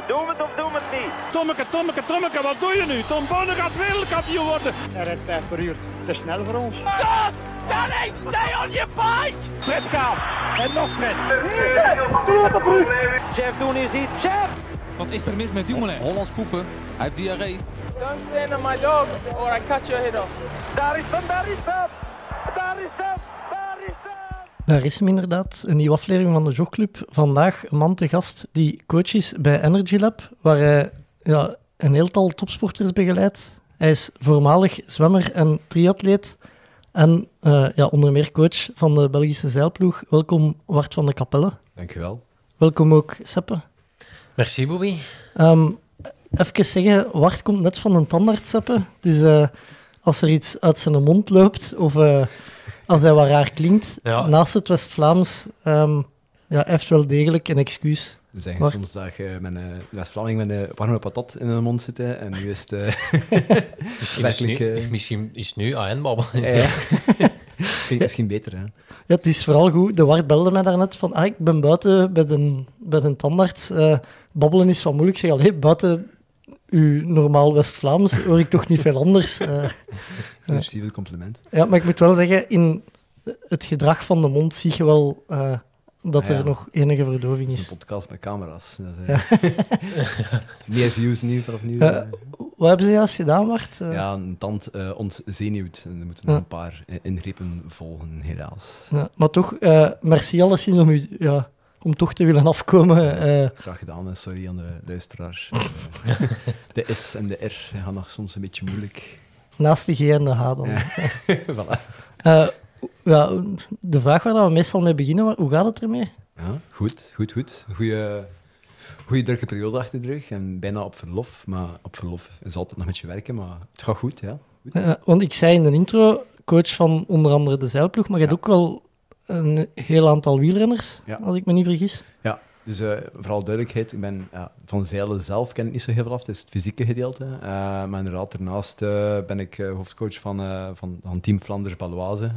niet. Doe het of doe het niet. Tommeke, Tommeke, Tommeke, wat doe je nu? Tom Bonne gaat wereldkampioen worden. Hij rijdt 5 per uur. Te snel voor ons. God! Danny, stay on your bike! Fred gaat. En nog Fred. Chef, doen is iets. Chef! Wat is er mis met Dumoulin? Hollands poepen. Hij heeft diarree. Don't stand on my dog or I cut your head off. Is daar is hem. Daar is hem, daar is hem. Daar is hem inderdaad, een nieuwe aflevering van de Jogclub. Vandaag een man te gast die coach is bij Energy Lab, waar hij ja, een heeltal topsporters begeleidt. Hij is voormalig zwemmer en triatleet en eh, ja, onder meer coach van de Belgische zeilploeg. Welkom Wart van de Kapelle. Dankjewel. Welkom ook Seppe. Merci, Bobby. Ehm, even zeggen, Wart komt net van een tandarts, Seppe. Dus eh, als er iets uit zijn mond loopt of eh, als hij wat raar klinkt, Ja. naast het West-Vlaams, ehm, ja, heeft wel degelijk een excuus. We zeggen Wacht. soms dat je met een West-Vlaming met een warme patat in de mond zit. hè, En nu is het... eh, Misschien is, nu, Werkelijk, eh, misschien is nu AN babbelen. ja. Klinkt misschien beter, hè. Ja, het is vooral goed. De Wart belde mij daarnet van, ah, ik ben buiten bij de, bij de tandarts. Eh, babbelen is wat moeilijk. Ik zeg, allee, buiten uw normaal West-Vlaams hoor ik toch niet veel anders. Het compliment. ja, maar ik moet wel zeggen, in het gedrag van de mond zie je wel eh, dat Ah, ja. er nog enige verdoving Het is een podcast met camera's. Dat is, eh, Meer views nu vanaf nu. Ja. Wat hebben ze juist gedaan, Wart? Eh, ja, een tand ontzenuwd. En er moeten Ja. nog een paar ingrepen volgen, helaas. Ja, maar toch, merci alleszins om, u, ja, om toch te willen afkomen. eh, Graag gedaan en sorry aan de luisteraars. De S en de R gaan nog soms een beetje moeilijk. naast de G en de H dan. Ja. voilà. Eh, ja, de vraag waar we meestal mee beginnen, hoe gaat het ermee? Ja, goed, goed, goed. Goeie, goeie drukke periode achter de rug en bijna op verlof. Maar op verlof is altijd nog met je werken, maar het gaat goed, ja. Goed. Eh, want ik zei in de intro, coach van onder andere de zeilploeg, maar je hebt ook wel een heel aantal wielrenners, Ja. als ik me niet vergis. Ja, dus eh, vooral duidelijkheid, ik ben ja, van zeilen zelf ken ik niet zo heel veel af, het is het fysieke gedeelte. Eh, maar inderdaad, daarnaast eh, ben ik hoofdcoach van, van, van Team Flanders Baloise.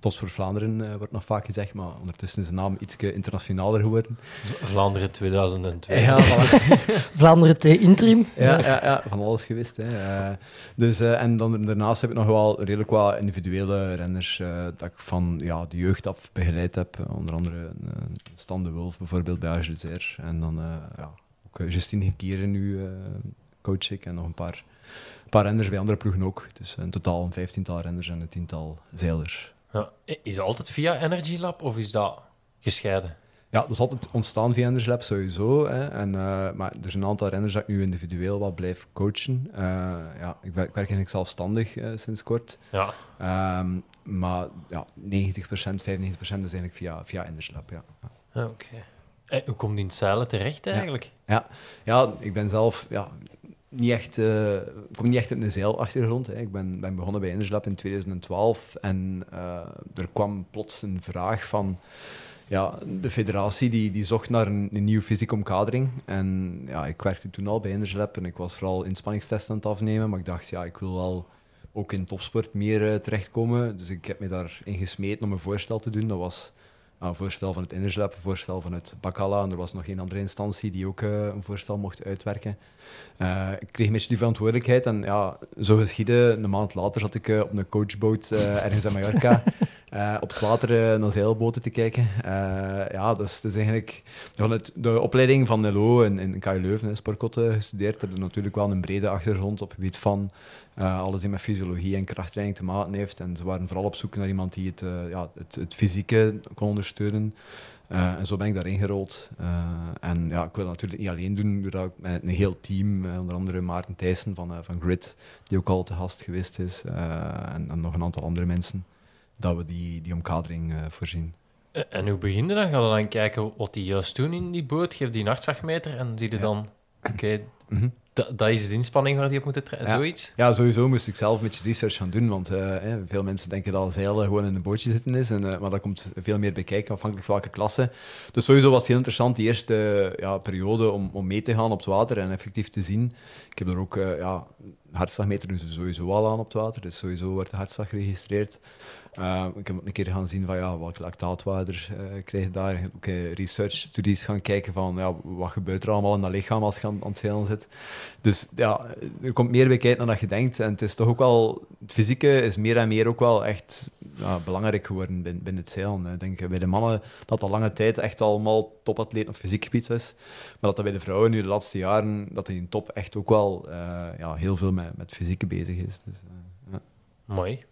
Tos voor Vlaanderen eh, wordt nog vaak gezegd, maar ondertussen is de naam iets internationaler geworden. Vlaanderen 2002. Ja, voilà. Vlaanderen T Interim. Ja, ja, ja, van alles geweest. Hè. Eh, dus, eh, en dan, daarnaast heb ik nog wel redelijk wat individuele renners eh, dat ik van ja, de jeugd af begeleid heb. Onder andere eh, Stan de Wulf bijvoorbeeld bij AGZR. En dan eh, ja, ook Justine Gekieren nu coach ik. En nog een paar, een paar renners bij andere ploegen ook. Dus in totaal een vijftiental renners en een tiental zeilers. Ja. Is dat altijd via Energy Lab of is dat gescheiden? Ja, dat is altijd ontstaan via Enders Lab sowieso. Hè. En, eh, maar er zijn een aantal renners dat ik nu individueel wat blijf coachen. Eh, ja, ik, werk, ik werk eigenlijk zelfstandig eh, sinds kort. Ja. Ehm, maar ja, 90%, 95% is eigenlijk via, via Enders Lab. Ja. Ja, Oké. Eh, hoe komt die in het zeilen terecht eigenlijk? ja, ik ben zelf ja, niet echt, eh, ik kom niet echt uit een zeilachtergrond. Hè. Ik ben, ben begonnen bij Enders Lab in 2012 en eh, er kwam plots een vraag van ja, de federatie die, die zocht naar een, nieuwe fysieke omkadering. En ja, ik werkte toen al bij Enders Lab en ik was vooral inspanningstesten aan het afnemen, maar ik dacht, ja, ik wil wel ook in topsport meer eh, terechtkomen. Dus ik heb me daarin gesmeten om een voorstel te doen. Dat was een voorstel van het Enders Lab, een voorstel van het Bacala en er was nog een andere instantie die ook eh, een voorstel mocht uitwerken. Eh, ik kreeg een beetje die verantwoordelijkheid en ja, zo geschiedde. Een maand later zat ik eh, op een coachboot ergens in Mallorca eh, op het water eh, naar zeilboten te kijken. Eh, ja, dus is eigenlijk van het, de opleiding van LO in, in KU Leuven, Sportkotte, gestudeerd. Heb je natuurlijk wel een brede achtergrond op het gebied van alles die met fysiologie en krachttraining te maken heeft. En ze waren vooral op zoek naar iemand die het, ja, het, het fysieke kon ondersteunen. En zo ben ik daarin gerold. En ja, ik wil het natuurlijk niet alleen doen, ik met een heel team, onder andere Maarten Thijssen van, van Grid, die ook al te gast geweest is, en nog een aantal andere mensen, dat we die, die omkadering eh, voorzien. Eh, En hoe begin je dan? Ga je dan kijken wat die juist doen in die boot? Geef die een hartslagmeter en zie je dan... Oké, Mhm. da- dat is de inspanning waar die op moet trainen. Ja. Zoiets? Ja, sowieso moest ik zelf een beetje research gaan doen, want eh, veel mensen denken dat zeilen gewoon in een bootje zitten is, en, maar dat komt veel meer bij kijken, afhankelijk van welke klasse. Dus sowieso was het heel interessant, die eerste ja, periode, om, om mee te gaan op het water en effectief te zien. Ik heb er ook, ja, hartslagmeter doen ze sowieso al aan op het water, dus sowieso wordt de hartslag geregistreerd. Eh, ik heb een keer gaan zien van ja, welke lactaatwaarder eh krijg je daar. Ook research studies gaan kijken van ja, wat gebeurt er allemaal in dat lichaam als je aan, het zeilen zit. Dus ja, er komt meer bij kijken dan dat je denkt. En het is toch ook wel, het fysieke is meer en meer ook wel echt belangrijk geworden binnen, binnen het zeilen. Ik bij de mannen dat al lange tijd echt allemaal topatleten op fysiek gebied is. Maar dat dat bij de vrouwen nu de laatste jaren, dat in top echt ook wel eh, ja, heel veel met, met fysieke bezig is. Dus, ja. Mooi.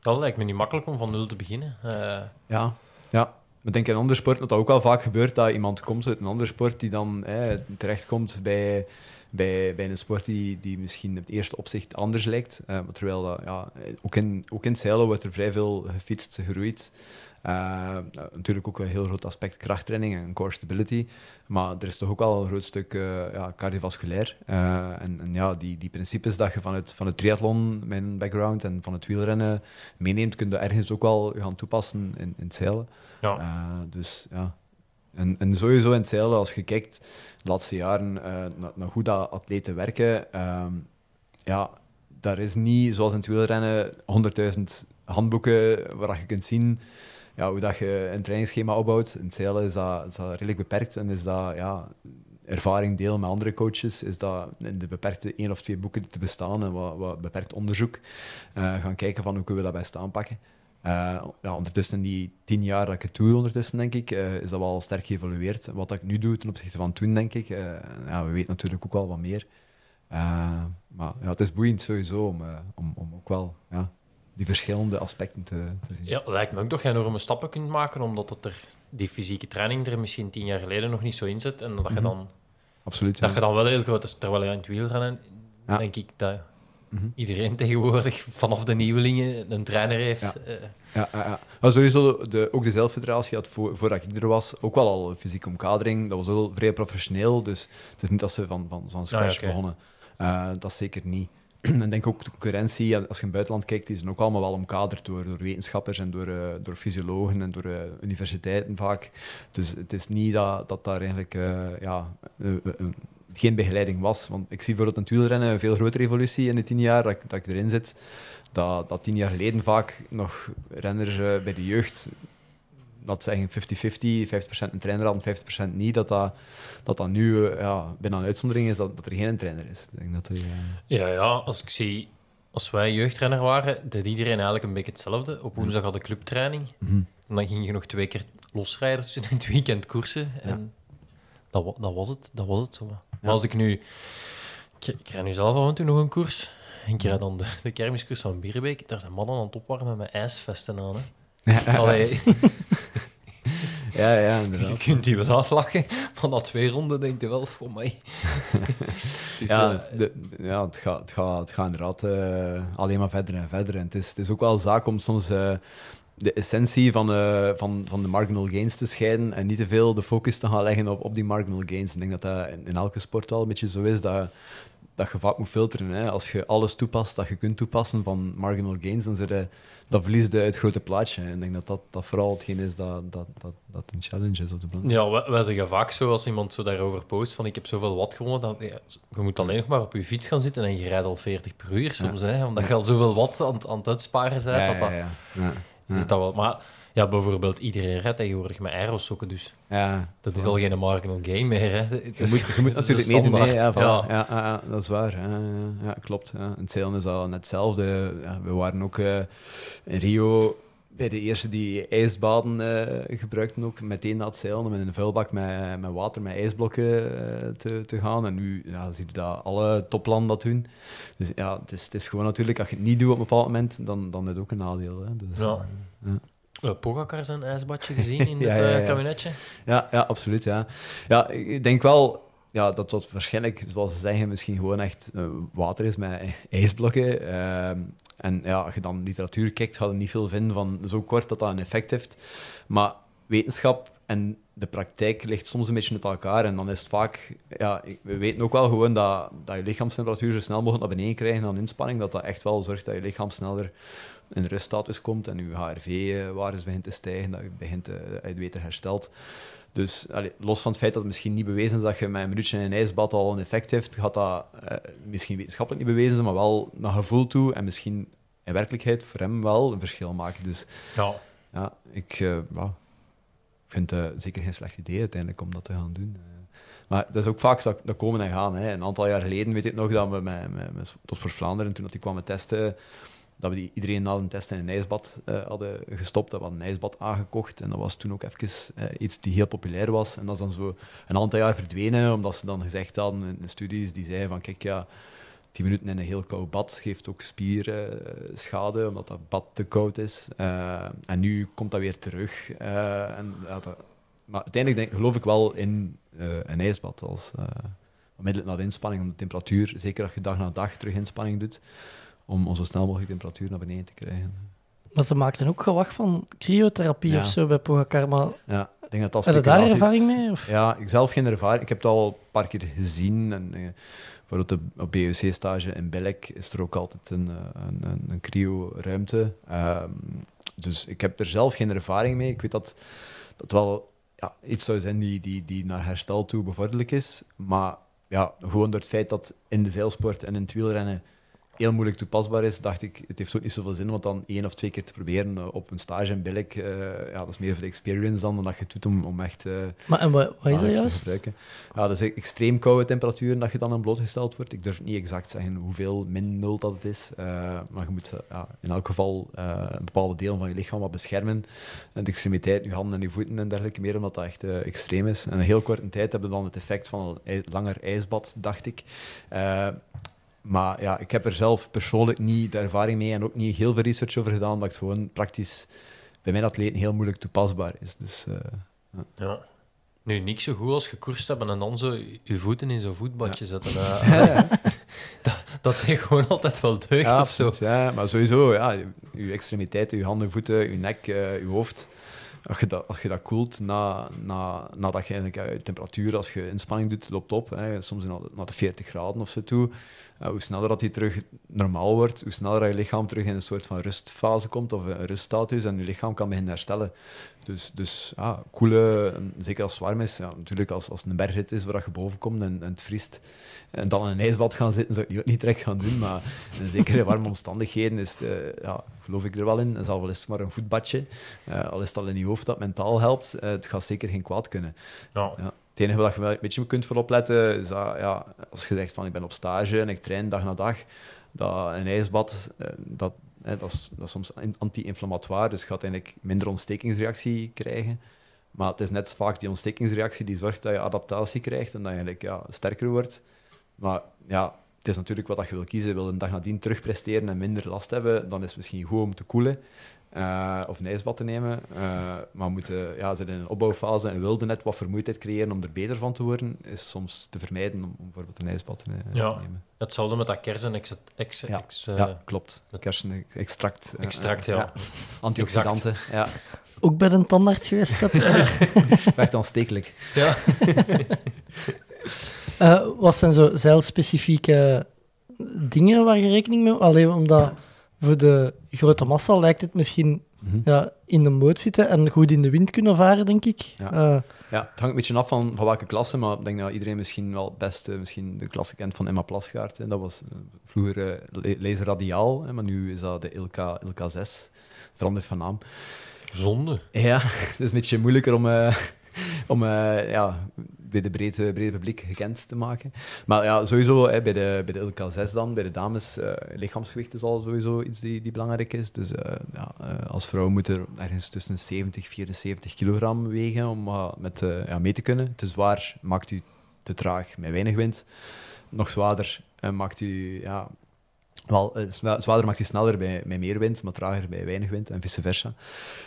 Dat lijkt me niet makkelijk om van nul te beginnen. Eh, Ja, ja. Maar denk in andere sporten dat dat ook wel vaak gebeurt, dat iemand komt uit een andere sport die dan eh, terechtkomt bij, bij, bij een sport die, die misschien op het eerste opzicht anders lijkt. Eh, terwijl dat, ja, ook, in, ook in het zeilen wordt er vrij veel gefietst, geroeid. Eh, natuurlijk ook een heel groot aspect krachttraining en core stability. Maar er is toch ook wel een groot stuk eh, ja, cardiovasculair. Eh, en, en ja, die, die principes dat je vanuit, van het triathlon, mijn background, en van het wielrennen meeneemt, kun je ergens ook wel gaan toepassen in, in het zeilen. ja. Dus ja. En, en sowieso in het zeilen, als je kijkt de laatste jaren naar, naar hoe dat atleten werken, ehm, ja, daar is niet, zoals in het wielrennen, 100.000 handboeken waar je kunt zien ja, hoe dat je een trainingsschema opbouwt. In het zeilen is dat, is dat redelijk beperkt en is dat ja, ervaring delen met andere coaches, is dat in de beperkte één of twee boeken te bestaan en wat, wat beperkt onderzoek eh, gaan kijken van hoe kunnen we dat best aanpakken. Eh, ja, ondertussen in die tien jaar dat ik het doe, ondertussen, denk ik, eh, is dat wel sterk geëvolueerd. Wat ik nu doe ten opzichte van toen, denk ik, ja, we weten natuurlijk ook wel wat meer. Maar ja, het is boeiend sowieso om, om, om ook wel ja, die verschillende aspecten te, te zien. Ja, lijkt me ook dat je enorme stappen kunt maken, omdat het er, die fysieke training er misschien tien jaar geleden nog niet zo in zit. En dat je Mhm. dan, Absoluut. ja. dat je dan wel heel groot is. Terwijl je in het wielrennen, Ja. denk ik dat Mhm. iedereen tegenwoordig, vanaf de nieuwelingen, een trainer heeft. Ja. Eh, Ja, ja. Maar sowieso, de, ook de zelffederatie had voor, voordat ik er was ook wel al een fysieke omkadering. Dat was ook vrij professioneel, dus het is niet dat ze van, van, van scratch oké. begonnen. Eh, dat zeker niet. En denk ook de concurrentie, als je in het buitenland kijkt, die zijn ook allemaal wel omkaderd door, wetenschappers en door, eh, door fysiologen en door eh, universiteiten vaak. Dus het is niet dat, dat daar eigenlijk eh, ja, geen begeleiding was. Want ik zie in het wielrennen een veel grotere evolutie in de tien jaar dat, ik- dat ik erin zit. Dat, dat tien jaar geleden vaak nog renners bij de jeugd, dat zeggen 50-50, 50% een trainer had en 50% niet, dat dat, dat, dat nu eh, ja, bijna een uitzondering is dat, dat er geen trainer is. Ik denk dat die, eh, Ja, ja, als ik zie, als wij jeugdrenner waren, deed iedereen eigenlijk een beetje hetzelfde. Op woensdag hadden clubtraining. Mhm. En dan ging je nog twee keer losrijden tussen in het weekend koersen. En dat, dat was het, dat was het zo. Maar als ik nu... Ik, ik rij nu zelf af en toe nog een koers. En ik rijd dan de, de kermiskoers van Bierbeek. Daar zijn mannen aan het opwarmen met ijsvesten aan. Hè. Allee, ja, ja, je kunt die wel aflachen. Van dat twee ronden denk je wel, voor mij. Dus, ja, eh, de, de- ja het, gaat, het, gaat, het gaat inderdaad eh, alleen maar verder en verder. En het is, het is ook wel een zaak om soms eh, de essentie van, eh, van, van de marginal gains te scheiden en niet te veel de focus te gaan leggen op, op die marginal gains. Ik denk dat dat in, in elke sport wel een beetje zo is, dat, dat je vaak moet filteren. Hè. Als je alles toepast dat je kunt toepassen van marginal gains, dan, zit je, dan verlies je het grote plaatje. En ik denk dat dat, dat vooral hetgeen is dat, dat, dat, dat een challenge is op de plank. Ja, wij, wij zeggen vaak zo als iemand zo daarover post van ik heb zoveel watt gewonnen, dat, ja, je moet alleen nog maar op je fiets gaan zitten en je rijdt al 40 per uur soms, hè, omdat je al zoveel watt aan, het- aan het uitsparen bent. Ja, dat dat, ja, ja. Ja. Is dat wel, maar ja, bijvoorbeeld iedereen rijdt tegenwoordig met aerosokken, dus Ja. dat is al geen marginal gain meer. Hè. Het Je is- moet, je moet natuurlijk meedoen, hè. Ja, ja. Ja, ja, dat is waar. Ja, klopt. Ja. In het zeilen is net hetzelfde. Ja, we waren ook eh, in Rio bij de eerste die ijsbaden eh, gebruikten ook meteen na het zeilen om in een vuilbak met, met water, met ijsblokken eh, te, te gaan. En nu ja, zie je dat alle toplanden dat doen. Dus ja, het is, het is gewoon natuurlijk, als je het niet doet op een bepaald moment, dan, dan is het ook een nadeel. Hè. Dus, Ja. ja. Uh, Pogacar zijn ijsbadje gezien in Ja, het ja, eh, ja. kabinetje? Ja, ja, absoluut. Ja. Ja, ik denk wel ja, dat dat waarschijnlijk, zoals ze zeggen, misschien gewoon echt eh, water is met ijsblokken. En ja, als je dan literatuur kijkt, ga je niet veel vinden van zo kort dat dat een effect heeft. Maar wetenschap en de praktijk ligt soms een beetje met elkaar. En dan is het vaak... Ja, we weten ook wel gewoon dat, dat je lichaamstemperatuur zo snel mogelijk naar beneden krijgen aan inspanning. Dat dat echt wel zorgt dat je lichaam sneller in ruststatus komt en je HRV-waardes begint te stijgen, dat je begint eh, je het beter herstelt. Dus allee, los van het feit dat het misschien niet bewezen is dat je met een minuutje in een ijsbad al een effect heeft, gaat dat eh, misschien wetenschappelijk niet bewezen zijn, maar wel naar gevoel toe en misschien in werkelijkheid voor hem wel een verschil maken. Dus Ja, ja, ik, eh, vind het zeker geen slecht idee uiteindelijk om dat te gaan doen. Eh, maar dat is ook vaak dat, dat komen en gaan. Hè. Een aantal jaar geleden weet ik nog dat we met, met, met Vlaanderen, toen dat die kwamen testen, dat we iedereen na een test in een ijsbad eh, hadden gestopt. Dat we een ijsbad aangekocht. En dat was toen ook even eh, iets die heel populair was. En dat is dan zo een aantal jaar verdwenen, omdat ze dan gezegd hadden in de studies, die zeiden van kijk, ja, 10 minuten in een heel koud bad geeft ook spierschade, omdat dat bad te koud is. Eh, en nu komt dat weer terug. Eh, en, maar uiteindelijk denk, geloof ik wel in eh, een ijsbad als eh, onmiddellijk na de inspanning, om de temperatuur, zeker als je dag na dag terug inspanning doet, om, om zo snel mogelijk temperatuur naar beneden te krijgen. Maar ze maakten ook gewacht van cryotherapie Ja. of zo bij Pogacar. Maar Ja, ik denk dat dat heb je daar ervaring mee? Of? Ja, ik zelf geen ervaring. Ik heb het al een paar keer gezien. En, eh, bijvoorbeeld de, op BUC-stage in Belek is er ook altijd een, eh, een, een, een cryo-ruimte. Ehm, dus ik heb er zelf geen ervaring mee. Ik weet dat dat wel ja, iets zou zijn die, die, die naar herstel toe bevorderlijk is. Maar ja, gewoon door het feit dat in de zeilsport en in het wielrennen heel moeilijk toepasbaar is, dacht ik, het heeft ook niet zoveel zin om het dan één of twee keer te proberen eh, op een stage in Belek. eh, ja, dat is meer voor de experience dan, dan dat je het doet om, om echt... eh, Maar en wat, wat is dat juist? Ja, dat is e- extreem koude temperaturen dat je dan aan blootgesteld wordt. Ik durf niet exact zeggen hoeveel min nul dat het is. maar je moet ja, in elk geval een bepaalde deel van je lichaam wat beschermen. En de extremiteit, je handen en je voeten en dergelijke meer, omdat dat echt extreem is. En een heel korte tijd hebben we dan het effect van een langer ijsbad, dacht ik. Maar ja, ik heb er zelf persoonlijk niet de ervaring mee en ook niet heel veel research over gedaan, omdat het gewoon praktisch bij mijn atleten heel moeilijk toepasbaar is. Dus eh, ja. Nu, niks zo goed als gekoerst hebben en dan zo je voeten in zo'n voetbadje zetten. dat, dat deed gewoon altijd wel deugd ja, of zo. Ja, maar sowieso, ja, je, extremiteiten, je handen, voeten, je nek, eh, je hoofd. Als je dat, als je dat koelt na, na, nadat je eigenlijk eh, temperatuur, als je inspanning doet, loopt op. Hè, soms naar de 40 graden of zo toe. Eh, hoe sneller dat die terug normaal wordt, hoe sneller dat je lichaam terug in een soort van rustfase komt of een ruststatus en je lichaam kan beginnen herstellen. Dus, dus ja, koelen, en zeker als het warm is, ja, natuurlijk als, als het een bergrit is waar je boven komt en, en het vriest, en dan in een ijsbad gaan zitten, zou ik ook niet direct gaan doen, maar in zeker in warme omstandigheden is het, eh, ja, geloof ik er wel in. En zal wel eens maar een voetbadje, eh, al is het al in je hoofd dat mentaal helpt, het gaat zeker geen kwaad kunnen. Ja. Ja. Het enige waar je een beetje kunt voor opletten, is dat ja, als je zegt van ik ben op stage en ik train dag na dag, dat een ijsbad, eh, dat, hè, dat, is, dat soms in- anti-inflammatoire, dus je gaat eigenlijk minder ontstekingsreactie krijgen. Maar het is net vaak die ontstekingsreactie die zorgt dat je adaptatie krijgt en dat je eigenlijk ja, sterker wordt. Maar ja, het is natuurlijk wat je wil kiezen. Wil een dag nadien terugpresteren en minder last hebben, dan is het misschien goed om te koelen. Eh, of een ijsbad te nemen. Eh, maar moeten, ja, zit in een opbouwfase en wilde net wat vermoeidheid creëren om er beter van te worden, is soms te vermijden om, om bijvoorbeeld een ijsbad te, ne- Ja. te nemen. Hetzelfde met dat kersen ex, ex, Ja. ex, eh, ja, klopt. met- Kersenextract. eh, extract, eh, ja. Antioxidanten, ja. Ook bij een tandarts geweest, Sepp? Echt aanstekelijk. Ja. Eh, wat zijn zo zeilspecifieke dingen waar je rekening mee Alleen omdat voor de grote massa lijkt het misschien Mhm. ja, in de boot zitten en goed in de wind kunnen varen, denk ik. Ja. Eh, Ja, het hangt een beetje af van, van welke klasse, maar ik denk dat iedereen misschien wel het beste misschien de klasse kent van Emma Plasgaard. Hè. Dat was eh, vroeger eh, le- laser radiaal, hè, maar nu is dat de Ilka, Ilka 6. Veranderd van naam. Zonde. Ja, het is een beetje moeilijker om, eh, om ja, bij de brede, brede publiek gekend te maken. Maar ja, sowieso hè, bij, de, bij de Ilka 6 dan, bij de dames, eh, lichaamsgewicht is al sowieso iets die, die belangrijk is. Dus eh, ja, eh, als vrouw moet er ergens tussen 70 en 74 kilogram wegen om met, ja, mee te kunnen. Te zwaar maakt u te traag met weinig wind. Nog zwaarder maakt u ja, wel, eh, zwa- zwaarder maakt je sneller bij, meer wind, maar trager bij weinig wind en vice versa.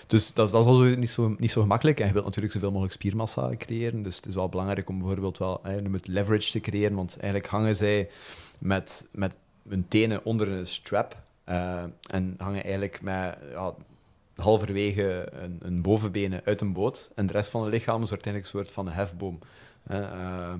Dus dat, dat is al zo niet, zo, niet zo gemakkelijk. En je wilt natuurlijk zoveel mogelijk spiermassa creëren. Dus het is wel belangrijk om bijvoorbeeld wel moet leverage te creëren. Want eigenlijk hangen zij met, met hun tenen onder een strap. eh, en hangen eigenlijk met ja, halverwege een, een bovenbenen uit een boot. En de rest van het lichaam is uiteindelijk een soort van een hefboom. hè. Eh,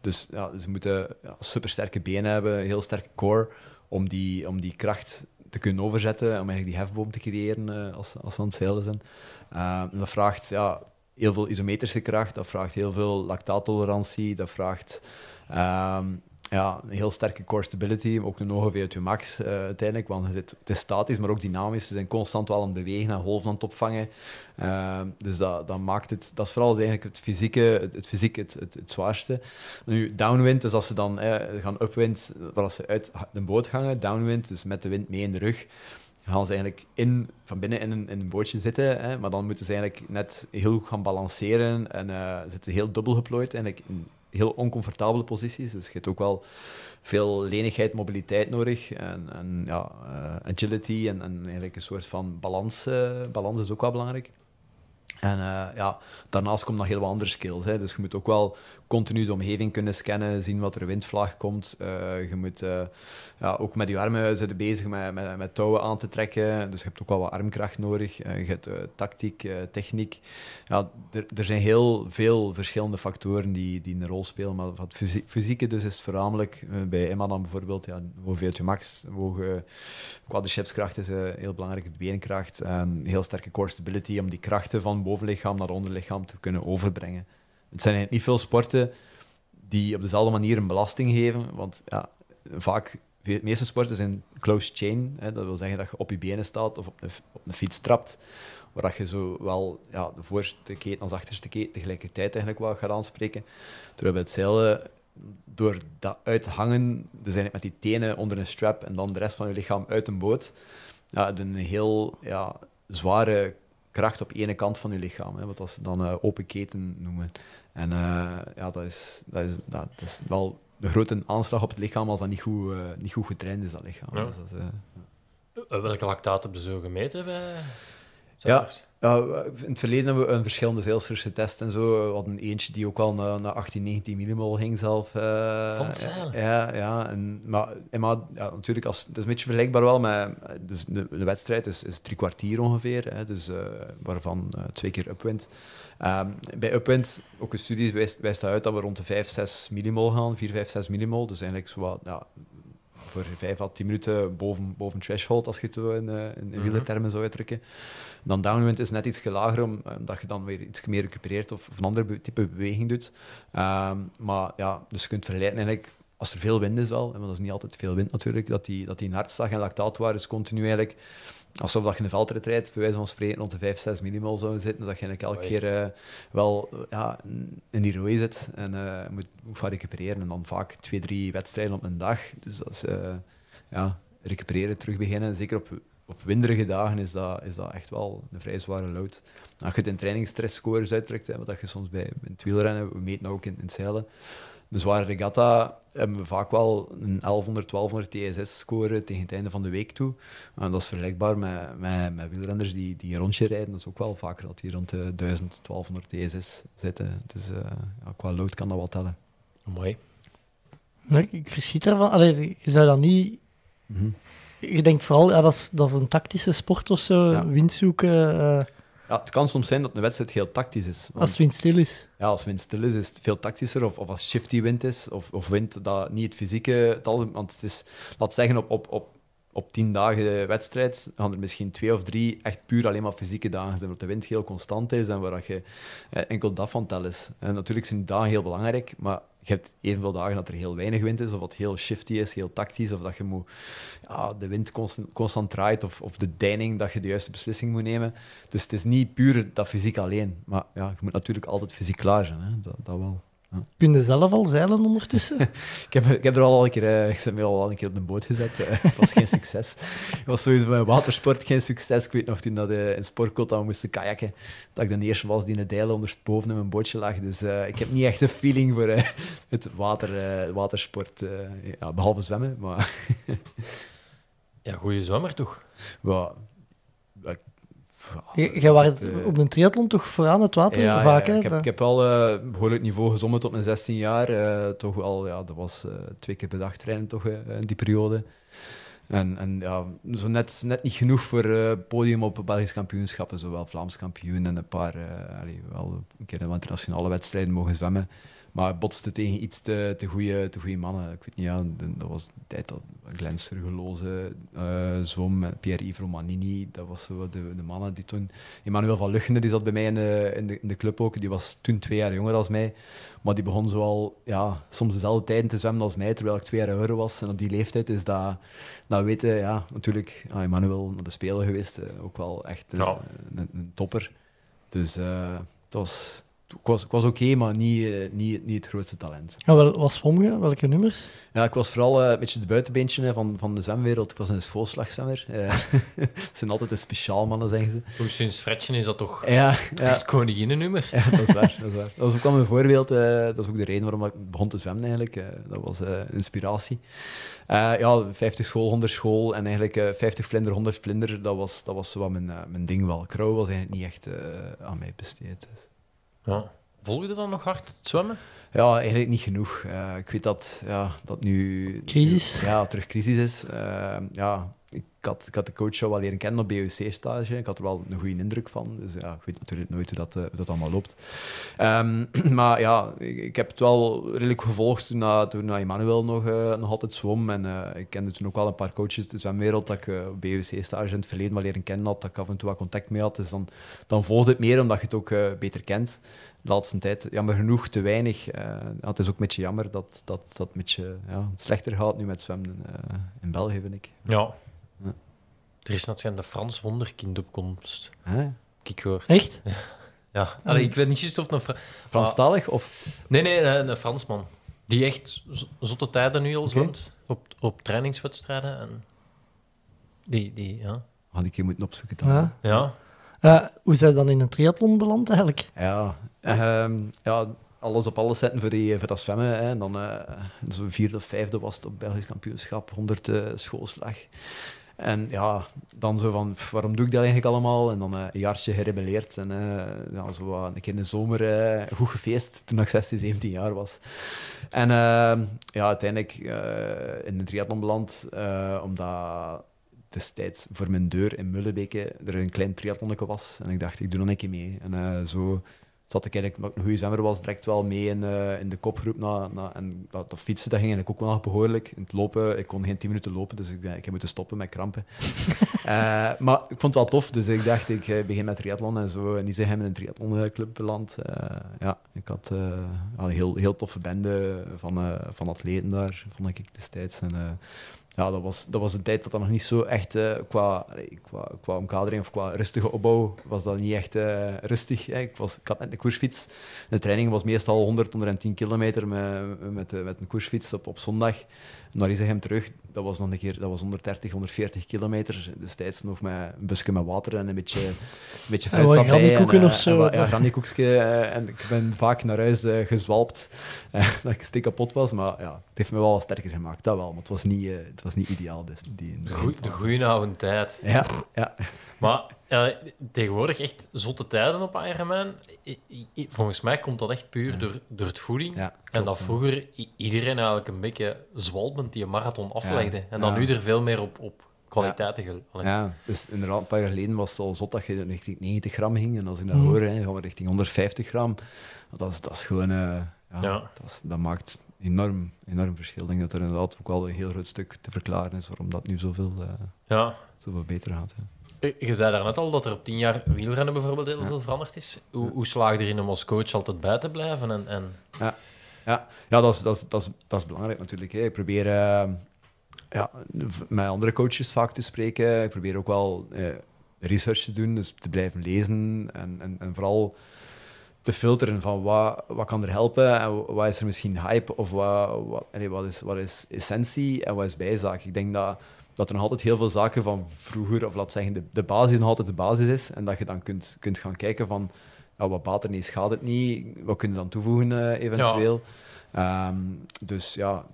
dus ja, ze moeten ja, supersterke benen hebben, heel sterke core, om die, om die kracht te kunnen overzetten, om eigenlijk die hefboom te creëren eh, als, als ze aan het zeilen zijn. Eh, dat vraagt ja, heel veel isometrische kracht, dat vraagt heel veel lactaattolerantie, dat vraagt ehm, ja, een heel sterke core stability, ook een hoge VO2 max eh, uiteindelijk, want zit, het is statisch, maar ook dynamisch. Ze zijn constant wel aan het bewegen en golven aan het opvangen. Uh, dus dat, dat maakt het, dat is vooral eigenlijk het fysieke, het, fysiek het, het, het, zwaarste. Nu, downwind, dus als ze dan eh, gaan upwind, waar ze uit de boot gaan, downwind, dus met de wind mee in de rug, gaan ze eigenlijk in, van binnen in een, in een bootje zitten, hè, maar dan moeten ze eigenlijk net heel goed gaan balanceren en uh, zitten heel dubbel geplooid, eigenlijk heel oncomfortabele posities. Dus je hebt ook wel veel lenigheid, mobiliteit nodig en, en ja, uh, agility en, en, eigenlijk een soort van balans, uh, balans is ook wel belangrijk. En uh, ja, daarnaast komt nog heel wat andere skills. Hè. Dus je moet ook wel continu de omgeving kunnen scannen, zien wat er windvlaag komt. Uh, je moet uh, ja, ook met je armen zitten bezig met, met, touwen aan te trekken. Dus je hebt ook wel wat armkracht nodig. je hebt tactiek, techniek. Ja, er, zijn heel veel verschillende factoren die, die een rol spelen. Maar wat fysie fysieke dus is voornamelijk bij Emma dan bijvoorbeeld, ja, hoge max, hoge quadricepskracht is heel belangrijk, de beenkracht. En heel sterke core stability om die krachten van bovenlichaam naar onderlichaam te kunnen overbrengen. Het zijn niet veel sporten die op dezelfde manier een belasting geven, want ja, vaak, de meeste sporten zijn close chain. Hè, dat wil zeggen dat je op je benen staat of op een, op een fiets trapt, waar je zowel ja, de voorste keten als achterste keten tegelijkertijd eigenlijk wel gaat aanspreken. Terwijl bij het zeilen, door dat uithangen, dus eigenlijk met die tenen onder een strap en dan de rest van je lichaam uit een boot, ja, een heel ja, zware kracht op ene kant van je lichaam, hè, wat ze dan uh, open keten noemen. En uh, ja, dat is, dat, is, dat, is wel de grote aanslag op het lichaam als dat niet goed, uh, niet goed getraind is, dat lichaam. Ja. Dus dat is, Welke lactaat hebben ze zo gemeten bij ja, ja, in het verleden hebben we een verschillende zeilsters getest en zo. We hadden eentje die ook al naar, naar 18, 19 millimol ging zelf. Uh, Van zeilen? Ja, ja. En, maar, en maar ja, natuurlijk, als, het is een beetje vergelijkbaar wel met... Dus de, de wedstrijd is, is drie kwartier ongeveer, hè, dus, uh, waarvan uh, twee keer upwind. Um, bij upwind, ook een studie wijst, wijst uit dat we rond de 5, 6 millimol gaan, 4, 5, 6 millimol. Dus eigenlijk zo wat, ja, voor 5 à 10 minuten boven, boven threshold, als je het in, in, in Mhm. wielertermen zou uitdrukken. Dan downwind is net iets lager, om, omdat je dan weer iets meer recupereert of, of een ander type beweging doet. Um, maar ja, dus je kunt verleiden eigenlijk, als er veel wind is wel, want dat is niet altijd veel wind natuurlijk, dat die, dat die in hartslag en lactaatwaardes continu eigenlijk, alsof dat je een veldrit rijdt, bij wijze van spreken rond de 5, 6 millimol zou zitten, dat je eigenlijk elke Oei. keer uh, wel ja, in die rooi zit en uh, moet, moet gaan recupereren. En dan vaak twee, drie wedstrijden op een dag. Dus dat is uh, ja, recupereren, terug beginnen. Zeker op op winderige dagen is dat, is dat echt wel een vrij zware load. Als je het in trainingsstressscores uitdrukt, hè, wat je soms bij in het wielrennen, we meten ook in, in het zeilen, een zware regatta hebben we vaak wel een 1100, 1200 TSS-score tegen het einde van de week toe. En dat is vergelijkbaar met, met, met wielrenners die, die een rondje rijden. Dat is ook wel vaker dat die rond de 1000, 1200 TSS zitten. Dus uh, ja, qua load kan dat wel tellen. Mooi. Ik verschiet ervan. Allee, je zou dat niet... Mm -hmm je denkt vooral, ja, dat, is, dat is een tactische sport of zo, ja. wind zoeken. Uh... Ja, het kan soms zijn dat een wedstrijd heel tactisch is. Want, als wind stil is. Ja, als wind stil is, is het veel tactischer. Of, of als shifty wind is, of, of wind dat niet het fysieke tal... Want het is, laat zeggen, op, op, op, op tien dagen wedstrijd gaan er misschien twee of drie echt puur alleen maar fysieke dagen zijn, waar de wind heel constant is en waar je eh, enkel dat van tel is. En natuurlijk zijn die dagen heel belangrijk, maar je hebt evenveel dagen dat er heel weinig wind is, of wat heel shifty is, heel tactisch, of dat je moet, ja, de wind constant, draait, of, of de deining, dat je de juiste beslissing moet nemen. Dus het is niet puur dat fysiek alleen. Maar ja, je moet natuurlijk altijd fysiek klaar zijn, hè? Dat, dat wel. Kun je zelf al zeilen ondertussen? ik, heb, ik heb er al een keer, uh, ik heb me al een keer op de boot gezet. Uh, het was geen succes. Het was sowieso bij watersport geen succes. Ik weet nog toen dat uh, in Sportkot we moesten kajakken, dat ik de eerste was die in de deilen ondersteboven in mijn bootje lag. Dus ik heb niet echt een feeling voor het water, watersport, ja, behalve zwemmen. Maar ja, goede zwemmer toch? Ja, je, je was uh, op een triathlon toch vooraan het water ja, vaak, ja, hè? Ik heb, ik heb al uh, behoorlijk niveau gezommen tot mijn 16 jaar. Uh, toch wel, ja, dat was uh, twee keer per dag trainen toch, in die periode. En, en ja, zo net, net niet genoeg voor podium op Belgisch kampioenschappen, zowel Vlaams kampioen en een paar, allee, wel een keer een internationale wedstrijden mogen zwemmen. Maar botste tegen iets te, te goede te mannen. Ik weet niet, ja, dat was de tijd dat Glenn Surgeloze eh zwom met Pierre-Yves Romanini. Dat was zo de, de mannen die toen... Emmanuel van Luchende, die zat bij mij in de, in, de, in de club ook. Die was toen twee jaar jonger dan mij. Maar die begon zoal ja, soms dezelfde tijden te zwemmen als mij, terwijl ik twee jaar ouder was. En op die leeftijd is dat, dat weten, ja, natuurlijk, ah, Emmanuel naar de Spelen geweest, eh, ook wel echt Ja. een, een topper. Dus eh, het was, ik was, ik was oké, maar niet, eh, niet, niet het grootste talent. Ja, wel, wat zwom je? Welke nummers? Ja, ik was vooral eh, een beetje de buitenbeentje van, van de zwemwereld. Ik was een schoolslagzwemmer. Eh Het zijn altijd de speciaalmannen, zeggen ze. Hoe sinds Fretchen is dat toch Ja, ja, het koninginnennummer? ja, dat is waar. Dat, is waar. dat was ook wel een voorbeeld. eh, dat is ook de reden waarom ik begon te zwemmen eigenlijk. eh, dat was eh, inspiratie. Eh, ja, 50 school, 100 school en eigenlijk eh, 50 vlinder, 100 vlinder. Dat was, dat was zo wat mijn, eh, mijn ding wel. Krauw was eigenlijk niet echt eh, aan mij besteed. Dus. Ja. Volgde dan nog hard het zwemmen? Ja, eigenlijk niet genoeg. Eh, ik weet dat, ja, dat nu... Crisis. Ja, terug crisis is. Eh, ja, ik had, ik had de coach al wel leren kennen op BUC-stage. Ik had er wel een goede indruk van. Dus ja, ik weet natuurlijk nooit hoe dat, eh, dat allemaal loopt. Ehm, maar ja, ik, heb het wel redelijk gevolgd toen, na, toen na Emmanuel nog, eh, nog altijd zwom. En eh, ik kende toen ook wel een paar coaches de zwemwereld dat ik eh, op BUC-stage in het verleden wel leren kennen had. Dat ik af en toe wat contact mee had. Dus dan, dan volgde het meer omdat je het ook eh, beter kent de laatste tijd jammer genoeg te weinig. Eh, het is ook een beetje jammer dat dat, dat een beetje ja, slechter gaat nu met zwemmen eh, in België, vind ik. Ja. Er is net de Frans wonderkind op komst. Hè? Heb ik gehoord. Echt? Ja. Allee, ik weet niet juist of het een... Fra- Franstalig of... Nee, nee, een, een Fransman. Die echt zotte tijden nu al zwemt. Op, op trainingswedstrijden. En die, die, ja. Had ik je moeten opzoeken dan. Ja. Ja. Eh, hoe zijn dan in een triathlon beland eigenlijk? Ja, ehm, ja, alles op alles zetten voor, die, voor dat zwemmen. Hè. En dan eh zo'n vierde of vijfde was het op Belgisch kampioenschap, 100 eh, schoolslag. En ja, dan zo van, waarom doe ik dat eigenlijk allemaal? En dan eh, een jaartje gerebelleerd en eh, ja, zo een keer in de zomer eh, goed gefeest toen ik 16, 17 jaar was. En ja, uiteindelijk in de triathlon beland, omdat destijds voor mijn deur in Mullenbeke er een klein triathlonnetje was. En ik dacht, ik doe nog een keer mee. En zo zat ik eigenlijk, omdat ik een goede zwemmer was, direct wel mee in, eh, in de kopgroep. Na, na, en dat, dat fietsen, dat ging eigenlijk ook wel nog behoorlijk. In het lopen, ik kon geen 10 minuten lopen, dus ik, ben- ik heb moeten stoppen met krampen. Eh, maar ik vond het wel tof, dus ik dacht, ik eh, begin met triathlon en zo. En die zijn in een triathlonclub beland. Ja, ik had een heel, heel toffe bende van, van atleten daar, vond ik destijds. En, ja, dat was, dat was een tijd dat dat nog niet zo echt eh, qua, qua, qua omkadering of qua rustige opbouw was dat niet echt eh, rustig. Ik, was, ik had net een koersfiets. De training was meestal 100, 110 kilometer met, met, eh, met een koersfiets op, op zondag. Naar Isegem terug, dat was nog een keer dat was 130, 140 kilometer. Destijds nog met een busje met water en een beetje, een beetje En fris en, of eh, zo, en Ja, grannykoekje. eh, en ik ben vaak naar huis eh, gezwalpt. dat ik stik kapot was, maar ja, het heeft me wel wat sterker gemaakt, dat wel. Maar het was niet, het was niet ideaal. Dus die, De, goeie- de goeie oude tijd. Ja, ja. Maar eh, tegenwoordig echt zotte tijden op Ironman. I- I- Volgens mij komt dat echt puur door, door het voeding. Ja, en dat vroeger iedereen eigenlijk een beetje zwalbend die een marathon aflegde. En dan ja. nu er veel meer op, op Allee. Ja, dus inderdaad, een paar jaar geleden was het al zot dat je richting 90 gram ging. En als ik dat Mhm. hoor, hè, gaan we richting 150 gram. Dat is, dat is gewoon... eh, ja, Ja. Dat, is- dat maakt enorm, enorm verschil. Ik denk dat er inderdaad ook wel een heel groot stuk te verklaren is waarom dat nu zoveel, eh, Ja. zoveel beter gaat. Hè. Je zei daarnet al dat er op tien jaar wielrennen bijvoorbeeld heel veel veranderd is. Hoe, hoe slaag je erin om als coach altijd bij te blijven? En, en... Ja, ja dat, is, dat, is, dat, is, dat is belangrijk natuurlijk. Hè. Ik probeer eh, ja, met andere coaches vaak te spreken. Ik probeer ook wel eh, research te doen, dus te blijven lezen en, en, en vooral te filteren van wat, wat kan er helpen en wat is er misschien hype of wat, wat, wat, is, wat is essentie en wat is bijzaak. Ik denk dat, dat er nog altijd heel veel zaken van vroeger, of laat zeggen, de, de basis nog altijd de basis is en dat je dan kunt, kunt gaan kijken van ja, wat baat er niet, schaadt het niet, wat kunnen we dan toevoegen eh, eventueel. Ehm, dus ja,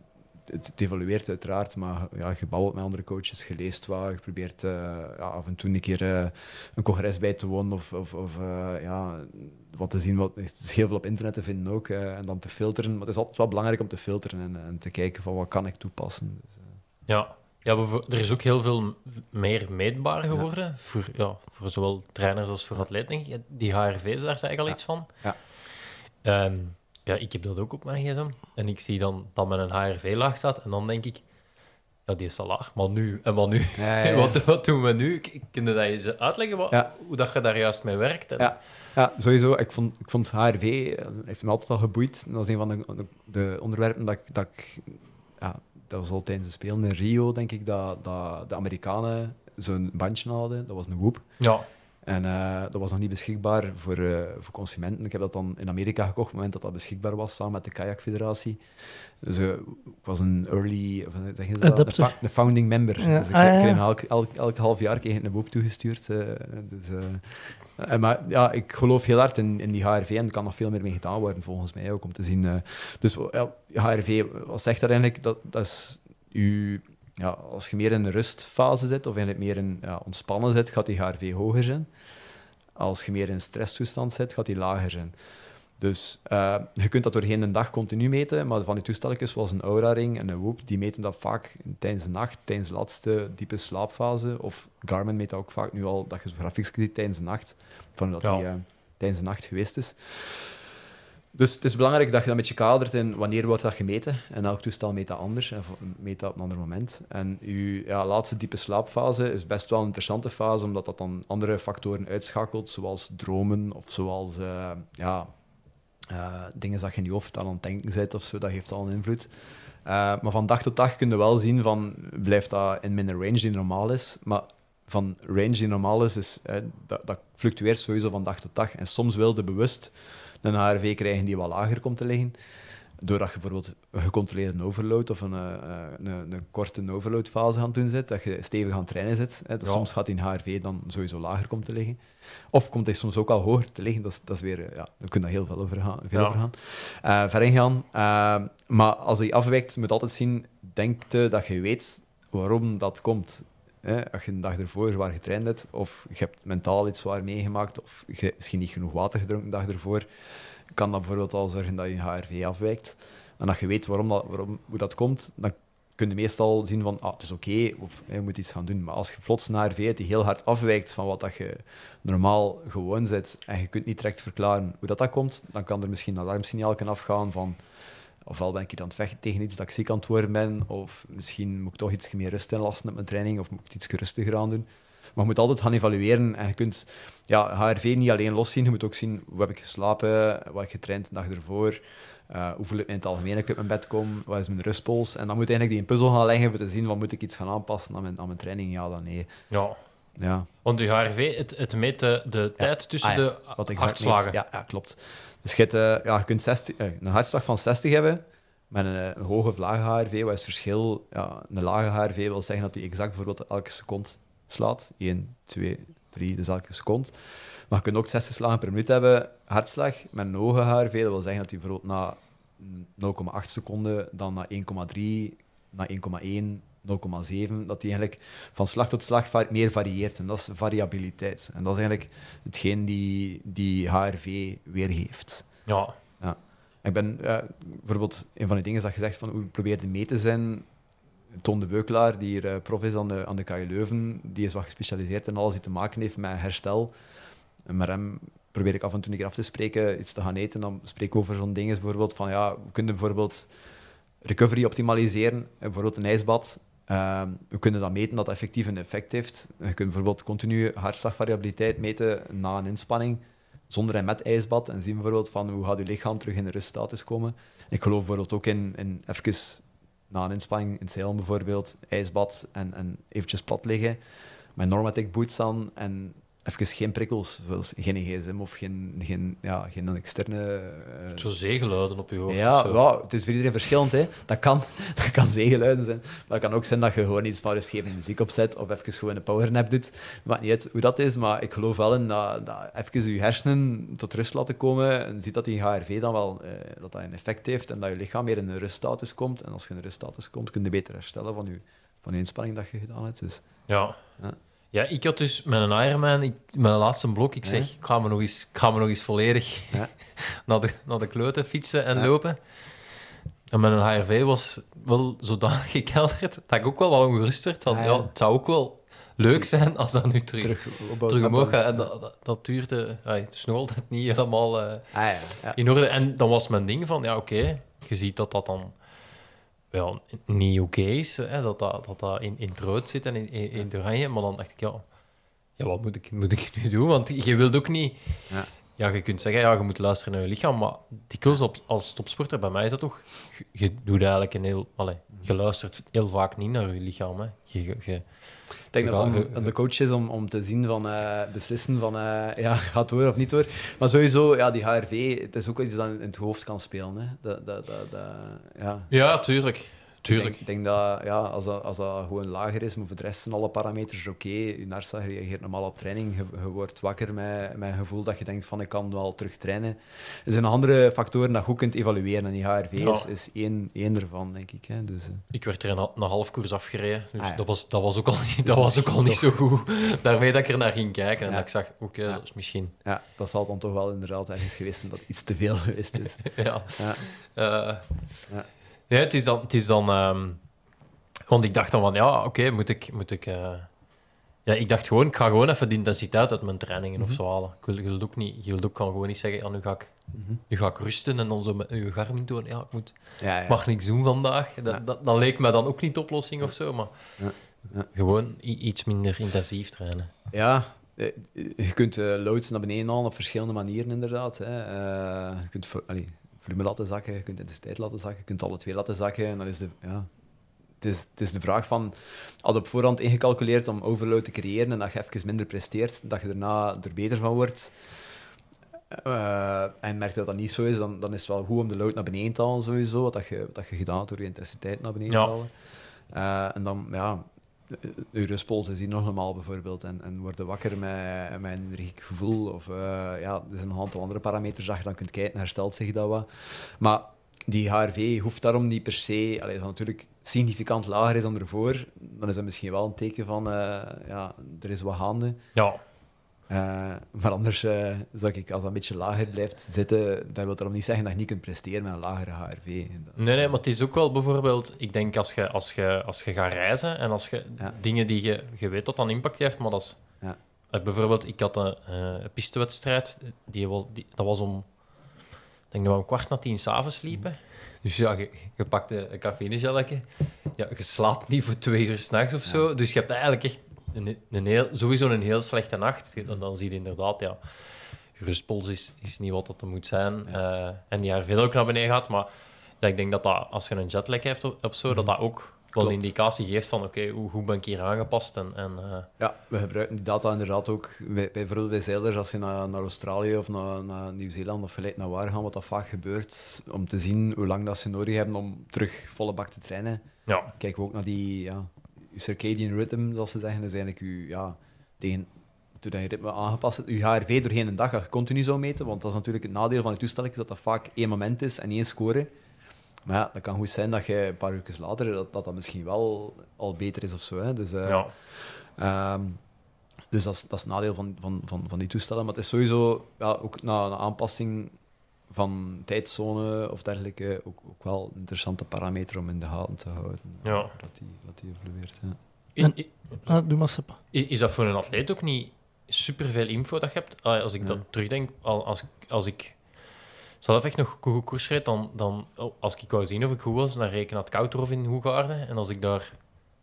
het, het evolueert uiteraard, maar ja, je babbelt met andere coaches, je leest wat, je probeert eh, ja, af en toe een keer eh, een congres bij te wonen of, of, of eh, ja, wat te zien. Wat, er is heel veel op internet te vinden ook, en dan te filteren. Maar het is altijd wel belangrijk om te filteren en, en te kijken van wat kan ik toepassen. Dus, Ja, ja er is ook heel veel meer meetbaar geworden. Voor, ja, voor zowel trainers als voor atleten. Die HRV's, daar zei ik al Ja. iets van. Ja. Ehm, ja, ik heb dat ook op mijn gsm. En ik zie dan dat men een HRV-laag staat. En dan denk ik, ja, die is al laag. Maar nu, en wat nu? Ja, ja, ja. Wat, wat doen we nu? K- Kun je dat eens uitleggen, wat, hoe dat je daar juist mee werkt? En, Ja. Ja, sowieso. Ik vond, ik vond HRV, eh, heeft me altijd al geboeid. Dat was een van de, de, de onderwerpen dat ik... Dat ik ja, dat was al tijdens de Spelen in Rio, denk ik, dat, dat de Amerikanen zo'n bandje hadden. Dat was een Whoop. Ja. En eh, dat was nog niet beschikbaar voor, eh, voor consumenten. Ik heb dat dan in Amerika gekocht op het moment dat dat beschikbaar was, samen met de Kayak Federatie. Dus eh, ik was een early, zeg je dat? Een founding member. Ja. Dus ik, Ah, ja, kreeg elk, elk, elk half jaar kreeg ik een boek toegestuurd. dus, eh, maar ja, ik geloof heel hard in, in die HRV en er kan nog veel meer mee gedaan worden, volgens mij ook, om te zien. dus ja, HRV, wat zegt dat eigenlijk? Dat, dat is uw, ja, als je meer in een rustfase zit, of eigenlijk meer in ja, ontspannen zit, gaat die HRV hoger zijn. Als je meer in een stresstoestand zit, gaat die lager zijn. Dus eh, je kunt dat doorheen een dag continu meten, maar van die toestelletjes zoals een Aura-ring en een Whoop, die meten dat vaak tijdens de nacht, tijdens de laatste diepe slaapfase. Of Garmin meet dat ook vaak nu al, dat je zo grafisch ziet tijdens de nacht, van dat Ja. die eh, tijdens de nacht geweest is. Dus het is belangrijk dat je dat met je kadert in wanneer wordt dat gemeten. En elk toestel meet dat anders en meet dat op een ander moment. En je ja, laatste diepe slaapfase is best wel een interessante fase, omdat dat dan andere factoren uitschakelt, zoals dromen of zoals eh, ja, eh, dingen dat je in je hoofd aan het denken bent of zo, dat heeft al een invloed. Eh, maar van dag tot dag kun je wel zien van, blijft dat in mijn range die normaal is, maar van range die normaal is, is dat, dat fluctueert sowieso van dag tot dag. En soms wil je bewust een HRV krijgen die wat lager komt te liggen, doordat je bijvoorbeeld een gecontroleerde overload of een, eh, eh, een, een korte overloadfase aan het doen zit, dat je stevig aan het trainen zit. Hè. Ja. Soms gaat die HRV dan sowieso lager komen te liggen. Of komt hij soms ook al hoger te liggen. Dat is, dat is weer, eh, ja, daar kun je heel veel over gaan. Veel Ja. over gaan. Ver ingaan. Maar als hij afwijkt, je moet altijd zien, denk je dat je weet waarom dat komt. Hè? Als je een dag ervoor zwaar getraind hebt, of je hebt mentaal iets zwaar meegemaakt, of je hebt misschien niet genoeg water gedronken de dag ervoor, kan dat bijvoorbeeld al zorgen dat je HRV afwijkt. En als je weet waarom dat, waarom, hoe dat komt, dan kun je meestal zien van ah, het is oké, of je moet iets gaan doen. Maar als je plots een HRV die heel hard afwijkt van wat dat je normaal gewoon zit, en je kunt niet direct verklaren hoe dat, dat komt, dan kan er misschien een alarmsignaal afgaan van ofwel ben ik hier aan het vechten tegen iets dat ik ziek aan het worden ben, of misschien moet ik toch iets meer rust inlassen met mijn training, of moet ik het iets rustiger aan doen. Maar je moet altijd gaan evalueren en je kunt ja, HRV niet alleen loszien, je moet ook zien hoe heb ik geslapen, wat heb ik getraind de dag ervoor, eh, hoe voel ik me in het algemeen ik uit mijn bed kom, wat is mijn rustpols. En dan moet je eigenlijk die een puzzel gaan leggen voor te zien, wat moet ik iets gaan aanpassen aan mijn, aan mijn training, ja dan nee. ja. Ja. Want je HRV, het, het meet de, de tijd tussen Ah ja, de hartslagen. meet. Ja, ja, klopt. Dus je, eh, ja, je kunt 60, eh, een hartslag van 60 hebben met een, eh, een hoge of lage HRV. Wat is het verschil? Ja, een lage HRV wil zeggen dat hij exact bijvoorbeeld elke seconde slaat. 1, 2, 3, dus elke seconde. Maar je kunt ook 60 slagen per minuut hebben, hartslag. Met een hoge HRV, dat wil zeggen dat hij bijvoorbeeld na 0,8 seconden, dan na 1,3, na 1,1, 0,7, dat die eigenlijk van slag tot slag va- meer varieert. En dat is variabiliteit. En dat is eigenlijk hetgeen die, die HRV weergeeft. Ja. Ik ben eh, bijvoorbeeld een van die dingen dat je zegt van hoe probeer je mee te zijn. Ton de Beukelaar, die hier eh, prof is aan de, aan de KU Leuven, die is wat gespecialiseerd in alles die te maken heeft met herstel. En met hem probeer ik af en toe een keer af te spreken, iets te gaan eten. Dan spreek ik over zo'n dingen bijvoorbeeld van ja, we kunnen bijvoorbeeld recovery optimaliseren, bijvoorbeeld een ijsbad. Ehm, we kunnen dat meten dat effectief een effect heeft. Je kunt bijvoorbeeld continu hartslagvariabiliteit meten na een inspanning, zonder en met ijsbad, en zien bijvoorbeeld van hoe gaat je lichaam terug in de ruststatus komen. Ik geloof bijvoorbeeld ook in, in even na een inspanning, in het bijvoorbeeld, ijsbad en, en eventjes plat liggen, met Normatic boots aan en even geen prikkels, zoals geen gsm of geen, geen, ja, geen externe... eh, Zo zeegeluiden op je hoofd. of ja, wel, het is voor iedereen verschillend. Hè. Dat, kan, dat kan zeegeluiden zijn. Maar het kan ook zijn dat je gewoon iets van rustgevende muziek opzet of even gewoon een powernap doet. Maakt niet uit hoe dat is, maar ik geloof wel in dat, dat even je hersenen tot rust laten komen en ziet dat die HRV dan wel eh, dat dat een effect heeft en dat je lichaam meer in een ruststatus komt. En als je in een ruststatus komt, kun je beter herstellen van je, van je inspanning dat je gedaan hebt. Dus, Ja. Ja. Ja, ik had dus met een Ironman, ik, mijn laatste blok, ik zeg, ik ga me nog eens, ga me nog eens volledig Ja. naar, de, naar de kloten fietsen en lopen. En mijn HRV was wel zodanig gekelderd dat ik ook wel wat ongerust werd. Ah, ja. ja. het zou ook wel leuk zijn als dat nu terug, terug omhoog gaat. En dat, dat, dat duurde... het is nog altijd niet helemaal eh, Ah, ja, ja. in orde. En dan was mijn ding van, ja, oké, je ziet dat dat dan wel is, hè, dat, dat, dat in, in het zit en in, in, in het oranje. Maar dan dacht ik, ja, ja wat moet ik, moet ik nu doen? Want je wilt ook niet... Ja. Ja, je kunt zeggen, ja, je moet luisteren naar je lichaam, maar dikwijls op, als topsporter, bij mij is dat toch... Je, je doet eigenlijk een heel... Allee, je luistert heel vaak niet naar je lichaam, hè. Je, je, je- Ik denk dat het aan- de coach is om, om te zien van eh, beslissen van eh, ja, gaat door of niet door. Maar sowieso, ja, die HRV, het is ook iets dat in het hoofd kan spelen. Hè. Dat, dat, dat, dat- ja. Ja, tuurlijk. Ik Tuurlijk. denk, ik denk dat ja, als, dat als dat gewoon lager is, maar voor de rest zijn alle parameters oké. Je narsa reageert normaal op training. Je, je wordt wakker met, met het gevoel dat je denkt van ik kan wel terug trainen. Er zijn andere factoren dat je goed kunt evalueren. En die HRV is, Ja. is één, één ervan, denk ik. Hè. Dus, eh, Ik werd er een, een half koers afgereden. Dus Ah, ja. dat, was, dat was ook al niet, dat was ook al niet zo goed. Daarmee dat ik er naar ging kijken en Ja. dat ik zag, oké, dat is misschien... ja, dat zal dan toch wel inderdaad ergens geweest zijn dat iets te veel geweest is. ja. Ja. Ja. het is dan... Het is dan ehm, want ik dacht dan van, ja, oké, moet ik... Moet ik eh, ja, ik dacht gewoon, ik ga gewoon even de intensiteit uit mijn trainingen Mhm. of zo halen. Ik wil, ook niet, je wilt ook gewoon niet zeggen, ja, nu ga ik, Mhm. nu ga ik rusten en dan zo met je Garmin doen. Ja, ik moet, Ja, mag niks doen vandaag. Dat, Ja. dat, dat leek me dan ook niet de oplossing of zo, maar gewoon iets minder intensief trainen. Ja, eh, je kunt eh loads naar beneden halen op verschillende manieren, inderdaad. Hè. Je kunt allee, volume laten zakken, je kunt intensiteit laten zakken, je kunt alle twee laten zakken. En dan is de, ja, het, is, het is de vraag van, had je op voorhand ingecalculeerd om overload te creëren en dat je even minder presteert, dat je daarna er beter van wordt. Eh, en merkt dat dat niet zo is, dan, dan is het wel goed om de load naar beneden te halen sowieso, wat dat je, wat dat je gedaan hebt door je intensiteit naar beneden Ja. te halen. Eh, en dan, ja, je rustpols is hier nog normaal bijvoorbeeld en, en worden wakker met, met een gevoel. Of eh, ja, er zijn een aantal andere parameters dat je dan kunt kijken, herstelt zich dat wat. Maar die HRV hoeft daarom niet per se, allee, als dat natuurlijk significant lager is dan ervoor, dan is dat misschien wel een teken van, eh, ja, er is wat gaande. Ja, Eh, maar anders eh zou ik, als dat een beetje lager blijft zitten, dat wil daarom niet zeggen dat je niet kunt presteren met een lagere HRV. Nee, nee, maar het is ook wel bijvoorbeeld... Ik denk als je, als je, als je gaat reizen en als je Ja. dingen die je... Je weet dat dat een impact heeft, maar dat is... Ja. Eh, bijvoorbeeld, ik had een, eh, een pistewedstrijd. Die, wel- die, dat was om... Ik denk dat we om kwart na tien s'avonds liepen. Dus ja, je, je pakt een, een café-gelletje. Ja, je slaapt niet voor twee uur s'nachts of zo. Dus je hebt eigenlijk echt een, een heel, sowieso een heel slechte nacht. En dan zie je inderdaad, ja... Rustpols is, is niet wat dat er moet zijn. Eh, en die veel ook naar beneden gaat. Maar dat ik denk dat, dat als je een jetlag hebt of, of zo, dat dat ook wel Mhm. Klopt. een indicatie geeft van oké, hoe goed ben ik hier aangepast? En, en, eh, Ja, we gebruiken die data inderdaad ook bij, bij, bijvoorbeeld bij zeilers als je naar, naar Australië of naar, naar Nieuw-Zeeland of gelijk naar waar gaan, wat dat vaak gebeurt, om te zien hoe lang dat ze nodig hebben om terug volle bak te trainen. ja, Kijken we ook naar die ja, je circadian rhythm, zoals ze zeggen. Is eigenlijk je, ja, tegen, toen je ritme aangepast hebt, je HRV doorheen een dag dat je continu zou meten, want dat is natuurlijk het nadeel van die toestel, dat dat vaak één moment is en één score. Maar ja, dat kan goed zijn dat je een paar uur later, dat, dat dat misschien wel al beter is of zo. Hè. Dus, eh, ja. Ehm, dus dat is, dat is het nadeel van, van, van, van die toestellen. Maar het is sowieso ja, ook na een aanpassing van tijdzone of dergelijke ook, ook wel een interessante parameter om in de gaten te houden. Ja. Dat die, dat die evolueert. Ja. En- Ah, doe maar, Sepp. i- is dat voor een atleet ook niet superveel info dat je hebt? Ah, Als ik Ja. dat terugdenk, al- als, als ik zelf echt nog goed koers reed, dan, dan oh, als ik wou zien of ik goed was, dan reed ik naar het Koudhof in Hoegaarde. En als ik daar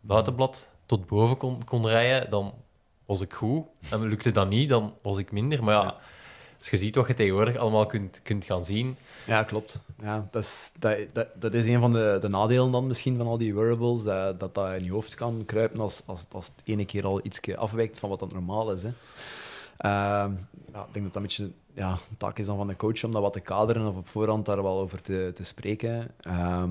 buitenblad tot boven kon, kon rijden, dan was ik goed. En lukte dat niet, dan was ik minder. Maar ja, Ja. Als je ziet wat je tegenwoordig allemaal kunt, kunt gaan zien, Ja, klopt. Ja, dat, is, dat, dat, is een van de, de nadelen dan misschien van al die wearables, dat dat, dat in je hoofd kan kruipen als, als, als het ene keer al iets afwijkt van wat dat normaal is. Hè. Ehm, ja, ik denk dat dat een beetje ja, taak is dan van de coach om dat wat te kaderen of op voorhand daar wel over te, te spreken. Ehm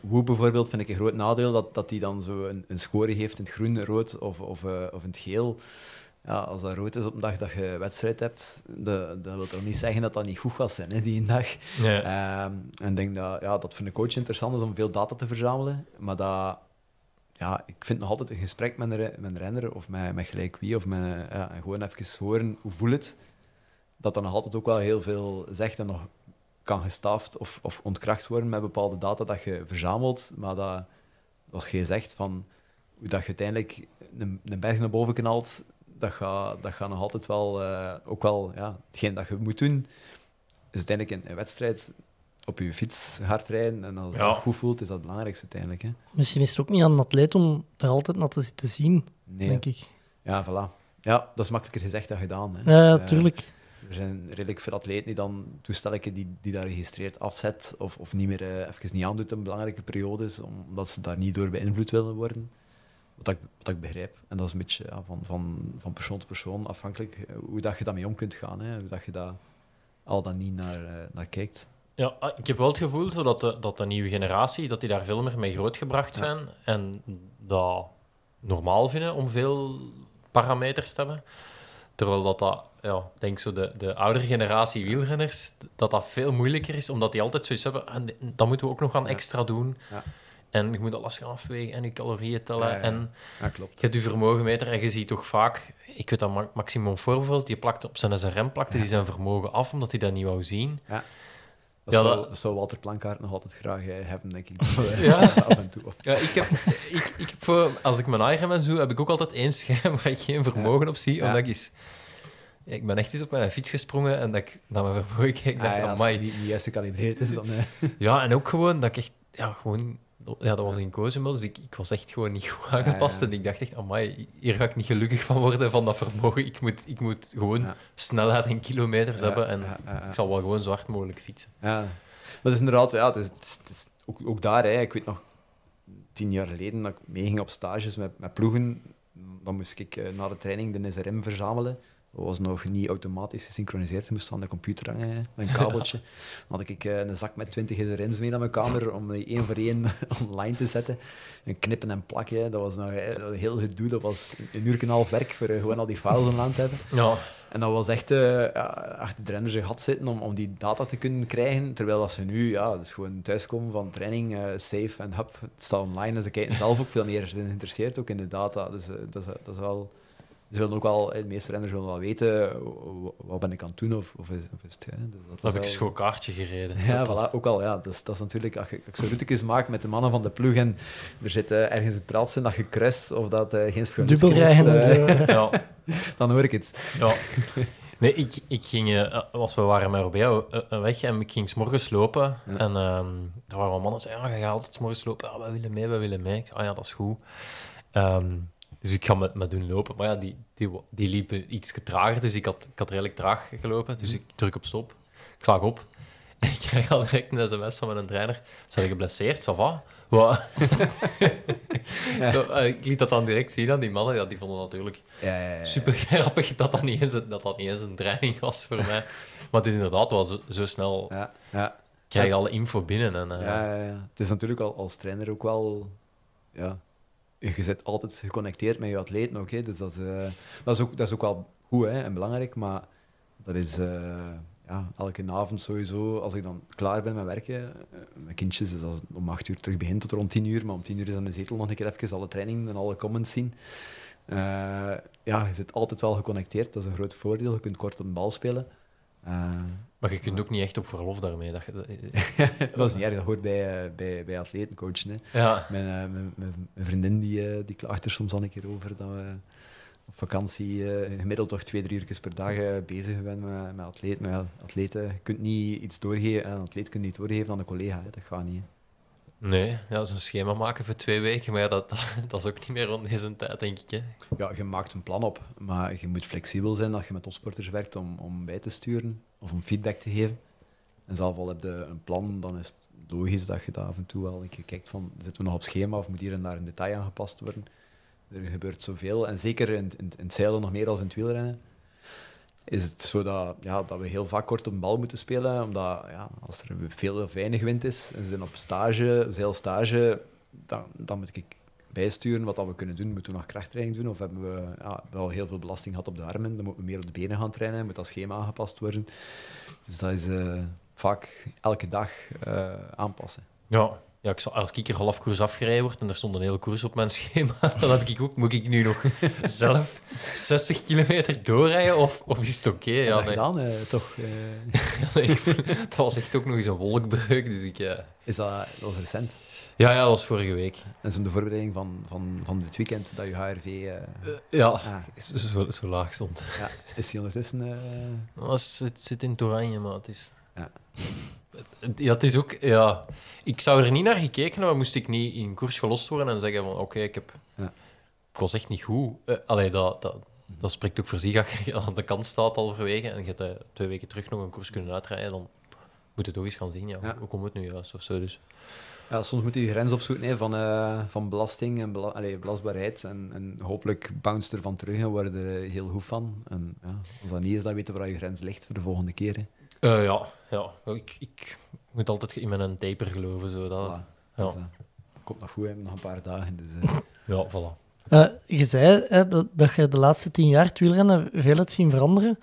Woe bijvoorbeeld vind ik een groot nadeel, dat, dat die dan zo een, een score heeft in het groen, rood of, of, eh, of in het geel. Ja, als dat rood is op een dag dat je wedstrijd hebt, dat, dat wil toch niet zeggen dat dat niet goed gaat zijn, hè, die dag. nee, Ehm, en ik denk dat ja, dat voor een coach interessant is om veel data te verzamelen, maar dat, ja, ik vind nog altijd een gesprek met een, re- met een renner of met, met gelijk wie, of met, ja, gewoon even horen hoe voel het, dat dat nog altijd ook wel heel veel zegt en nog kan gestaafd of, of ontkracht worden met bepaalde data dat je verzamelt, maar dat wat je zegt van hoe dat je uiteindelijk een, een berg naar boven knalt, dat gaat, dat gaat nog altijd wel, eh, ook wel, ja, hetgeen dat je moet doen, is uiteindelijk in een wedstrijd op je fiets hard rijden. En als je Ja. dat goed voelt, is dat het belangrijkste uiteindelijk. Hè? Misschien is het ook niet aan een atleet om er altijd naar te zitten zien, Nee. denk ik. Ja, voilà. Ja, dat is makkelijker gezegd dan gedaan. Hè. Ja, Eh, tuurlijk. Er zijn redelijk veel atleten die dan toestellen die, die daar registreerd afzet of, of niet meer eh, even niet aandoet in belangrijke periodes, om- omdat ze daar niet door beïnvloed willen worden. Wat ik, wat ik begrijp. En dat is een beetje ja, van, van, van persoon tot persoon afhankelijk eh, hoe dat je daarmee om kunt gaan. Hè. Hoe dat je daar al dan niet naar, eh, naar kijkt. Ja, ah, ik heb wel het gevoel zo dat, de, dat de nieuwe generatie dat die daar veel meer mee grootgebracht Ja. zijn en dat normaal vinden om veel parameters te hebben. Terwijl dat, dat ja, denk zo de, de oudere generatie wielrenners, dat dat veel moeilijker is, omdat die altijd zoiets hebben, en dat moeten we ook nog gaan extra doen. Ja. En je moet alles gaan afwegen en je calorieën tellen. Ja, ja, ja. En Ja, klopt. je hebt je vermogenmeter en je ziet toch vaak, ik weet dat Ma- Maximum voorbeeld, die plakte op zijn SRM plakte die zijn vermogen af omdat hij dat niet wou zien. Dat, Ja, zou, dat- dat zou Walter Plankaart nog altijd graag eh, hebben, denk ik. Ja. Af en toe. Ja, ik heb, ik, ik heb voor, als ik mijn Ironman doe, heb ik ook altijd één scherm waar ik geen vermogen op zie. Ja. Omdat ik eens... ja, Ik ben echt eens op mijn fiets gesprongen en dat ik naar mijn vermogen keek. Ik dacht, Ah, ja, als het niet, niet juist gecalibreerd is, dan... eh, Ja, en ook gewoon dat ik echt... Ja, gewoon... Ja, dat was in Cozumel, dus ik, ik was echt gewoon niet goed aangepast. ja. En ik dacht echt, amai, hier ga ik niet gelukkig van worden, van dat vermogen. Ik moet, ik moet gewoon Ja. snelheid en kilometers hebben en ik zal wel gewoon zo hard mogelijk fietsen. Ja, maar het is inderdaad, ja, het is, het is ook, ook daar, hè, ik weet nog, tien jaar geleden dat ik meeging op stages met, met ploegen, dan moest ik eh, na de training de SRM verzamelen. Dat was nog niet automatisch gesynchroniseerd, je moest aan de computer hangen met een kabeltje. Dan had ik eh, een zak met 20 SRM's mee naar mijn kamer om die één voor één online te zetten. En knippen en plakken, dat was nog eh, een heel gedoe, dat was een uur en een half werk voor eh, gewoon al die files online te hebben. Ja, En dat was echt ja, achter de renners gat zitten om, om die data te kunnen krijgen. Terwijl dat ze nu, ja, dus gewoon thuiskomen van training, eh safe en hup, het staat online. En ze kijken zelf ook veel meer geïnteresseerd ook in de data. Dus dat, is, dat is wel... Ze willen ook wel, eh, de meeste renners willen wel weten, wat ben ik aan het doen of, of, is, of is het... Hè? Dus dat dan is heb ik een wel- schoon kaartje gereden. ja, voilà, ook al. Ja, dat, is, dat is natuurlijk, als, je, als ik zo routekes maak met de mannen van de ploeg en er zit eh, ergens een praatje dat je kruist of dat eh geen en zo. Ja. dan hoor ik het. Ja. Nee, ik, ik ging, eh, als we waren met Robea eh, weg en ik ging 's morgens lopen. Ja. En ehm er waren wel mannen die zeiden, ja, je gaat altijd 's morgens lopen. Ja, wij willen mee, wij willen mee. Ik zei, ah ja, dat is goed. Ehm, dus ik ga met, met doen lopen. Maar ja, die, die, die liepen iets trager, dus ik had, ik had redelijk traag gelopen. Dus ik druk op stop. Ik slag op. En ik krijg al direct een sms van mijn trainer. Zijn je geblesseerd? Ça va? Wat? Ja, eh, ik liet dat dan direct zien aan die mannen. Ja, die vonden natuurlijk Ja, ja, ja. super grappig dat dat niet eens, een- dat dat niet eens een training was voor mij. Maar het is inderdaad wel zo, zo snel. Ja, ja. krijg je alle info binnen. En, eh, Ja, ja, ja. Het is natuurlijk al als trainer ook wel. Ja, je zit altijd geconnecteerd met je atleten ook. Hè. Dus dat is, eh, dat, is ook, dat is ook wel goed hè, en belangrijk. Maar dat is eh, ja, elke avond sowieso, als ik dan klaar ben met werken, eh, met kindjes, dus als om acht uur terug begint tot rond tien uur. Maar om tien uur is dan de zetel nog een keer even alle trainingen en alle comments zien. Ja, je zit altijd wel geconnecteerd. Dat is een groot voordeel. Je kunt kort de bal spelen. Maar je kunt ook niet echt op verlof daarmee. Dat dat- dat is niet erg, dat hoort bij, eh, bij, bij atletencoachen. Hè. ja. Mijn, eh, mijn, mijn, mijn vriendin die, eh, die klaagt er soms al een keer over dat we op vakantie gemiddeld toch twee, drie uur per dag bezig zijn met, met atleten. Maar ja, atleten, je kunt niet iets doorgeven, en een atleet kunt niet doorgeven aan een collega. Hè. Dat gaat niet. hè. Nee, ja, een schema maken voor twee weken. Maar ja, dat, dat, is ook niet meer rond deze tijd, denk ik. Hè. Ja, je maakt een plan op, maar je moet flexibel zijn als je met topsporters werkt om, om bij te sturen of om feedback te geven. En zelf al heb je een plan, dan is het logisch dat je daar af en toe wel een kijkt van, zitten we nog op schema of moet hier en daar een detail aangepast worden? Er gebeurt zoveel, en zeker in, in, in het zeilen nog meer dan in het wielrennen, is het zo dat, ja, dat we heel vaak kort op een bal moeten spelen, omdat ja, als er veel of weinig wind is, en ze zijn op stage, zeilstage, dan, dan moet ik bijsturen wat dat we kunnen doen. Moeten we nog krachttraining doen of hebben we ja, wel heel veel belasting gehad op de armen? Dan moeten we meer op de benen gaan trainen, moet dat schema aangepast worden. Dus dat is eh, vaak elke dag eh, aanpassen. Ja. Ja, ja, ik zal, als ik er half koers afgereden word en er stond een hele koers op mijn schema, dan heb ik ook, moet ik nu nog zelf 60 kilometer doorrijden of, of is het oké? Ja, nee. gedaan, eh, toch? eh, Ja, nee, ik- dat was echt ook nog eens een wolkbreuk, dus ik... ja. is dat, dat was recent. Ja, ja, dat was vorige week. Is in de voorbereiding van, van, van dit weekend dat je HRV... eh, Ja, ah, zo, zo, zo laag stond. ja. Is die ondertussen... eh, Nou, Het zit, zit in het oranje, maar het is... Ja. Het- het- Ja, het is ook... Ja, ik zou er niet naar gekeken hebben, moest ik niet in koers gelost worden en zeggen van, oké, ik heb... Ja. Ik was echt niet goed. Eh, allee, dat, dat, dat spreekt ook voor zich. Als je aan de kant staat halverwege en je hebt eh, twee weken terug nog een koers kunnen uitrijden, dan moet je toch eens gaan zien, ja, Ja. hoe komt het nu juist of zo. Dus. Ja, soms moet je die grens opzoeken hè, van, eh, van belasting en bela allee, belastbaarheid. En, en hopelijk bounce er van terug en worden er heel goed van. En ja, als dat niet is, dan weten we waar je grens ligt voor de volgende keer. hè. Eh, ja, ja. Ik, ik moet altijd in mijn taper geloven. Zo, dat, Voilà. ja. Dus, komt nog goed, hè, nog een paar dagen. Dus, eh, ja, voilà. Eh, je zei hè, dat, dat je de laatste tien jaar het wielrennen veel hebt zien veranderen.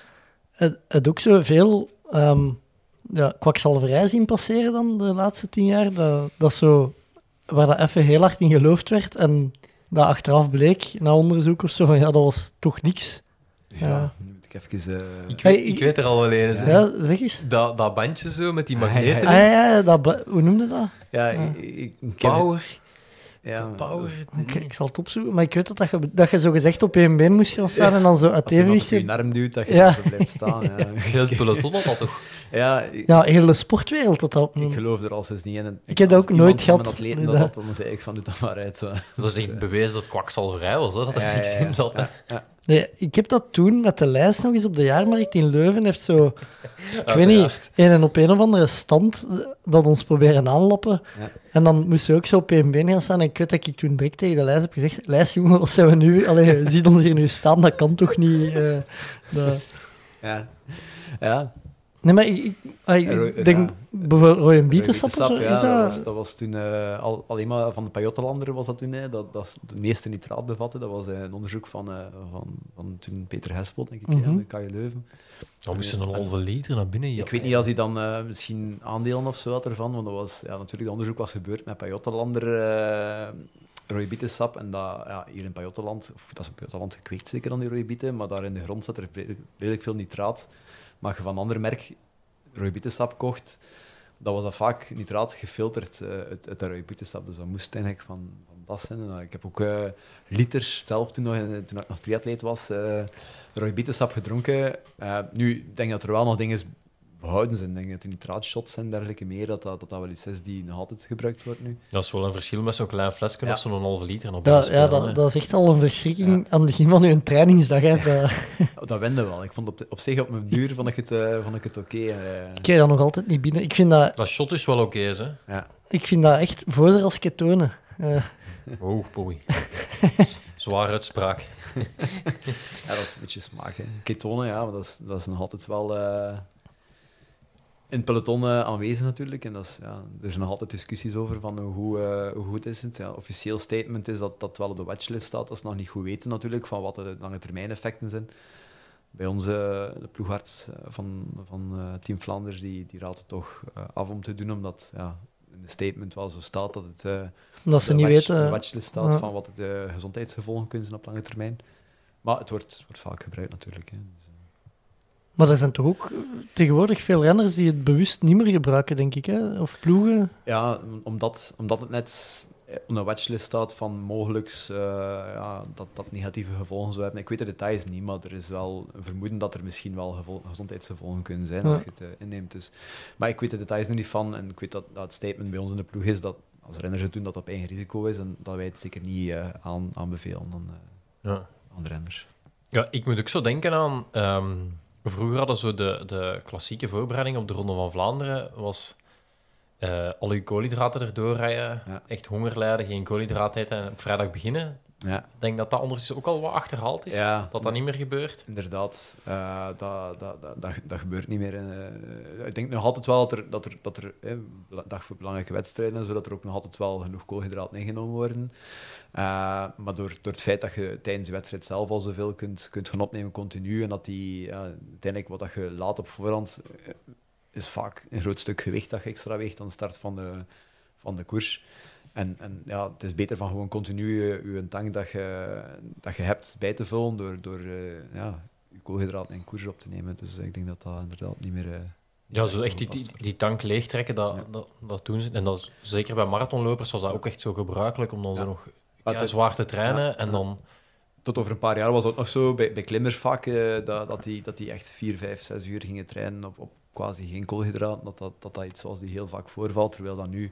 Het, het ook zo veel ehm ja, kwakzalverij zien passeren dan de laatste tien jaar. Dat, dat zo, waar dat even heel hard in geloofd werd en dat achteraf bleek, na onderzoek of zo, van ja, dat was toch niks. ja, Ja. Even... eh, Ik, weet, ik ik- weet er al wel een. hè. Ja, zeg eens. Dat, dat bandje zo met die Ah, ja, magneten. ja. Ah, ja, ja, dat, hoe noemde dat? ja, Ja. ik, Power. Ja, power. Ik, ik zal het opzoeken, maar ik weet dat, dat, je, dat je zo gezegd op één been moest gaan staan en dan zo uit Als iemand evenwicht... op je arm duwt, dat je Ja. blijft staan. Ja, Heel het peloton had dat toch? ja ik, Ja, heel de sportwereld dat dat... ik geloof er al sinds niet in. Ik heb dat als ook nooit iemand gehad. atleten Nee, dat, dat- had, dan zei ik van, doe dat maar uit. Zo. Dat is echt bewezen dat kwakzalverij was, hè? dat er Ja, niks in zat. Nee, ik heb dat toen met de lijst nog eens op de jaarmarkt in Leuven. Heeft zo, ik weet niet, een en op een of andere stand dat ons proberen aanlappen. Ja. En dan moesten we ook zo op één been gaan staan. En ik weet dat ik toen direct tegen de lijst heb gezegd: Lijst, jongen, wat zijn we nu? Allee, ziet ons hier nu staan, dat kan toch niet? eh, dat- Ja. ja. Nee, maar ik, ik, ik Ja, Roy- denk ja. bijvoorbeeld rode bietensap of zo. ja, Is dat, dat... was, dat was toen eh, al, alleen maar van de Pajottenlander was dat toen, hè, dat, dat de meeste nitraat bevatte. Dat was eh, een onderzoek van, eh, van, van toen Peter Hespel, denk ik, de KU Leuven. Dan moesten een halve liter naar binnen. Ik weet niet als hij dan eh, misschien aandelen of zo had ervan, want dat was, ja, natuurlijk, het onderzoek was gebeurd met Pajottenlander, eh rode bietensap. En dat, ja, hier in Pajottenland, of dat is in Pajottenland gekweekt zeker dan die rode bieten, maar daar in de grond zat er redelijk, redelijk veel nitraat. Maar je van een ander merk rode bietensap kocht, dan was dat vaak nitraat gefilterd eh, uit, uit dat bietensap. Dus dat moest eigenlijk van, van dat zijn. Eh, ik heb ook eh, liters zelf toen, nog, in- toen ik nog triatleet was, eh bietensap gedronken. Eh, nu, ik denk dat er wel nog dingen behouden zijn. Ik denk dat die nitraatshots en dergelijke meer, dat dat, dat dat wel iets is die nog altijd gebruikt wordt nu. Dat is wel een verschil met zo'n klein flesje Ja. of zo'n halve liter. naar Dat, ja, dat, is echt al een verschrikking aan het begin van uw trainingsdag. Hè. Dat, Oh, dat wende wel. Ik vond op, de- op zich, op mijn duur, vond ik het, eh, vond ik het oké. eh. ik krijg dat nog altijd niet binnen. Ik vind dat, Dat shot is wel oké, hè? ja. ik vind dat echt vozer als ketonen. Eh, Oh, boy. Zwaar uitspraak. ja, dat is een beetje smaak. Hè. Ketonen, ja, maar dat is, dat is nog altijd wel eh, in het peloton eh, aanwezig natuurlijk. En dat is, ja, er zijn nog altijd discussies over van hoe, eh, hoe goed is het. Ja, officieel statement is dat dat wel op de watchlist staat. Dat is nog niet goed weten natuurlijk, van wat de lange termijn effecten zijn. Bij onze de ploegarts eh, van, van eh, Team Flanders, die, die raadt het toch eh, af om te doen, omdat ja, in de statement wel zo staat dat het... eh, omdat ze niet watch- weten... de watchlist staat ja. van wat de gezondheidsgevolgen kunnen zijn op lange termijn. Maar het wordt, het wordt vaak gebruikt natuurlijk. Hè. Dus, eh, Maar er zijn toch ook tegenwoordig veel renners die het bewust niet meer gebruiken, denk ik. Hè? Of ploegen. ja, omdat, omdat het net op een watchlist staat van mogelijk eh, ja, dat dat negatieve gevolgen zou hebben. Ik weet de details niet, maar er is wel een vermoeden dat er misschien wel gevol- gezondheidsgevolgen kunnen zijn als je het eh, inneemt. Dus, maar ik weet de details er niet van en ik weet dat, dat het statement bij ons in de ploeg is dat als renners het doen, dat dat op eigen risico is en dat wij het zeker niet eh, aan, aanbevelen aan, Ja. aan de renners. Ja, ik moet ook zo denken aan... ehm, vroeger hadden zo de, de klassieke voorbereiding op de Ronde van Vlaanderen was... eh al uw koolhydraten erdoor rijden, Ja. echt honger lijden, geen koolhydraten eten en op vrijdag beginnen. Ja. Ik denk dat dat ondertussen ook al wat achterhaald is. Ja. Dat dat niet meer gebeurt. Inderdaad, eh, dat, dat, dat, dat, gebeurt niet meer. eh. ik denk nog altijd wel dat er, dat er, dat er eh, dag voor belangrijke wedstrijden, zodat er ook nog altijd wel genoeg koolhydraten ingenomen worden. Eh, maar door, door het feit dat je tijdens de wedstrijd zelf al zoveel kunt, kunt gaan opnemen continu en dat die uiteindelijk wat dat je laat op voorhand, is vaak een groot stuk gewicht dat je extra weegt aan de start van de, van de koers. En, en ja, het is beter van gewoon continu je, je tank dat je, dat je hebt bij te vullen door, door eh, ja, je koolhydraten en koers op te nemen. Dus ik denk dat dat inderdaad niet meer... eh, Ja, zo echt die, die, die tank leegtrekken, dat, Ja. dat, dat doen ze. En dat is, zeker bij marathonlopers was dat ook echt zo gebruikelijk, om dan Ja. zo nog ja, zwaar te trainen. en dan... Tot over een paar jaar was dat nog zo, bij, bij klimmers vaak, eh, dat, dat, die, dat die echt vier, vijf, zes uur gingen trainen op, op quasi geen koolhydraten. Dat dat, dat dat iets was die heel vaak voorvalt, terwijl dat nu,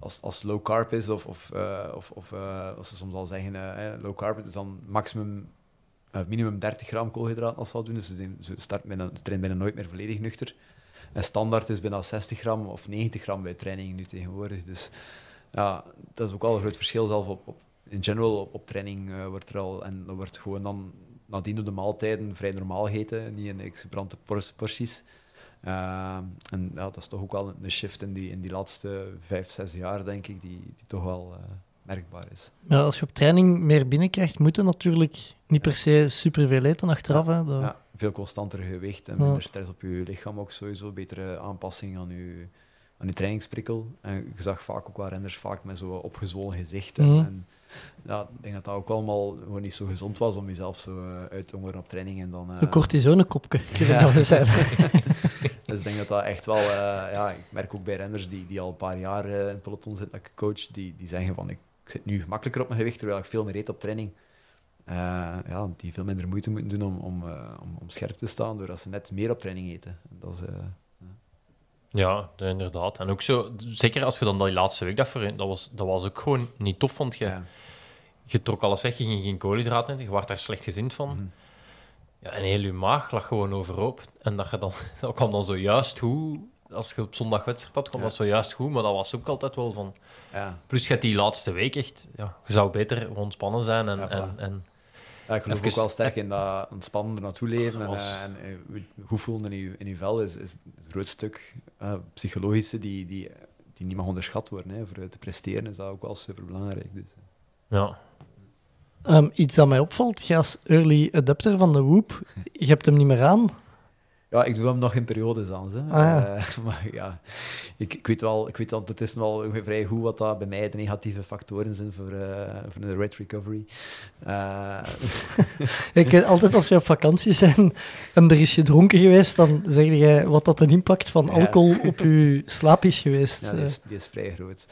als, als low carb is, of, of, eh, of, of eh, als ze soms al zeggen, eh, low carb is dan maximum, minimum 30 gram koolhydraten als ze dat doen. Dus ze, ze start bijna, trainen bijna nooit meer volledig nuchter. En standaard is bijna 60 gram of 90 gram bij training nu tegenwoordig. Dus ja, dat is ook wel een groot verschil zelf op, op in general op, training wordt er al en dan wordt gewoon dan nadien op de maaltijden vrij normaal gegeten, niet in exuberante porties. Eh, en ja, dat is toch ook wel een shift in die, in die laatste vijf, zes jaar, denk ik, die, die toch wel eh, merkbaar is. Ja, als je op training meer binnenkrijgt, moet je natuurlijk niet per se superveel eten achteraf. Hè. Dat- Ja, veel constanter gewicht en minder stress op je lichaam ook sowieso, betere aanpassing aan je, aan je trainingsprikkel. En je zag vaak ook wel renners vaak met zo'n opgezwollen gezicht. En, Mhm. en ja, ik denk dat dat ook allemaal gewoon niet zo gezond was om jezelf zo eh, uit te hongeren op training. En dan, eh, Een cortisonekopje, kun je Ja. dat zeggen. Dus ik denk dat dat echt wel... eh, ja, ik merk ook bij renners die, die al een paar jaar eh, in het peloton zitten, dat ik coach, die, die zeggen van ik, ik zit nu gemakkelijker op mijn gewicht, terwijl ik veel meer eet op training. Eh, ja, die veel minder moeite moeten doen om, om, eh, om, om scherp te staan, doordat ze net meer op training eten. En Dat is, eh, Ja, inderdaad. En ook zo, zeker als je dan die laatste week dat voor dat was, dat was ook gewoon niet tof, want je, ja. je trok alles weg, je ging geen koolhydraten eten, je werd daar slecht gezind van. Mhm. Ja, en heel je maag lag gewoon overhoop. En dat, je dan, dat kwam dan zojuist goed. Als je op zondag wedstrijd had, kwam Ja. dat zojuist goed. Maar dat was ook altijd wel van... Ja. Plus, je hebt die laatste week echt... Ja, je zou beter ontspannen zijn. En, en, en Ja, ik geloof Even- ook wel sterk in dat ontspannen naartoe leven en, eh, en eh, goed voelen in je, in je vel is, is een groot stuk eh, psychologische die, die, die niet mag onderschat worden. Hè. Voor te presteren is dat ook wel super belangrijk. Dus. ja, Ehm, iets dat mij opvalt, je als early adapter van de Whoop, je hebt hem niet meer aan. Ja, ik doe hem nog in periodes aan. Hè. Ah, ja. Eh, maar ja, ik, ik weet wel, ik weet al, het is wel vrij goed wat dat bij mij de negatieve factoren zijn voor, eh, voor de red recovery. Eh, Ik, altijd als we op vakantie zijn en er is gedronken geweest, dan zeg jij wat dat een impact van Ja. alcohol op je slaap is geweest. Ja, die is, die is vrij groot.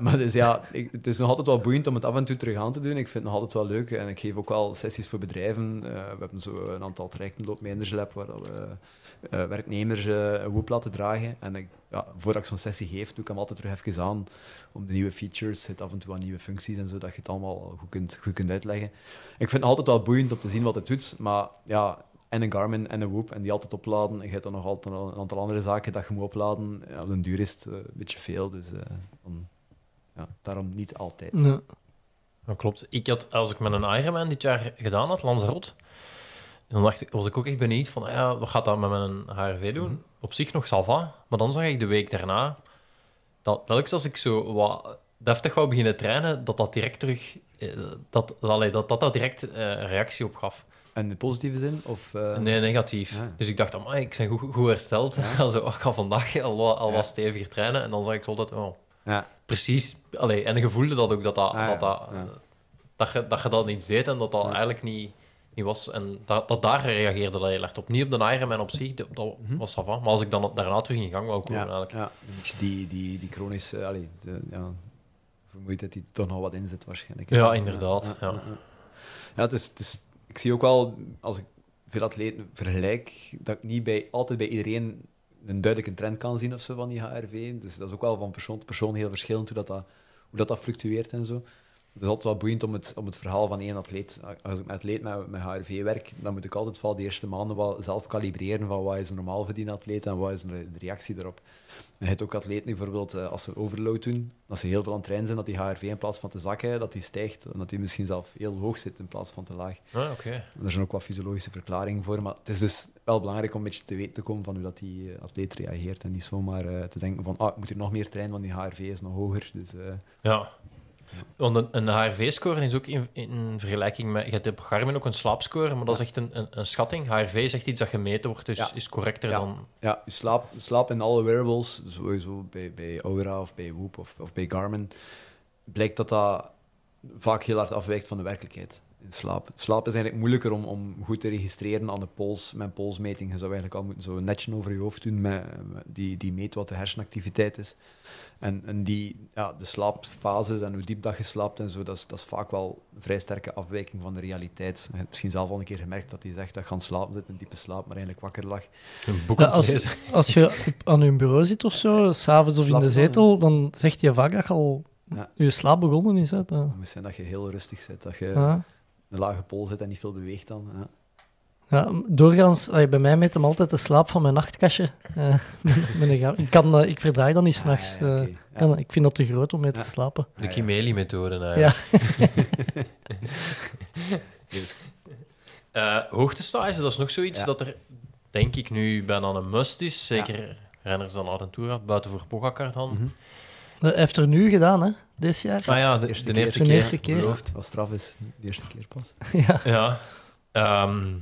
Maar dus ja, ik, het is nog altijd wel boeiend om het af en toe terug aan te doen. Ik vind het nog altijd wel leuk. En ik geef ook wel sessies voor bedrijven. We hebben zo een aantal trajecten Lab waar we werknemers eh, een woep laten dragen. En ik, ja, voordat ik zo'n sessie geef, doe ik hem altijd terug even aan om de nieuwe features, het af en toe aan nieuwe functies en zo, dat je het allemaal goed kunt, goed kunt uitleggen. Ik vind het altijd wel boeiend om te zien wat het doet, maar ja, en een Garmin en een Whoop en die altijd opladen. En je hebt dan nog altijd een aantal andere zaken dat je moet opladen. Ja, op den duur is het eh, een beetje veel, dus eh, dan, ja, daarom niet altijd. Ja. dat klopt. Ik had, als ik met een Ironman dit jaar gedaan had, Lanzarote, dan dacht ik, was ik ook echt benieuwd van, ah ja, wat gaat dat met mijn HRV doen? Op zich nog salva, maar dan zag ik de week daarna, dat telkens als ik zo wat deftig wou beginnen trainen, dat dat direct terug, eh, dat, allee, dat, dat, dat direct een reactie op gaf. En de positieve zin? Of, eh, Nee, negatief. Ja. Dus ik dacht, amai, ik ben goed, goed hersteld. Also, ik ga vandaag al, al Ja. wat steviger trainen. En dan zag ik altijd, oh, Ja, precies. Allee, en je voelde dat ook, dat, dat, Ah, dat, dat, dat, je, dat je dat iets deed en dat dat eigenlijk niet, niet was. En dat, dat daar reageerde dat heel erg op. Niet op de Ironman op zich, dat, dat Mhm. was af. Maar als ik dan daarna terug in gang wou komen, ja, eigenlijk. ja, een beetje die, die, die chronische allee, de, ja, vermoeidheid die toch nog wat in zit waarschijnlijk. Ja, inderdaad, ja. Ja, het is, het is, ik zie ook wel, als ik veel atleten vergelijk, dat ik niet bij, altijd bij iedereen een duidelijke trend kan zien of zo van die HRV. Dus dat is ook wel van persoon tot persoon heel verschillend hoe dat, dat, hoe dat, dat fluctueert en zo. Het is altijd wel boeiend om het, om het verhaal van één atleet. Als ik met atleet met, met HRV werk, dan moet ik altijd wel de eerste maanden wel zelf kalibreren van wat is een normaal verdiende atleet en wat is de reactie daarop. En je hebt ook atleten die bijvoorbeeld eh, als ze overload doen, als ze heel veel aan het trainen zijn, dat die HRV in plaats van te zakken, dat die stijgt en dat die misschien zelf heel hoog zit in plaats van te laag. Ah, er zijn ook wat fysiologische verklaringen voor, maar het is dus wel belangrijk om een beetje te weten te komen van hoe dat die eh, atleet reageert en niet zomaar eh, te denken van ah, ik moet hier nog meer trainen, want die HRV is nog hoger. Dus, eh, Ja. Want een, een HRV-score is ook in, in vergelijking met... Je hebt op Garmin ook een slaapscore, maar dat is echt een, een, een schatting. HRV is echt iets dat gemeten wordt, dus is correcter dan... Ja, je slaap, slaap in alle wearables, sowieso bij, bij Aura of bij Whoop of, of bij Garmin, blijkt dat dat vaak heel hard afwijkt van de werkelijkheid slaap. Slaap is eigenlijk moeilijker om, om goed te registreren aan de pols, met polsmeting. Je zou eigenlijk al moeten zo'n netje over je hoofd doen met, die, die meet wat de hersenactiviteit is. En, en die, ja, de slaapfases en hoe diep dat je slaapt en zo, dat is, dat is vaak wel een vrij sterke afwijking van de realiteit. Je hebt misschien zelf al een keer gemerkt dat hij zegt dat je aan het slapen zit, een diepe slaap, maar eigenlijk wakker lag. Een Ja, als, als je op, aan je bureau zit of zo, s'avonds of in de zetel, dan zegt je vaak dat je al Ja. je slaap begonnen is. Hè. Dat, Het moet zijn dat je heel rustig zit, dat je ja. Een lage pols zit en niet veel beweegt dan. Ja. Ja, doorgaans, bij mij meet hem altijd de slaap van mijn nachtkastje. Eh, met- met ik, kan, eh, ik verdraai dat niet s'nachts. Ah, ja, eh. Ja. ik vind dat te groot om mee te slapen. De Kimeli-methode. nou Ja. Dus, Eh, hoogtestage, dat is nog zoiets Ja. dat er, denk ik, nu bijna een must is. Zeker renners dan Aventura, buiten voor Pogacar dan. Mhm. Hij heeft er nu gedaan, hè, dit jaar. Maar ja, de, Eerste de keer. De eerste keer. beloofd. wat straf is, de eerste keer pas. ja. Ja. Ehm,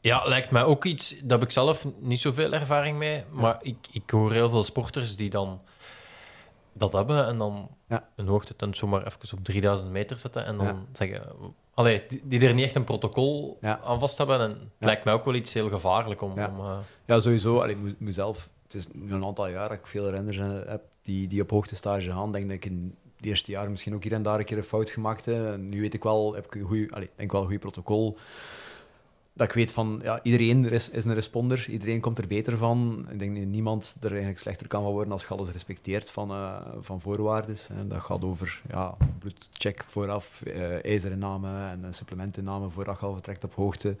ja, lijkt mij ook iets... Daar heb ik zelf niet zoveel ervaring mee. Maar ik, ik hoor heel veel sporters die dan dat hebben en dan Ja. een hoogtetent zomaar even op 3000 meter zetten en dan Ja. zeggen... Allee, die, die er niet echt een protocol Ja. aan vast hebben. En het Ja. lijkt mij ook wel iets heel gevaarlijk om... Ja. om eh, Ja, sowieso. Allee, ik moet- moet zelf, het is nu een aantal jaar dat ik veel renners heb die, die op hoogtestage gaan. Denk dat ik in het eerste jaar misschien ook hier en daar een keer een fout gemaakt. En Nu weet ik wel, heb ik een goeie, allee, ik denk wel een goed protocol. Dat ik weet van, ja, iedereen er is, is een responder. Iedereen komt er beter van. Ik denk dat niemand er eigenlijk slechter kan worden als je alles respecteert van, eh van voorwaarden. hè. Dat gaat over ja, bloedcheck vooraf, eh ijzerinname en een supplementenname voordat je al vertrekt op hoogte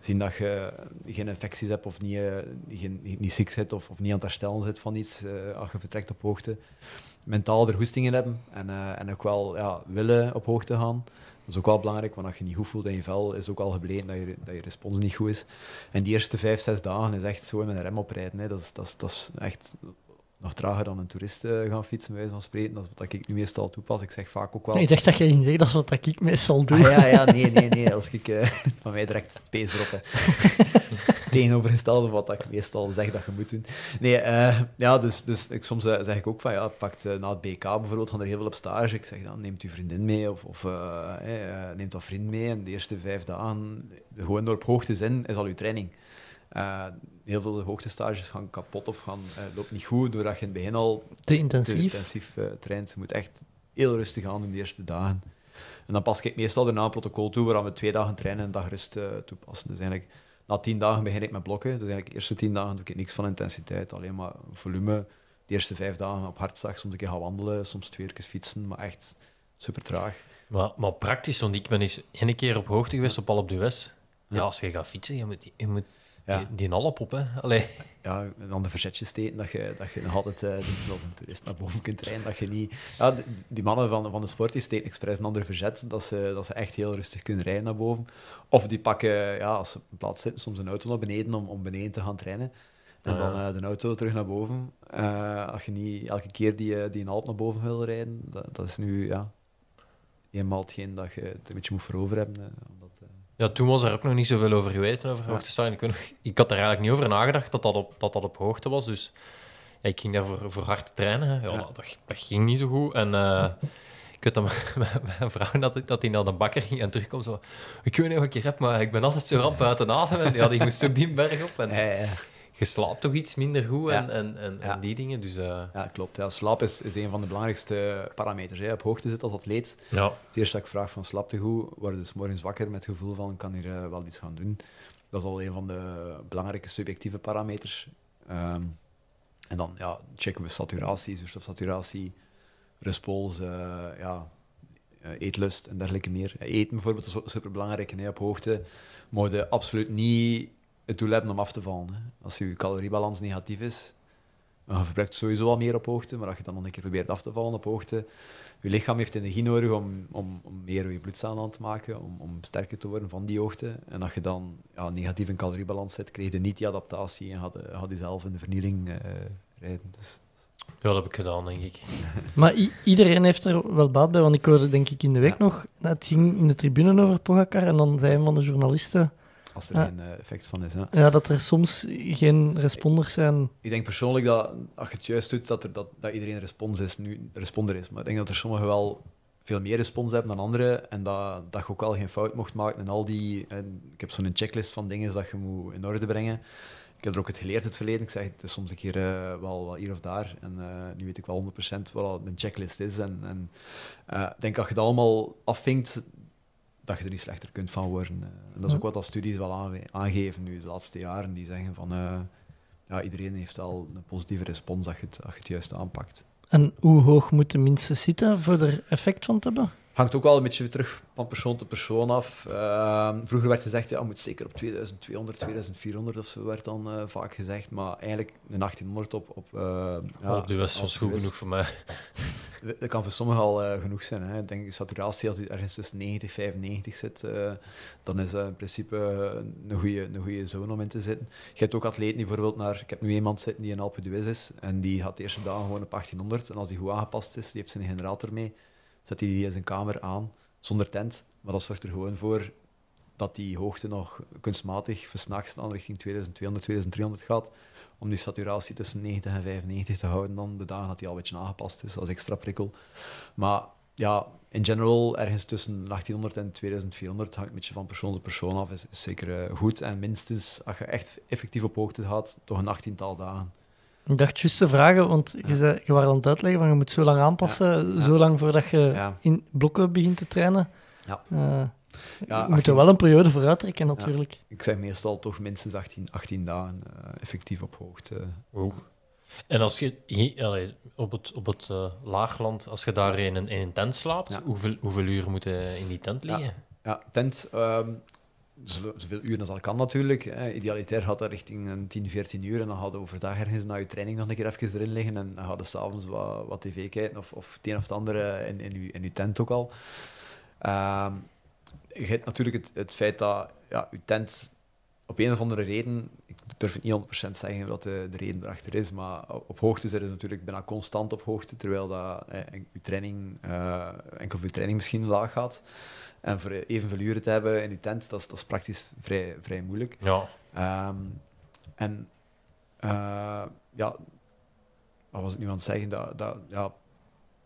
zien dat je geen infecties hebt of niet, eh, niet ziek zit of, of niet aan het herstellen zit van iets eh, als je vertrekt op hoogte. Mentaal er goesting in hebben en, eh, en ook wel ja, willen op hoogte gaan. Dat is ook wel belangrijk, want als je niet goed voelt in je vel, is ook al gebleken dat je, dat je respons niet goed is. En die eerste vijf, zes dagen is echt zo met een rem oprijden. Hè. Dat, is, dat, is, dat is echt nog trager dan een toerist eh, gaan fietsen, bij wijze van spreken. Dat is wat ik nu meestal toepas. Ik zeg vaak ook wel... Ik dacht dat je ging zeggen, dat is wat ik meestal doe. Ah, ja, ja, nee, nee, nee. Als ik eh, van mij direct pees erop. Tegenovergestelde wat ik meestal zeg dat je moet doen. Nee, eh, ja, dus, dus ik, soms eh, zeg ik ook van ja, pakt eh, na het BK bijvoorbeeld, gaan er heel veel op stage. Ik zeg dan, neemt uw vriendin mee of, of neemt dat vriend mee. En de eerste vijf dagen, gewoon door op hoogte zijn, is al uw training. Heel veel hoogtestages gaan kapot of gaan, eh, loopt niet goed, doordat je in het begin al Te te intensief. traint. Je moet echt heel rustig aan in de eerste dagen. En dan pas ik meestal daarna een protocol toe waar we twee dagen trainen en een dag rust toepassen. Dus eigenlijk na tien dagen begin ik met blokken. Dus eigenlijk de eerste tien dagen doe ik niks van intensiteit, alleen maar volume. De eerste vijf dagen op hartslag, soms een keer gaan wandelen, soms twee uur fietsen, maar echt super traag. Maar, maar praktisch, want ik ben eens één keer op hoogte geweest op Alpe d'Huez. Ja, Ja. als je gaat fietsen, je moet, je moet Ja. die, die Alp op, hè. Allee. ja, en dan de verzetjes steken, dat je, dat je nog altijd, als een toerist, naar boven kunt rijden, dat je niet... Ja, die, die mannen van, van de sport, die steken expres een ander verzet, dat ze, dat ze echt heel rustig kunnen rijden naar boven. Of die pakken, ja, als ze een plaats zitten, soms een auto naar beneden om, om beneden te gaan trainen. En Ja. dan eh, de auto terug naar boven. Eh, als je niet elke keer die, die een Alp naar boven wil rijden, dat, dat is nu, ja, eenmaal hetgeen dat je het een beetje moet voorover hebben. Ja, toen was er ook nog niet zoveel over geweten, over Ja. hoogtestaan. Ik, ik had er eigenlijk niet over nagedacht dat dat op, dat dat op hoogte was. Dus ja, ik ging daar voor, voor hard trainen. Hè. Ja. Dat, dat ging niet zo goed. En eh, ik weet dat mijn, vrouw dat, dat die naar de bakker ging en terugkwam zo... Ik weet niet of ik je heb, maar ik ben altijd zo rap buiten adem. En ja, die moest ook die berg op. En je slaapt toch iets minder goed en, Ja. en, en, Ja. die dingen. Dus eh, ja, klopt. Ja, slaap is, is een van de belangrijkste parameters. Hè. Op hoogte zit als atleet. ja. Het eerste dat ik vraag van slaap te goed, word dus morgens wakker met het gevoel van kan hier eh, wel iets gaan doen. Dat is al een van de belangrijke subjectieve parameters. Ehm, en dan ja, checken we saturatie, zuurstofsaturatie, response, eh, ja, eetlust en dergelijke meer. Eten bijvoorbeeld is super belangrijk hè, op hoogte. Je absoluut niet het doel hebben om af te vallen. Hè. Als je caloriebalans negatief is, dan je verbruikt sowieso al meer op hoogte, maar als je dan nog een keer probeert af te vallen op hoogte, je lichaam heeft energie nodig om, om, om meer je bloedcellen aan te maken, om, om sterker te worden van die hoogte. En als je dan ja, negatief in caloriebalans zit, krijg je niet die adaptatie en gaat je, gaat je zelf in de vernieling eh, rijden. Dus Ja, dat heb ik gedaan, denk ik. Maar iedereen heeft er wel baat bij, want ik hoorde denk ik in de week Ja. nog, dat het ging in de tribune over Pogacar en dan zei een van de journalisten Als er Ja. geen eh, effect van is. Hè. ja, dat er soms geen responders zijn. Ik denk persoonlijk dat als je het juist doet, dat, er, dat, dat iedereen respons is, nu, responder is. Maar ik denk dat er sommigen wel veel meer respons hebben dan anderen. En dat, dat je ook wel geen fout mocht maken. En al die, en ik heb zo'n checklist van dingen dat je moet in orde brengen. Ik heb er ook het geleerd in het verleden. Ik zeg het is soms een keer eh, wel wat hier of daar. En eh, nu weet ik wel 100% wat een checklist is. En, ik denk dat je dat allemaal afvinkt, dat je er niet slechter kunt van worden. Eh, en dat is ook wat dat studies wel aange- aangeven nu de laatste jaren. Die zeggen van eh, ja, iedereen heeft wel een positieve respons als je het, als je het juist aanpakt. En hoe hoog moeten mensen zitten voor er effect van te hebben? Hangt ook wel een beetje terug van persoon tot persoon af. Ehm, vroeger werd gezegd, ja, moet zeker op 2200, 2400 of zo werd dan eh, vaak gezegd. Maar eigenlijk een 1800 op... op, ja, op de West was goed genoeg voor mij. Dat kan voor sommigen al eh, genoeg zijn. Hè. Ik denk saturatie, als die ergens tussen 90 en 95 zit, dan is dat in principe een goede een goede zone om in te zitten. Je hebt ook atleten die bijvoorbeeld naar... Ik heb nu iemand zitten die in Alpe d'Huez is en die gaat de eerste dagen gewoon op 1800. En als die goed aangepast is, die heeft zijn generator mee, zet hij zijn kamer aan, zonder tent. Maar dat zorgt er gewoon voor dat die hoogte nog kunstmatig versnacht dan richting 2200, 2300 gaat om die saturatie tussen 90 en 95 te houden dan de dagen dat die al een beetje aangepast is als extra prikkel. Maar ja, in general, ergens tussen 1800 en 2400 hangt een beetje van persoon tot persoon af, is, zeker eh, goed. En minstens, als je echt effectief op hoogte gaat, toch een achttiental dagen. Ik dacht juist te vragen, want je, zei, je was aan het uitleggen van je moet zo lang aanpassen, Ja. zo lang voordat je Ja. in blokken begint te trainen. Ja. Eh, Ja, je moet 18 er wel een periode voor uittrekken natuurlijk. Ik zeg meestal toch minstens 18, 18 dagen eh, effectief op hoogte. En als je hier- allee, op het, op het eh, laagland, als je daar in een, in een tent slaapt, Ja. hoeveel, hoeveel uur moet je in die tent Ja. liggen? Ja, tent, ehm, zoveel uren als kan natuurlijk. Hè. Idealitair gaat dat richting een 10, 14 uur en dan gaat je overdag ergens na je training nog een keer even erin liggen en dan gaat je s'avonds wat, wat tv kijken of, of het een of het andere in, in, je, in je tent ook al. Ehm, je hebt natuurlijk het, het feit dat ja, je tent op een of andere reden, ik durf het niet 100% zeggen wat de, de reden erachter is, maar op, hoogte zit je natuurlijk bijna constant op hoogte, terwijl dat, eh, je training, eh, enkel je training misschien laag gaat. En voor evenveel uren te hebben in je tent, dat is, dat is praktisch vrij, vrij moeilijk. Ja, Ehm, en eh, ja, wat was ik nu aan het zeggen? Dat, dat, ja,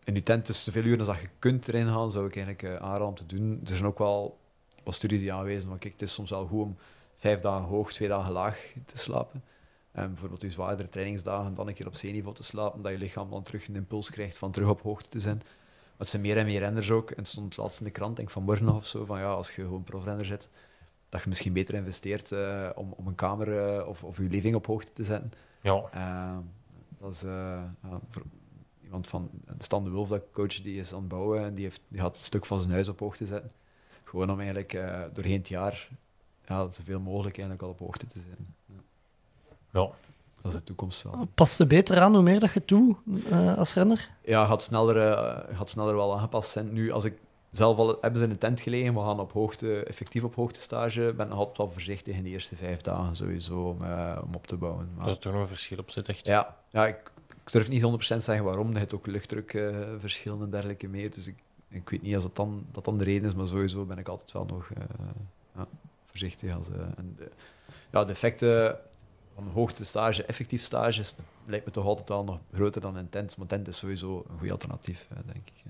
in je tent tussen zoveel uren als dat je kunt erin gaan, zou ik eigenlijk eh, aanraden om te doen. Er zijn ook wel wat studies die aanwijzen van kijk, het is soms wel goed om vijf dagen hoog, twee dagen laag te slapen. En bijvoorbeeld je zwaardere trainingsdagen dan een keer op zeeniveau te slapen, dat je lichaam dan terug een impuls krijgt van terug op hoogte te zijn. Het zijn meer en meer renners ook. En het stond laatst in de krant, denk ik vanmorgen nog of zo, van ja, als je gewoon profrenner zit, dat je misschien beter investeert eh, om, om een kamer eh, of, of je living op hoogte te zetten. ja. Eh, dat is ja, iemand van Stan de Wulf, dat coach, die is aan het bouwen en die, heeft, die gaat een stuk van zijn huis op hoogte zetten. Gewoon om eigenlijk doorheen het jaar ja, zoveel mogelijk eigenlijk al op hoogte te zijn. ja. Dat is de toekomst wel. Past er beter aan hoe meer dat je het doet eh, als renner? Ja, gaat sneller, eh, gaat sneller wel aangepast zijn. Nu, als ik zelf al hebben ze in een tent gelegen, we gaan op hoogte, effectief op hoogte stage, ben nog altijd wel voorzichtig in de eerste vijf dagen sowieso om, eh, om op te bouwen. Maar, Dat er toch nog een verschil op zit, echt. ja, ja ik, ik durf niet 100% zeggen waarom. Je hebt ook luchtdrukverschillen en dergelijke meer. Dus ik, ik weet niet als dat dan, dat dan de reden is, maar sowieso ben ik altijd wel nog eh, ja, voorzichtig. Als, eh, en de, ja, de hoogte stage, effectief stage, is, lijkt me toch altijd wel nog groter dan een tent. Maar tent is sowieso een goed alternatief, denk ik.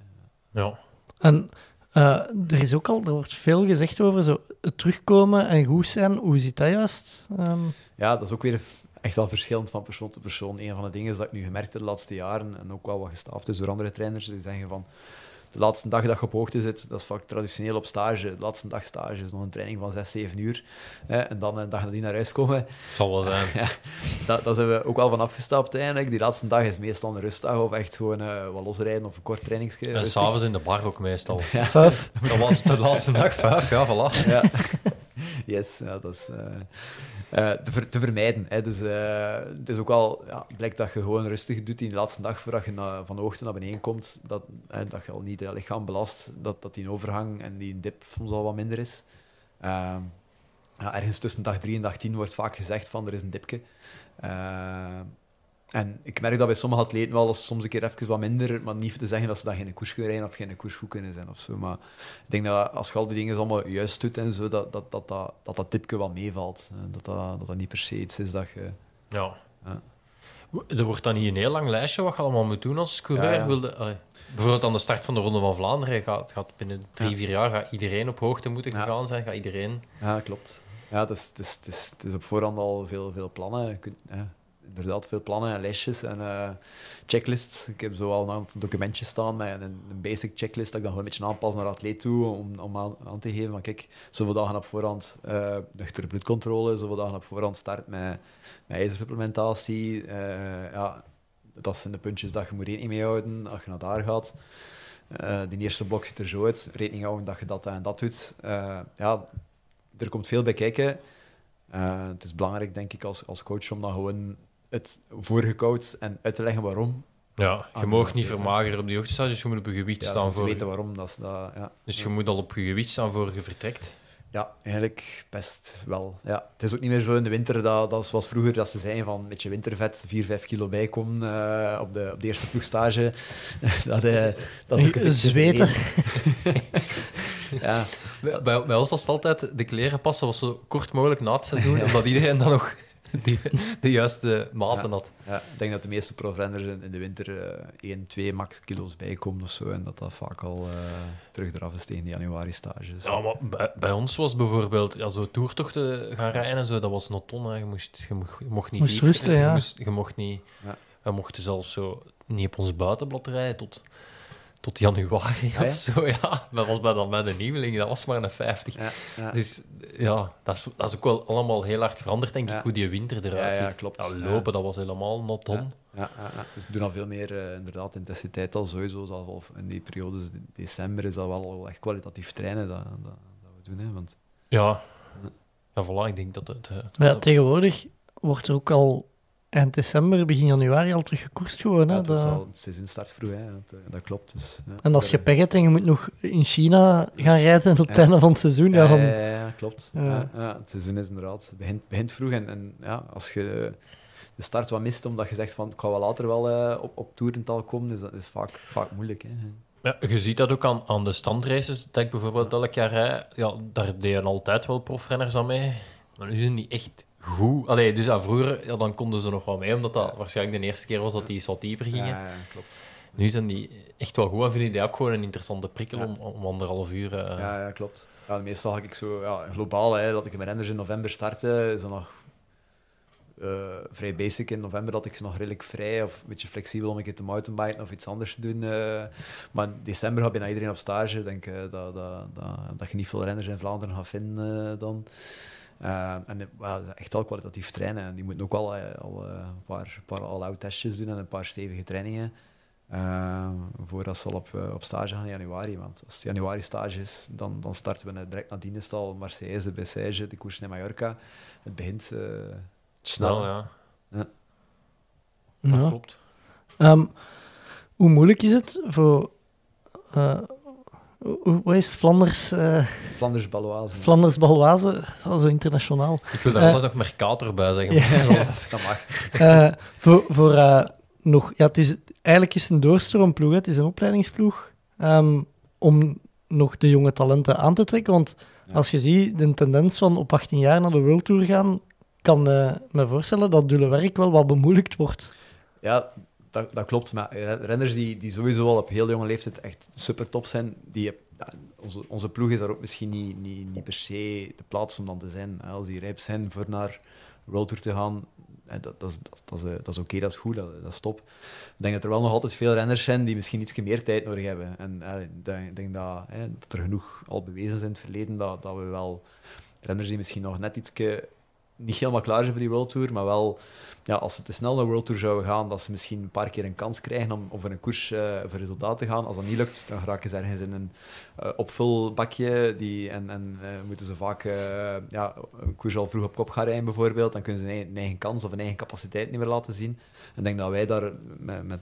Ja. En eh, er is ook al, er wordt veel gezegd over zo, het terugkomen en goed zijn. Hoe zit dat juist? Ehm, Ja, dat is ook weer echt wel verschillend van persoon tot persoon. Een van de dingen is dat ik nu gemerkt heb de laatste jaren, en ook wel wat gestaafd is door andere trainers, die zeggen van de laatste dag dat je op hoogte zit, dat is vaak traditioneel op stage. De laatste dag stage is nog een training van 6, 7 uur. Hè, en dan een dag nadien naar huis komen. Zal wel zijn. Ja, dat, daar zijn we ook wel van afgestapt eigenlijk. Die laatste dag is meestal een rustdag of echt gewoon eh, wat losrijden of een kort trainingsje. En s'avonds in de bar ook meestal. Vijf. Dat was de laatste dag, vijf, ja, voilà. Ja. Yes, ja, dat is eh, te, ver- te vermijden. Hè. Dus, eh, het is ook wel, ja, blijkt dat je gewoon rustig doet die laatste dag voordat je van de hoogte naar beneden komt, dat, dat je al niet je lichaam belast, dat, dat die overgang en die dip soms al wat minder is. Ehm, ja, ergens tussen dag 3 en dag 10 wordt vaak gezegd van er is een dipje. Ehm, en ik merk dat bij sommige atleten wel, is soms een keer even wat minder, maar niet te zeggen dat ze dan geen koers kunnen rijden of geen koers goed kunnen zijn of zo. Maar ik denk dat als je al die dingen allemaal juist doet en zo, dat dat, dat, dat, dat, dat tipje wel meevalt. Dat dat, dat dat niet per se iets is dat je... Ja. Ja. Er wordt dan hier een heel lang lijstje wat je allemaal moet doen als coureur. Ja, ja. Wilde, allee, bijvoorbeeld aan de start van de Ronde van Vlaanderen gaat, gaat binnen drie, vier jaar gaat iedereen op hoogte moeten gegaan zijn. Gaat iedereen... Ja, klopt. Ja, het is, het is, het is, het is op voorhand al veel, veel plannen. Je kunt, ja, inderdaad, veel plannen en lijstjes en eh, checklists. Ik heb zo al een aantal documentjes staan met een, basic checklist dat ik dan gewoon een beetje aanpas naar de atleet toe om, om aan, te geven van kijk, zoveel dagen op voorhand eh nuchtere bloedcontrole, zoveel dagen op voorhand start met, met ijzersupplementatie. Eh, ja, dat zijn de puntjes dat je moet rekening mee houden als je naar daar gaat. Eh die eerste blok ziet er zo uit. Rekening houden dat je dat en dat doet. Ja, er komt veel bij kijken. Het is belangrijk, denk ik, als, als coach om dan gewoon het voorgekoud en uit te leggen waarom. Ja, je Ah, mag niet vermageren op die hoogtestages, je moet op je gewicht Ja, staan voor... weten waarom. Dat is dat, ja. Dus je moet al op je gewicht staan voor je vertrekt. ja, eigenlijk best wel. Ja. Het is ook niet meer zo in de winter dat, dat zoals vroeger dat ze zeiden van met je wintervet 4, 5 kilo bijkomen eh, op, de, op de eerste ploegstage. dat, eh, dat is ook een Zweten. ja, Bij, bij, bij ons was het altijd, de kleren passen was zo kort mogelijk na het seizoen, omdat iedereen dan nog die, de juiste maten Ja. had. Ja, ik denk dat de meeste profrenners in, in de winter eh 1, 2 max kilo's bijkomen of zo. En dat dat vaak al eh, terug eraf is tegen de januari-stages. Ja, maar bij, bij ons was bijvoorbeeld ja, zo toertochten gaan rijden en zo, dat was not on. hè. Je, moest, je, mocht, je mocht niet Moest rusten, je, ja. moest, je mocht niet... Ja. We mochten zelfs zo niet op ons buitenblad rijden tot, tot januari Ah, ja? of zo. Ja, dat was bij, dan bij de nieuweling, dat was maar een 50. Ja, ja. Dus ja, dat is, dat is ook wel allemaal heel hard veranderd, denk Ja. ik, hoe die winter eruit Ja, ja, ziet. klopt. Ja, Ja. lopen, dat was helemaal not on. Ja, ja, ja. Dus we doen al veel meer eh, inderdaad intensiteit al sowieso. Zal wel, in die periodes de- december is dat wel echt kwalitatief trainen dat, dat, dat we doen. Hè, want, Ja. Ja, voilà, ik denk dat het... eh, Maar ja, tegenwoordig wordt er ook al eind december, begin januari al terug gekoerst gewoon. Hè? ja, het, wordt Dat- al, het seizoen start vroeg, hè, dat, eh, dat klopt. Dus, ja. En als je pech hebt en je moet nog in China gaan rijden op het Ja. einde van het seizoen, ja, Ja, dan... ja, ja, ja, klopt. Ja. Ja. Ja, het seizoen is inderdaad, het begint, begint vroeg. En, en ja, als je de start wat mist, omdat je zegt van ik ga wel later wel eh, op, op toerental komen, is dat is vaak, vaak moeilijk. Hè. Ja, je ziet dat ook aan, aan de standraces. Dat ik bijvoorbeeld elk jaar rijd. Ja, daar deden altijd wel profrenners aan mee. Maar nu zijn die echt goed. Allee, dus ja, vroeger ja, dan konden ze nog wel mee, omdat dat waarschijnlijk de eerste keer was dat die wat dieper gingen. Ja, ja, klopt. Nu zijn die echt wel goed en vinden die ook gewoon een interessante prikkel om, om anderhalf uur... eh, Ja, ja, klopt. Ja, meestal ga ik zo ja, globaal, hè, dat ik mijn renners in november starten, is dan nog eh, vrij basic in november dat ik ze nog redelijk vrij of een beetje flexibel om een keer te mountainbiken of iets anders te doen. eh. maar in december gaat bijna iedereen op stage. Ik denk eh, dat, dat, dat, dat je niet veel renners in Vlaanderen gaat vinden dan. Eh, en echt al kwalitatief trainen. En die moeten ook al, eh, al eh, een paar, paar all-out testjes doen en een paar stevige trainingen. Uh, voordat ze al op, uh, op stage gaan in januari. Want als het januari stage is, dan, dan starten we net direct nadien is het al Marseille, Bessège, de koers in Mallorca. Het begint uh, snel. Ja, ja. Dat Ja. klopt. Ehm, hoe moeilijk is het voor... eh, hoe hoe is het? Flanders... eh, Flanders Baloise. Flanders Baloise, zo internationaal. Ik wil daar Eh, altijd nog Mercator bij zeggen. Ja. dat mag. Eh, voor voor eh, nog... Ja, het is, eigenlijk is het een doorstroomploeg, hè. het is een opleidingsploeg. ehm, om nog de jonge talenten aan te trekken, want Ja. als je ziet de tendens van op 18 jaar naar de World Tour gaan, kan eh me voorstellen dat dulle werk wel wat bemoeilijkt wordt. Ja, dat, dat klopt. Maar renners die, die sowieso al op heel jonge leeftijd echt super top zijn, die, onze, onze ploeg is daar ook misschien niet, niet, niet per se de plaats om dan te zijn. Als die rijp zijn voor naar World Tour te gaan, dat, dat, dat, dat is, dat is oké, dat is goed, dat, is top. Ik denk dat er wel nog altijd veel renners zijn die misschien iets meer tijd nodig hebben. En eh, ik denk, dat, hè, dat er genoeg al bewezen is in het verleden dat, dat we wel renners die misschien nog net iets niet helemaal klaar zijn voor die World Tour, maar wel ja, als ze te snel naar World Tour zouden gaan, dat ze misschien een paar keer een kans krijgen om, voor een koers uh, voor resultaat te gaan. Als dat niet lukt, dan geraken ze ergens in een uh, opvulbakje die, en, en uh, moeten ze vaak ja, een koers al vroeg op kop gaan rijden bijvoorbeeld. Dan kunnen ze een eigen, kans of een eigen capaciteit niet meer laten zien. En ik denk dat wij daar met, met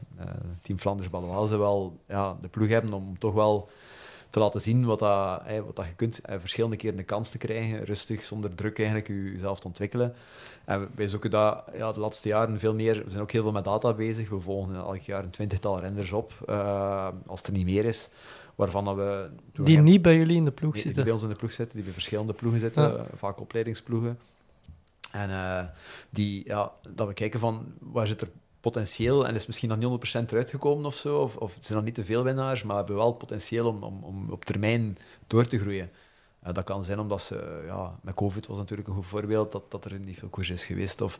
Team Flanders Baloise wel ja, de ploeg hebben om toch wel te laten zien wat, dat, wat dat je kunt. En verschillende keren de kans te krijgen, rustig, zonder druk eigenlijk, je- jezelf te ontwikkelen. En wij zoeken dat ja, de laatste jaren veel meer. We zijn ook heel veel met data bezig. We volgen elk jaar een twintigtal renners op, eh, als het er niet meer is. Waarvan dat we. Die niet bij jullie in de ploeg die, die zitten. bij ons in de ploeg zitten, die bij verschillende ploegen zitten, Ja. eh, vaak opleidingsploegen. En eh, die, ja, dat we kijken van waar zit er potentieel en is misschien nog niet 100% eruit gekomen of zo, of, of het zijn nog niet te veel winnaars, maar hebben wel het potentieel om, om, om op termijn door te groeien. Eh, dat kan zijn omdat ze, ja, met COVID was natuurlijk een goed voorbeeld, dat, dat er niet veel koers is geweest. Of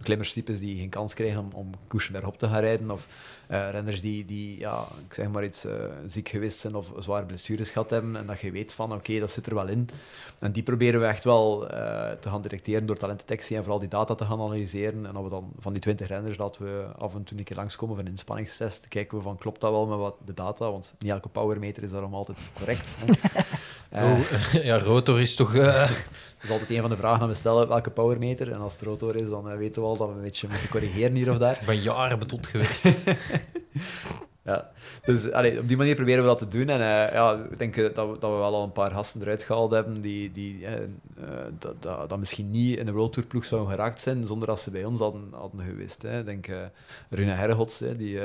klimmerstypes die geen kans krijgen om, om koersen bergop te gaan rijden. Of eh, renners die, die ja, ik zeg maar iets, eh, ziek geweest zijn of zware blessures gehad hebben. En dat je weet van, oké, dat zit er wel in. En die proberen we echt wel eh, te gaan detecteren door talentdetectie en vooral die data te gaan analyseren. En dat we dan van die 20 renners laten we af en toe een keer langskomen voor een inspanningstest. Kijken we van, klopt dat wel met wat de data? Want niet elke powermeter is daarom altijd correct. hè. Eh, Oh, ja, rotor is toch... eh, dat is altijd een van de vragen dat we stellen, welke powermeter? En als het rotor is, dan eh, weten we al dat we een beetje moeten corrigeren hier of daar. ik ben jaren betot geweest. Ja. Dus allee, op die manier proberen we dat te doen. En eh, ja, ik denk eh, dat we, dat we wel al een paar gasten eruit gehaald hebben die, die dat, dat, dat misschien niet in de World Tour ploeg zouden geraakt zijn zonder dat ze bij ons hadden, hadden geweest. Hè. Ik denk uh, Rune Hergots, hè, die,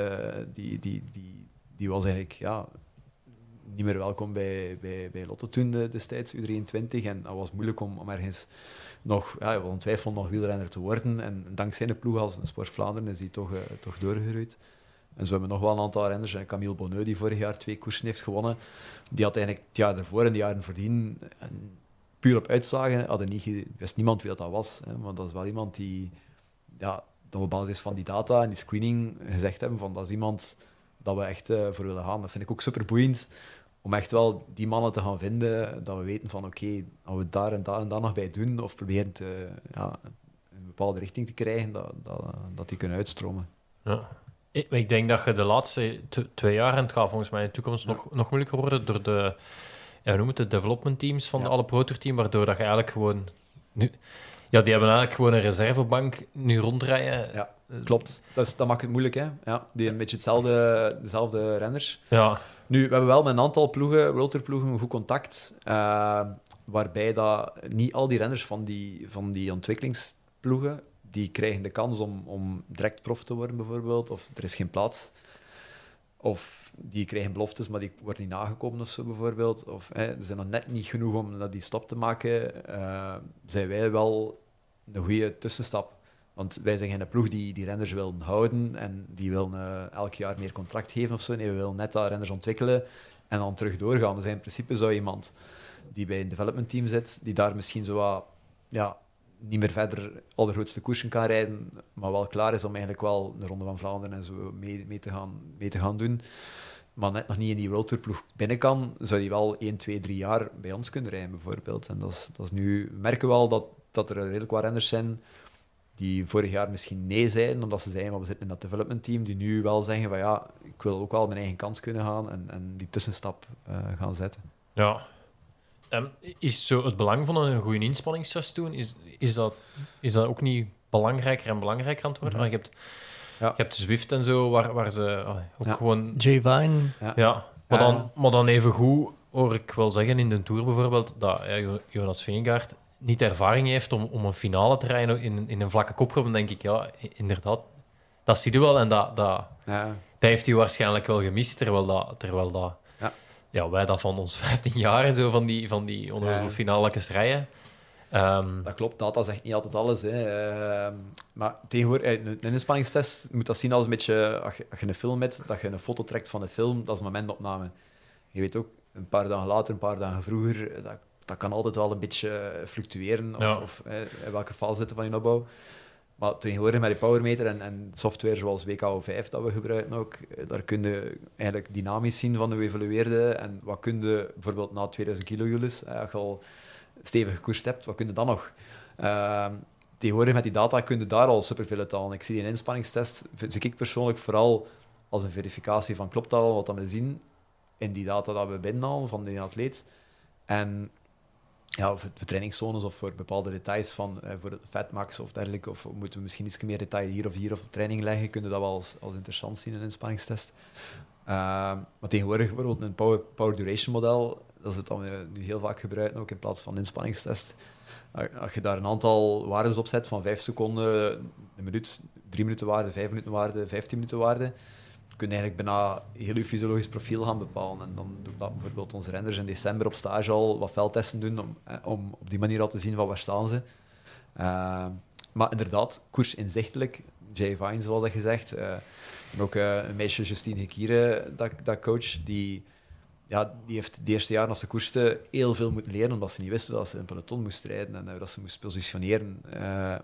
die, die, die, die was eigenlijk ja, niet meer welkom bij, bij, bij Lotto toen uh, destijds, U23. En dat was moeilijk om, om ergens nog, ja, wel twijfel nog wielrenner te worden. En dankzij de ploeg als Sport Vlaanderen is die toch, uh, toch. En zo hebben we nog wel een aantal renners. Camille Bonneux, die vorig jaar twee koersen heeft gewonnen, die had eigenlijk het jaar ervoor en de jaren voordien en puur op uitslagen, hadden niet, wist niemand wie dat, was. Hè, maar dat is wel iemand die, ja, dat op basis van die data en die screening gezegd hebben van dat is iemand dat we echt voor willen gaan. Dat vind ik ook super boeiend, om echt wel die mannen te gaan vinden, dat we weten van oké, okay, als we daar en daar en daar nog bij doen, of proberen te, ja, een bepaalde richting te krijgen, dat, dat, dat die kunnen uitstromen. Ja. Ik, ik denk dat je de laatste twee jaar, en het gaat volgens mij in de toekomst ja. nog, nog moeilijker worden door de, ja, noem het, de development teams van ja. de alle Pro Tour team, waardoor dat je eigenlijk gewoon... Nu, ja, die hebben eigenlijk gewoon een reservebank nu rondrijden. Ja, klopt. Dat, is, dat maakt het moeilijk, hè. Ja, die een beetje hetzelfde, dezelfde renners. Ja. Nu, we hebben wel met een aantal ploegen, World Tour ploegen, een goed contact, uh, waarbij dat niet al die renners van die, van die ontwikkelingsploegen die krijgen de kans om, om direct prof te worden, bijvoorbeeld, of er is geen plaats. Of die krijgen beloftes, maar die worden niet nagekomen of zo, bijvoorbeeld. Of hè, ze zijn nog net niet genoeg om die stap te maken. Uh, zijn wij wel een goede tussenstap. Want wij zijn geen ploeg die die renners willen houden en die willen uh, elk jaar meer contract geven of zo. Nee, we willen net dat renners ontwikkelen en dan terug doorgaan. Dus in principe zou iemand die bij een development team zit, die daar misschien zo wat, ja, niet meer verder allergrootste koersen kan rijden, maar wel klaar is om eigenlijk wel de Ronde van Vlaanderen en zo mee, mee, te, gaan, mee te gaan doen, maar net nog niet in die World Tour ploeg binnen kan, zou die wel 1, 2, 3 jaar bij ons kunnen rijden, bijvoorbeeld. En dat is, dat is nu... We merken wel dat, dat er redelijk wat renners zijn die vorig jaar misschien nee zeiden, omdat ze zeiden, maar we zitten in dat development team, die nu wel zeggen van ja, ik wil ook wel mijn eigen kans kunnen gaan en, en die tussenstap uh, gaan zetten. Ja, Um, is zo het belang van een goede inspanningstest doen, is, is, dat, is dat ook niet belangrijker en belangrijker aan het worden? Mm -hmm. Je hebt, ja. je hebt Zwift en zo, waar, waar ze uh, ook ja. gewoon... Jay Vine. Ja, ja maar, dan, maar dan even goed hoor ik wel zeggen in de Tour bijvoorbeeld, dat ja, Jonas Vingegaard niet ervaring heeft om, om een finale te rijden in, in een vlakke kopgroep, dan denk ik, ja, inderdaad, dat zie je wel en dat, dat, dat heeft hij waarschijnlijk wel gemist, terwijl dat... Terwijl dat ja, wij dat van ons 15 jaar zo van die, van die onnozel finale rijden. Um, dat klopt, data zegt niet altijd alles. Hè. Uh, maar tegenwoordig, een, een inspanningstest moet dat zien als een beetje, als je, als je een film hebt, dat je een foto trekt van de film, dat is momentopname. Je weet ook, een paar dagen later, een paar dagen vroeger, dat, dat kan altijd wel een beetje fluctueren, of, ja. of eh, in welke fase zitten van je opbouw. Maar tegenwoordig met die powermeter en, en software zoals WKO5 dat we gebruiken ook, daar kun je eigenlijk dynamisch zien van hoe evolueerde en wat kun je bijvoorbeeld na 2000 kilojoules, als je al stevig gekoerst hebt, wat kun je dan nog? Uh, tegenwoordig met die data kun je daar al superveel uit halen. Ik zie een inspanningstest, zie ik persoonlijk vooral als een verificatie van klopt dat al wat we zien in die data dat we binnenhalen van die atleet. En ja, voor, trainingszones of voor bepaalde details van eh, voor fatmax of dergelijke, of moeten we misschien iets meer detail hier of hier of training leggen, kunnen dat wel als, als interessant zien in een inspanningstest. Uh, maar tegenwoordig bijvoorbeeld een power, duration model, dat is het dan nu heel vaak gebruiken, ook in plaats van inspanningstest. Als je daar een aantal waarden op zet van 5 seconden, een minuut, 3 minuten waarde, 5 minuten waarde, 15 minuten waarde, kun je eigenlijk bijna heel je fysiologisch profiel gaan bepalen. En dan doen dat bijvoorbeeld onze renners in december op stage al wat veldtesten doen om, om op die manier al te zien van waar staan ze. Uh, maar inderdaad, koers inzichtelijk. Jay Vine, zoals dat gezegd. Uh, en ook een meisje, Justine Hekire, dat, dat coach, die, ja, die heeft het eerste jaar als ze koerste heel veel moeten leren, omdat ze niet wisten dat ze een peloton moest rijden en dat ze moest positioneren.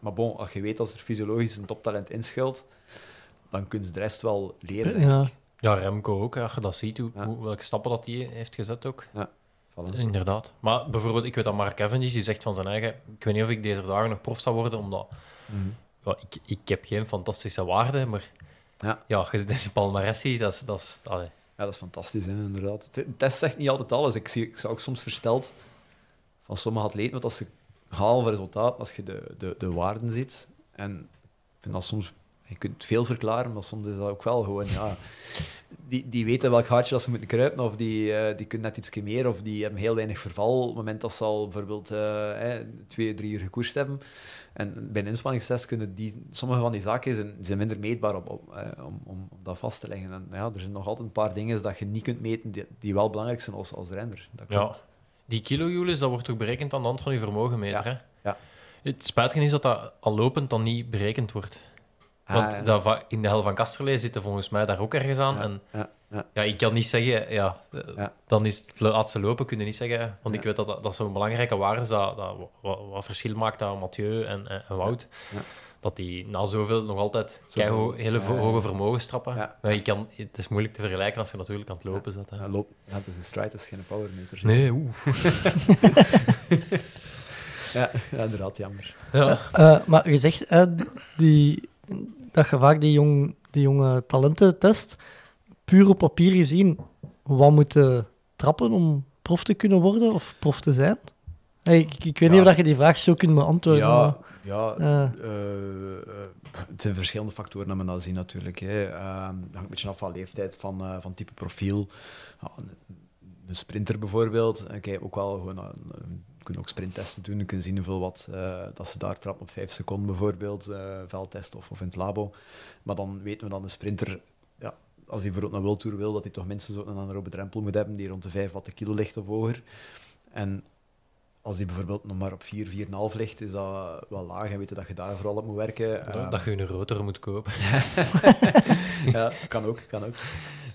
maar bon, als je weet dat er fysiologisch een toptalent inschuilt, dan kun je de rest wel leren, ja. Ja, Remco ook, als je dat ziet, hoe, ja. hoe, welke stappen dat hij heeft gezet ook. Ja. Vallen. Inderdaad. Maar bijvoorbeeld, ik weet dat Mark Cavendish, die zegt van zijn eigen, ik weet niet of ik deze dagen nog prof zou worden, omdat mm. ja, ik, ik heb geen fantastische waarde, maar ja, ja deze palmaressie, dat is... Dat is. Ja, dat is fantastisch, hè, inderdaad. Het test zegt niet altijd alles. Ik, zie, ik zou ook soms versteld van sommige atleten, wat als ze halen resultaat, als je de, de, de waarden ziet. En ik vind dat soms... Je kunt veel verklaren, maar soms is dat ook wel gewoon... Ja, die, die weten welk gaatje dat ze moeten kruipen, of die, uh, die kunnen net iets meer, of die hebben heel weinig verval. Op het moment dat ze al bijvoorbeeld uh, eh, twee, drie uur gekoerst hebben. En bij een inspanningstest kunnen die, sommige van die zaken zijn, zijn minder meetbaar op, op eh, om, om, om, dat vast te leggen. En ja, er zijn nog altijd een paar dingen dat je niet kunt meten die, die wel belangrijk zijn als, als renner. Dat ja. Die kilojoules, dat wordt ook berekend aan de hand van je vermogenmeter. Ja. Hè? Ja. Het spijtige is dat dat al lopend dan niet berekend wordt. Want Ah, dat in de hel van Kasterlee zitten volgens mij daar ook ergens aan. ja, En ja, ja. ja, ik kan niet zeggen, ja, eh, Ja. dan is het laatste lopen, kun je niet zeggen. Want ik weet dat dat, dat zo'n belangrijke waarde is, dat, dat wat, wat verschil maakt aan Mathieu en, en, en Wout. Ja. Dat die na zoveel nog altijd keiho- hele ja, vo- ja. hoge vermogens trappen. Ja. Maar je kan, het is moeilijk te vergelijken als je natuurlijk aan het lopen zit. hè. Ja, loop. Ja, het is een strijd, het is geen powermeter. Nee, oeh. Ja, ja, inderdaad, jammer. Ja. Eh, maar je zegt eh, die, dat je vaak die, jong, die jonge talenten test. Puur op papier gezien, wat moeten trappen om prof te kunnen worden of prof te zijn? Hey, ik, ik weet niet of je die vraag zo kunt beantwoorden. Ja, maar- ja Ja. eh, eh, het zijn verschillende factoren dat men dat zien natuurlijk. Hè. Het hangt een beetje af van leeftijd, van, eh, van type profiel. Een, een sprinter bijvoorbeeld, eh, kijk ook wel gewoon, eh, we kunnen ook sprinttesten doen, we kunnen zien hoeveel wat eh, dat ze daar trappen op 5 seconden bijvoorbeeld, eh veldtest of, of in het labo. Maar dan weten we dat een sprinter, ja, als hij bijvoorbeeld een World Tour wil, dat hij toch minstens een anaerobe drempel moet hebben die rond de 5 watt de kilo ligt of hoger. En als die bijvoorbeeld nog maar op 4, 4,5 ligt, is dat wel laag en weten dat je daar vooral op moet werken. Dat, dat je een rotor moet kopen. ja, kan ook, kan ook.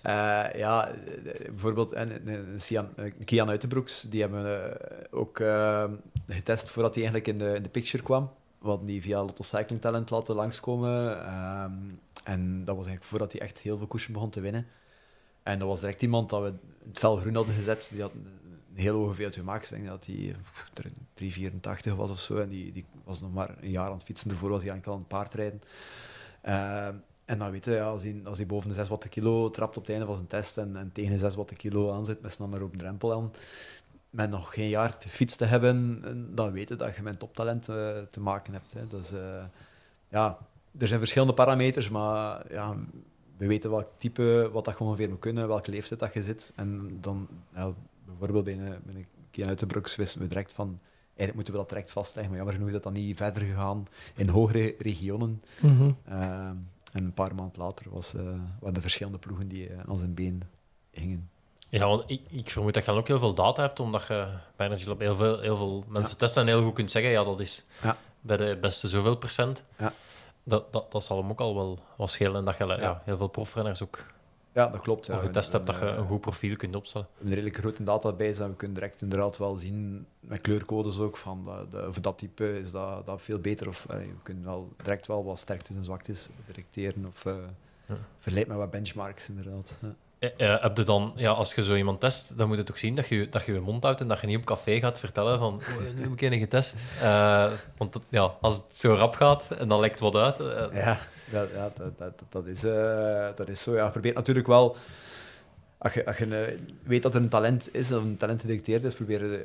Eh, ja, eh, bijvoorbeeld en, en, eh, Kian Uitenbroeks, die hebben we ook getest voordat hij eigenlijk in de, in de picture kwam. We hadden die via Lotto Cycling Talent laten langskomen. ehm, en dat was eigenlijk voordat hij echt heel veel koersen begon te winnen. En dat was direct iemand dat we het fel groen hadden gezet. Die had een heel hoge VO2 max. Ik denk dat hij eh, 3,84 was of zo. En die, die was nog maar een jaar aan het fietsen. Daarvoor was hij eigenlijk al aan het paardrijden. Ehm, en dan weten, ja, als, hij, als hij boven de 6 watt de kilo trapt op het einde van zijn test en, en tegen de 6 watt de kilo aanzit met zijn op drempel aan, met nog geen jaar te fiets te hebben, dan weten dat je met toptalent eh, te maken hebt. Hè. Dus, eh, ja, er zijn verschillende parameters, maar ja, we weten welk type, wat dat je ongeveer moet kunnen, welke leeftijd dat je zit. En dan, ja, bijvoorbeeld bij een, bij een Kian Uitenbroeks wisten we direct van, eigenlijk moeten we dat direct vastleggen, maar jammer genoeg is dat dan niet verder gegaan in hogere regionen. Ehm, en een paar maanden later was, eh, waren de verschillende ploegen die eh, aan zijn been hingen. Ja, want ik, ik vermoed dat je dan ook heel veel data hebt, omdat je bij Energy Lab heel veel, heel veel mensen testen en heel goed kunt zeggen, ja, dat is Ja. bij de beste zoveel procent. Ja. Dat, dat, dat zal hem ook al wel wat schelen. En dat je. Ja. heel veel profrenners ook Ja, dat klopt. Ja. getest hebt, dat je we- een goed profiel kunt opstellen. We hebben een redelijk grote database en we kunnen direct inderdaad wel zien, met kleurcodes ook, van dat, de, voor dat type is dat, dat veel beter. Of allee, we kunnen wel direct wel wat sterktes en zwaktes detecteren of eh Ja. vergelijk met wat benchmarks inderdaad. Ja. Eh, eh, heb je dan, ja, als je zo iemand test, dan moet je toch zien dat je, dat je je mond houdt en dat je niet op café gaat vertellen van oh, nu heb ik een getest. Eh, want dat- ja, als het zo rap gaat en dan lekt wat uit. Ja, dat, ja, dat, dat, dat, is, dat is zo. Ja. Probeer natuurlijk wel, als je, als je weet dat er een talent is, of een talent gedetecteerd is, probeer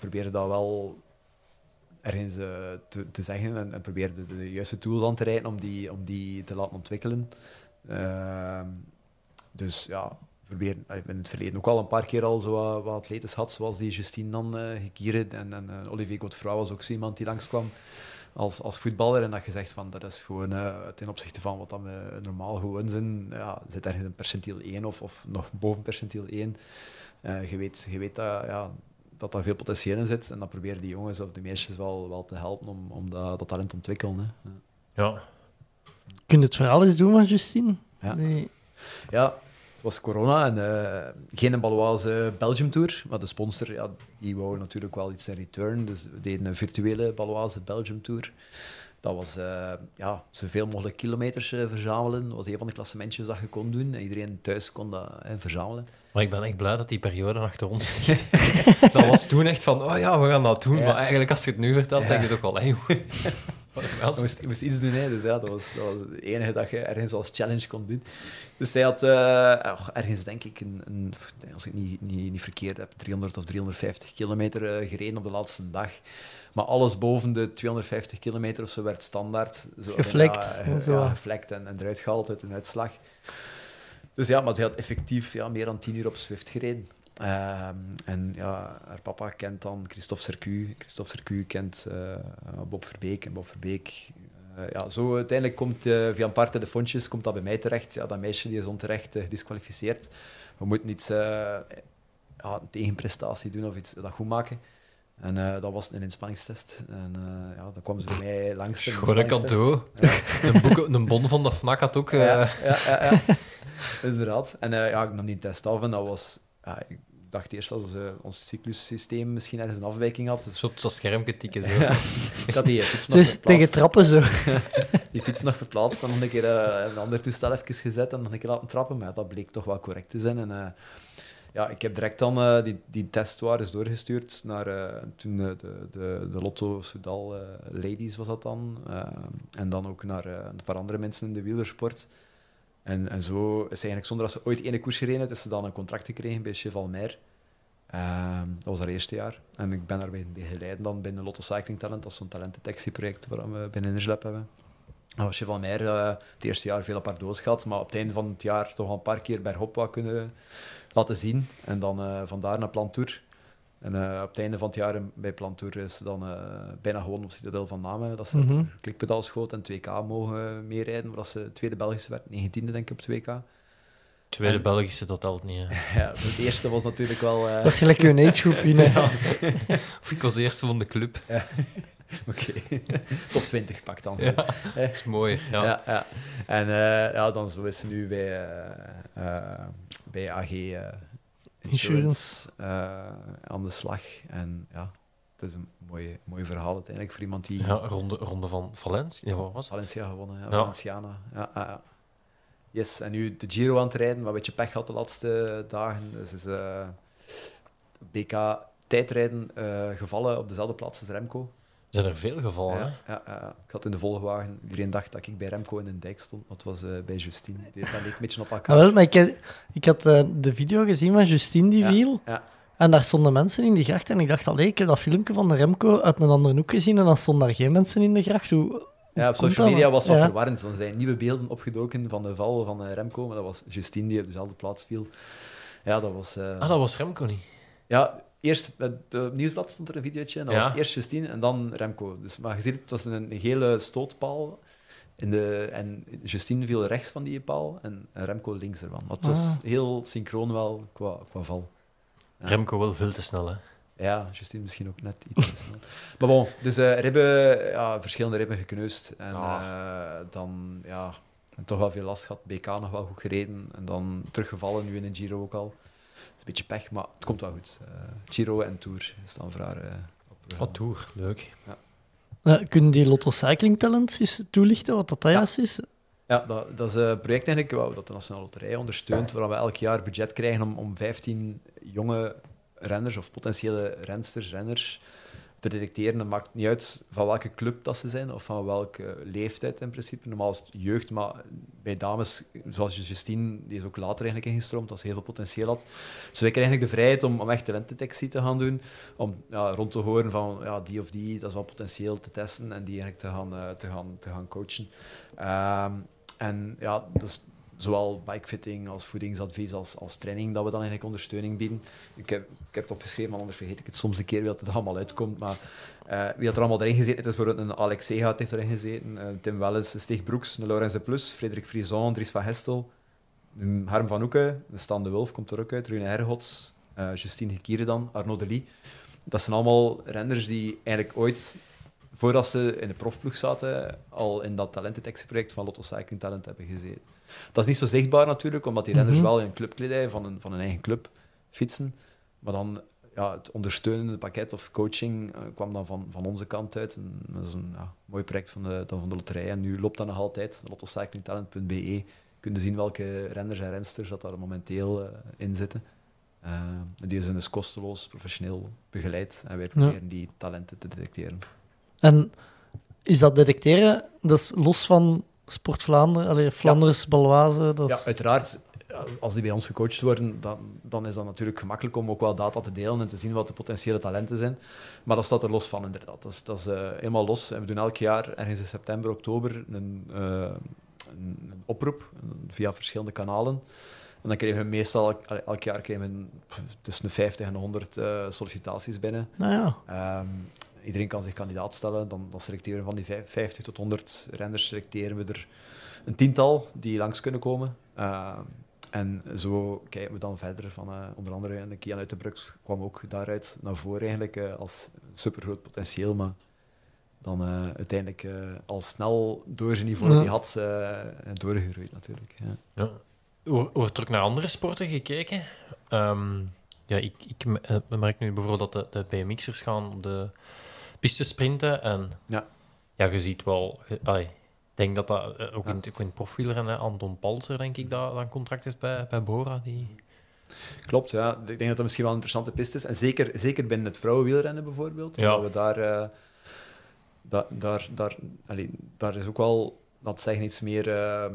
probeer dat wel ergens te, te zeggen en, en probeer de, de juiste tools aan te rijden om die, om die te laten ontwikkelen. Dus ja, proberen, eh, in het verleden ook al een paar keer al zo wat, wat atletes had, zoals die Justine dan uh, Gekieren en, en uh, Olivier Godefroy was ook zo iemand die langskwam als, als voetballer. En dat je zegt van dat is gewoon uh, ten opzichte van wat dan we normaal gewoon zijn, ja, zit ergens een percentiel 1 of, of nog boven percentiel 1. Uh, je, weet, je weet dat, ja, dat daar veel potentieel in zit en dan proberen die jongens of de meisjes wel, wel te helpen om, om dat, dat talent te ontwikkelen. Hè. Ja. Kun je het verhaal eens doen van Justine? Ja. Nee. Ja, het was corona en uh, geen Baloise Belgium Tour, maar de sponsor ja, die wou natuurlijk wel iets in return, dus we deden een virtuele Baloise Belgium Tour. Dat was uh, ja, zoveel mogelijk kilometers uh, verzamelen. Dat was een van de klassementjes dat je kon doen. En iedereen thuis kon dat verzamelen. Maar ik ben echt blij dat die periode achter ons ligt. dat was toen echt van, oh ja, we gaan dat doen. Ja. Maar eigenlijk, als je het nu vertelt, ja. denk je toch wel, hey, je moest, je moest iets doen, hè. dus ja, dat was, dat was het enige dat je ergens als challenge kon doen. Dus zij had uh, oh, ergens, denk ik, een, een, als ik niet, niet, niet verkeerd heb, 300 of 350 kilometer uh, gereden op de laatste dag. Maar alles boven de 250 kilometer of zo werd standaard. Zo, geflekt. En, zo. Ja, geflekt en, en eruit gehaald uit een uitslag. Dus ja, maar ze had effectief ja, meer dan 10 uur op Swift gereden. Um, en ja, haar papa kent dan Christophe Sercu. Christophe Sercu kent uh, Bob Verbeek. En Bob Verbeek... Uh, ja, zo uiteindelijk komt uh, via een paar telefoontjes komt dat bij mij terecht. Ja, dat meisje die is onterecht gedisqualificeerd. We moeten iets, ja, een tegenprestatie doen of iets dat goed maken. En uh, dat was een inspanningstest. En uh, ja, dan kwam ze bij mij langs. Een cadeau. Ja. een, boek, een bon van de FNAC had ook... Uh... Ja, ja, ja, ja. inderdaad. En ja, ik nam die test af en dat was... Ja, ik dacht eerst dat ons cyclussysteem misschien ergens een afwijking had. Dus... Zo op zo'n schermpje tikken. Zo. ik had die fiets nog dus verplaatst. tegen trappen zo. die fiets nog verplaatst en nog een keer een ander toestel even gezet en nog een keer laten trappen. Maar dat bleek toch wel correct te zijn. En, ja, ik heb direct dan uh, die, die testwaardes doorgestuurd naar uh, toen uh, de, de, de Lotto Soudal Ladies was dat dan. en dan ook naar een paar andere mensen in de wielersport. En, zo is eigenlijk zonder dat ze ooit ene koers gereden heeft, ze dan een contract gekregen bij Chevalmer. dat was haar eerste jaar. En ik ben daarbij begeleid dan binnen Lotto Cycling Talent. Dat is zo'n talentendetectieproject waar we binnen Enerslab hebben. Nou, Chevalmer uh, het eerste jaar veel haar doos gehad, maar op het einde van het jaar toch al een paar keer bij Hop wat kunnen laten zien. En dan uh, vandaar naar Plantour. En uh, op het einde van het jaar bij Plantour is ze dan uh, bijna gewoon op Citadel van Namen. Dat ze mm -hmm. klikpedaal schoot en 2K mogen meerijden. Waar ze tweede Belgische werd, 19e denk ik op 2K. Tweede en, Belgische, dat telt niet. Hè. ja, het eerste was natuurlijk wel... dat is gelijk een agegroep in. ja. of ik was de eerste van de club. Ja. Oké, okay. top 20 pakt dan. Ja, dat is mooi. Ja. ja, ja. En uh, ja, dan zo is ze nu bij, uh, uh, bij AG Insurance, Insurance. aan de slag. En ja, het is een mooi, mooi verhaal uiteindelijk voor iemand die... Ja, ronde, ronde van Valencia. Nee, wat was het? Valencia gewonnen, ja, Valenciana. Ja, ja. Yes, en nu de Giro aan het rijden, maar een beetje pech had de laatste dagen. Dus is BK tijdrijden gevallen op dezelfde plaats als Remco. Zijn er veel gevallen? Ja, ja, ja, ik zat in de volgwagen. Iedereen dacht dat ik bij Remco in de dijk stond, maar het was uh, bij Justine. Die dat leek een beetje op elkaar. Ah, wel, maar ik, ik had uh, de video gezien van Justine die ja, viel. Ja. En daar stonden mensen in die gracht. En ik dacht, allee, ik heb dat filmpje van de Remco uit een andere hoek gezien. En dan stonden daar geen mensen in de gracht. Hoe, ja, op social media was het wat ja. verwarrend. Er zijn nieuwe beelden opgedoken van de val van uh, Remco. Maar dat was Justine die op dezelfde plaats viel. Ja, dat was... Ah, dat was Remco niet? Ja, eerst op het nieuwsblad stond er een videootje en dat ja. was eerst Justine en dan Remco. Dus, maar je ziet, het was een, een gele stootpaal in de, en Justine viel rechts van die paal en Remco links ervan. Maar het was ah. heel synchroon wel qua, qua val. Ja. Remco wel veel te snel, hè? Ja, Justine misschien ook net iets te snel. maar bon, dus uh, ribben, ja, verschillende ribben gekneusd. En ah. uh, dan, ja, en toch wel veel last gehad. BK nog wel goed gereden. En dan teruggevallen, nu in een Giro ook al beetje pech, maar het komt wel goed. Uh, Giro en Tour staan voor haar uh, op. Oh, Tour, leuk. Ja. Uh, kunnen die Lotto Cycling Talents eens toelichten wat dat juist ja. is? Ja, dat, dat is een project eigenlijk wow, dat de Nationale Loterij ondersteunt, waar we elk jaar budget krijgen om, om 15 jonge renners of potentiële rensters, renners te detecteren. Dat maakt niet uit van welke club dat ze zijn of van welke leeftijd in principe. Normaal is het jeugd, maar bij dames, zoals Justine, die is ook later eigenlijk ingestroomd, als ze heel veel potentieel had. Dus wij krijgen eigenlijk de vrijheid om, om echt talentendetectie te gaan doen, om ja, rond te horen van ja, die of die, dat is wel potentieel te testen en die eigenlijk te gaan, uh, te gaan, te gaan coachen. Um, en ja, dus zowel bikefitting als voedingsadvies als, als training, dat we dan eigenlijk ondersteuning bieden. Ik heb, ik heb het opgeschreven, want anders vergeet ik het soms een keer wie dat het allemaal uitkomt. Maar eh, wie had er allemaal erin gezeten? Het is bijvoorbeeld een Alex Segaat heeft erin gezeten, eh, Tim Welles, Stig Broeks, een Laurens de Plus, Frederik Frison, Dries van Hestel, Harm van Oeken, de Stan de Wulf komt er ook uit, Rune Hergots, eh Justine Gekiere dan, Arnaud Delis. Dat zijn allemaal renners die eigenlijk ooit, voordat ze in de profploeg zaten, al in dat talentendetectieproject van Lotto Cycling Talent hebben gezeten. Dat is niet zo zichtbaar natuurlijk, omdat die renners Mhm. wel in een clubkledij van een, van een eigen club fietsen. Maar dan ja, het ondersteunende pakket of coaching eh, kwam dan van, van onze kant uit. En dat is een ja, mooi project van de, van de loterij. En nu loopt dat nog altijd. lottocyclingtalent.be. Kunnen zien welke renners en rensters dat daar momenteel eh, in zitten. Eh, die zijn dus kosteloos, professioneel begeleid. En wij proberen die talenten te detecteren. En is dat detecteren, dat is los van Sport Vlaanderen, allee, Flanders, dat Ja, is... uiteraard. Als die bij ons gecoacht worden, dan, dan is dat natuurlijk gemakkelijk om ook wel data te delen en te zien wat de potentiële talenten zijn. Maar dat staat er los van, inderdaad. Dat is, dat is eh, helemaal los. En we doen elk jaar, ergens in september, oktober, een, eh, een, een oproep via verschillende kanalen. En dan krijgen we meestal, elk, elk jaar krijgen we tussen de 50 en de 100 eh, sollicitaties binnen. Nou ja, Ehm, iedereen kan zich kandidaat stellen. Dan, dan selecteren we van die vijf- 50 tot 100 renners, selecteren we er een tiental die langs kunnen komen. Ehm, en zo kijken we dan verder van, eh, onder andere en de Kian Uitenbroeks kwam ook daaruit naar voren eigenlijk eh, als supergroot potentieel, maar dan eh, uiteindelijk eh, al snel door zijn niveau dat hij Ja. had, eh, doorgegroeid natuurlijk. Ja. Ja. Wordt er ook naar andere sporten gekeken? Ehm, ja, ik, ik me- eh, merk nu bijvoorbeeld dat de, de BMX'ers gaan op de piste sprinten. En Ja. ja, je ziet wel... ik denk dat dat eh, ook, Ja. in, het- ook in profielrennen, Anton Palser, denk ik, dat, dat een contract heeft bij, bij Bora. Die... Klopt, ja. Ik denk dat dat misschien wel een interessante piste is. En zeker, zeker binnen het vrouwenwielrennen bijvoorbeeld. Ja. Dat we daar, eh, da- daar, daar, allee, daar is ook wel, dat zeggen, iets meer... eh,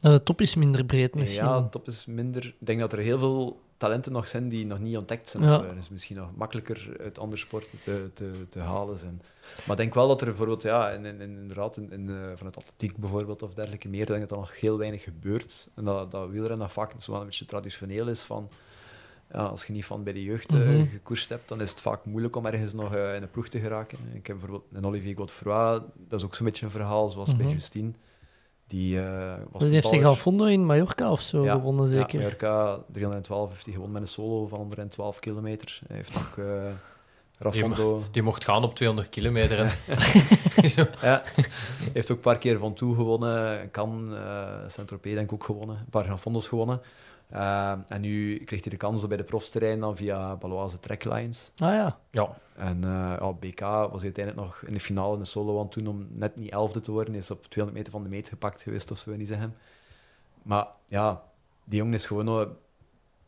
de top is minder breed misschien. ja, top is minder. Ik denk dat er heel veel talenten nog zijn die nog niet ontdekt zijn. Ja. Of, eh, is misschien nog makkelijker uit andere sporten te, te, te halen zijn. Maar ik denk wel dat er bijvoorbeeld, ja, in, in, in- inderdaad, in, in, eh, vanuit atletiek bijvoorbeeld of dergelijke meer, denk ik dat er nog heel weinig gebeurt. En dat, dat wielrennen vaak zo wel een beetje traditioneel is van, ja, als je niet van bij de jeugd eh, Mhm. gekoerst hebt, dan is het vaak moeilijk om ergens nog eh, in een ploeg te geraken. Ik heb bijvoorbeeld een Olivier Godefroy, dat is ook zo'n beetje een verhaal, zoals bij Mhm. Justine. Die, eh, was Die heeft zich in Mallorca of zo gewonnen, zeker. Ja, Mallorca 312 heeft hij gewonnen met een solo van 112 kilometer. Hij heeft ook eh Rafondo... Die mocht gaan op 200 kilometer. En... Zo. Ja, hij heeft ook een paar keer Van Toe gewonnen, Cannes, eh Saint-Tropez denk ik ook gewonnen, een paar Rafondos gewonnen. Eh, en nu kreeg hij de kans om bij de profsterrein dan via Baloise Tracklines. Ah ja. Ja, En eh ja, BK was hij uiteindelijk nog in de finale in de solo aan het doen om net niet elfde te worden. Hij is op 200 meter van de meet gepakt geweest, of zo, niet zeggen. Maar ja, die jongen is gewoon nog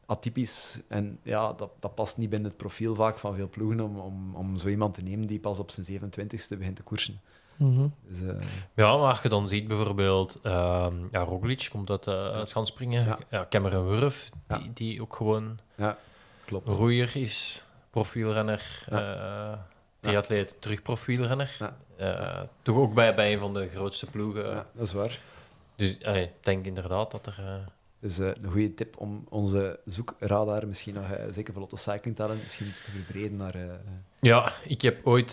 atypisch. En ja, dat, dat past niet binnen het profiel vaak van veel ploegen om, om, om zo iemand te nemen die pas op zijn 27ste begint te koersen. Mhm. Dus, eh, Ja, maar als je dan ziet bijvoorbeeld, ehm ja, Roglic komt uit, uh, uit Schanspringen, Ja. ja. Cameron Wurf, Ja. die, die ook gewoon ja, klopt. roeier is, profielrenner, Ja. eh triatleet, terug profielrenner. Ja. Eh, toch ook bij, bij een van de grootste ploegen. Ja, dat is waar. Dus ik denk inderdaad dat er... Dus een goede tip om onze zoekradar misschien nog, eh, zeker voor Lotto Cycling Talent, misschien iets te verbreden naar... eh, Ja, ik heb ooit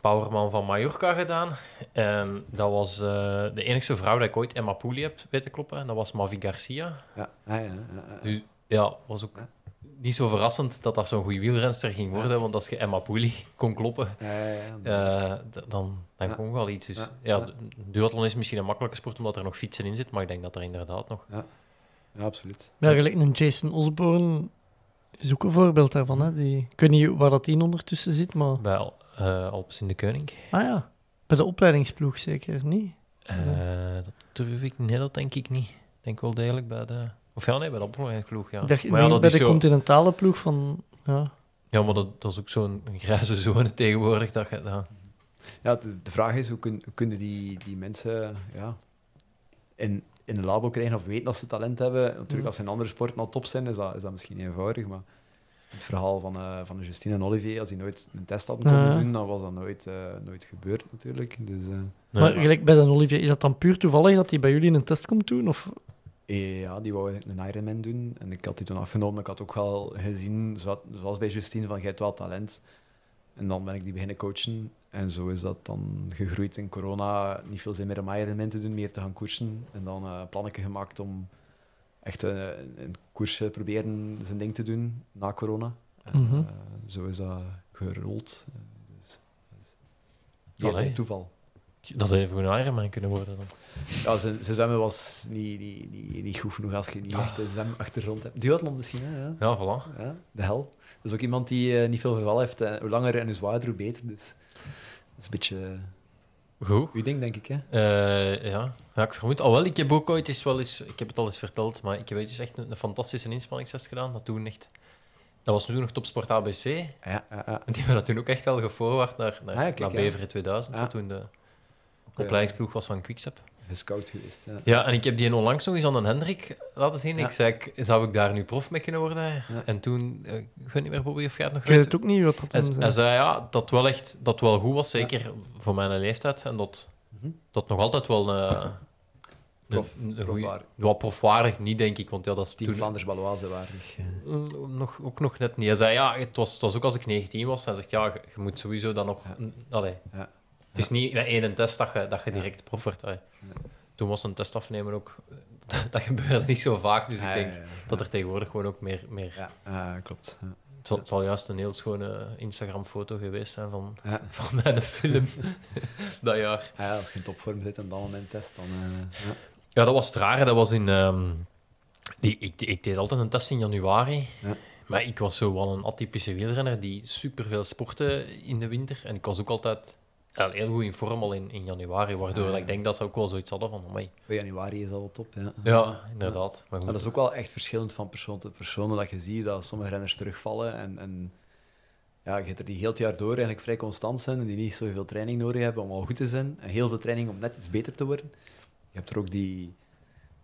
Powerman van Mallorca gedaan. En dat was de enige vrouw dat ik ooit Emma Pooley heb weten kloppen. En dat was Mavi Garcia. ja, ah, ja, ja, ja. Dus ja, was ook Ja. niet zo verrassend dat dat zo'n goede wielrenster ging worden. Want als je Emma Pooley kon kloppen, dan, dan Ja. kon wel iets. Dus Ja. ja, Ja. duathlon is misschien een makkelijke sport omdat er nog fietsen in zit. Maar ik denk dat er inderdaad nog... ja, absoluut. Ja, gelijk een Jason Osborne is ook een voorbeeld daarvan. Hè? Die, ik weet niet waar dat in ondertussen zit, maar... Bij Al- eh, Alpes in de Koning. Ah ja, bij de opleidingsploeg zeker, niet? Eh, dat durf ik... Nee, dat denk ik niet. Ik denk wel degelijk bij de... Of ja, nee, bij de opleidingsploeg, ja. Dacht, maar ja, nee, dat bij is de zo... continentale ploeg van... Ja. Ja, maar dat, dat is ook zo'n grijze zone tegenwoordig. Dat je, ja. Ja, de, de vraag is, hoe, kun, hoe kunnen die, die mensen ja, in, in een labo krijgen of weten dat ze talent hebben? Natuurlijk, Mm. als ze in andere sporten al top zijn, is dat, is dat misschien eenvoudig, maar het verhaal van, eh, van Justine en Olivier, als die nooit een test hadden kunnen Ja. doen, dan was dat nooit, eh, nooit gebeurd natuurlijk. Dus, eh, Nee, maar gelijk bij de Olivier, is dat dan puur toevallig dat hij bij jullie een test komt doen? Of? eh, ja, die wou een Ironman doen en ik had die toen afgenomen. Ik had ook wel gezien, zo- zoals bij Justine, van jij hebt wel talent. En dan ben ik die beginnen coachen. En zo is dat dan gegroeid in corona. Niet veel zin meer om Ironman te doen, meer te gaan koersen. En dan eh plannetje gemaakt om echt een, een koersje proberen zijn ding te doen na corona. En, Mhm. eh, zo is dat gerold. Eh, Dus, dus, Allee. toeval. Dat had even een Ironman kunnen worden dan. Ja, zijn, zijn zwemmen was niet, niet, niet, niet goed genoeg als je niet echt een zwemachtergrond hebt. Duathlon misschien, hè? Ja. Ja, voilà. Ja, de hel. Dat is ook iemand die eh, niet veel geval heeft. eh, hoe langer en hoe zwaarder, hoe beter. Dus is een beetje eh, Goed. uw ding, denk ik. Hè? Eh, ja. ja, ik vermoed. Al wel, ik heb ook ooit eens wel eens, ik heb het al eens verteld, maar ik heb ooit eens echt een, een fantastische inspanningstest gedaan. Dat toen echt, dat was toen nog Topsport ABC. Ja, ja, ja. En die hebben dat toen ook echt wel geforward naar, naar, Ah, kijk, naar. Beveren 2000, Ja. wat toen de opleidingsploeg was van Quickstep. Gescout geweest. Ja. Ja, en ik heb die onlangs nog eens aan een Hendrik laten zien. Ja. Ik zei, ik- zou ik daar nu prof mee kunnen worden? Ja. En toen, eh, ik weet niet meer, Bobby, of jij het nog Ik weet het ook niet wat dat Hij, dan hij zijn. zei ja, dat wel echt dat wel goed was, zeker voor mijn leeftijd. En dat, Mhm. dat nog altijd wel een, Prof- een, goeie- profwaardig. Niet, denk ik. Want ja, dat is Team toen, Vlaanders Baloise waardig. eh, nog, ook nog net niet. Hij zei ja, het was, het was ook als ik 19 was. Hij zegt ja, je, je moet sowieso dan nog. Ja. Allee, Ja. Het is niet met één test dat je, dat je direct prof wordt. Toen was een test afnemen ook. Dat gebeurde niet zo vaak. Dus ik denk dat er tegenwoordig gewoon ook meer. meer Ja, klopt. Het, zal, het zal juist een heel schone Instagram-foto geweest zijn van, Ja. van mijn film dat jaar. Ja, als je in topvorm zit en dan moment test, dan... eh, ja. Ja, dat was het rare. Dat was in... ehm, die, ik, ik deed altijd een test in januari. Ja. Maar ik was zo wel een atypische wielrenner die superveel sportte in de winter. En ik was ook altijd ja, heel goed in vorm al in, in januari. Waardoor Ah, ja. ik denk dat ze ook wel zoiets hadden van... Amai. Voor januari is dat wel top, ja. Ja, inderdaad. Maar Maar goed. dat is ook wel echt verschillend van persoon tot persoon. Dat je ziet dat sommige renners terugvallen en, en ja, je hebt er die heel het jaar door eigenlijk vrij constant zijn en die niet zoveel training nodig hebben om al goed te zijn. En heel veel training om net iets beter te worden. Je hebt er ook die,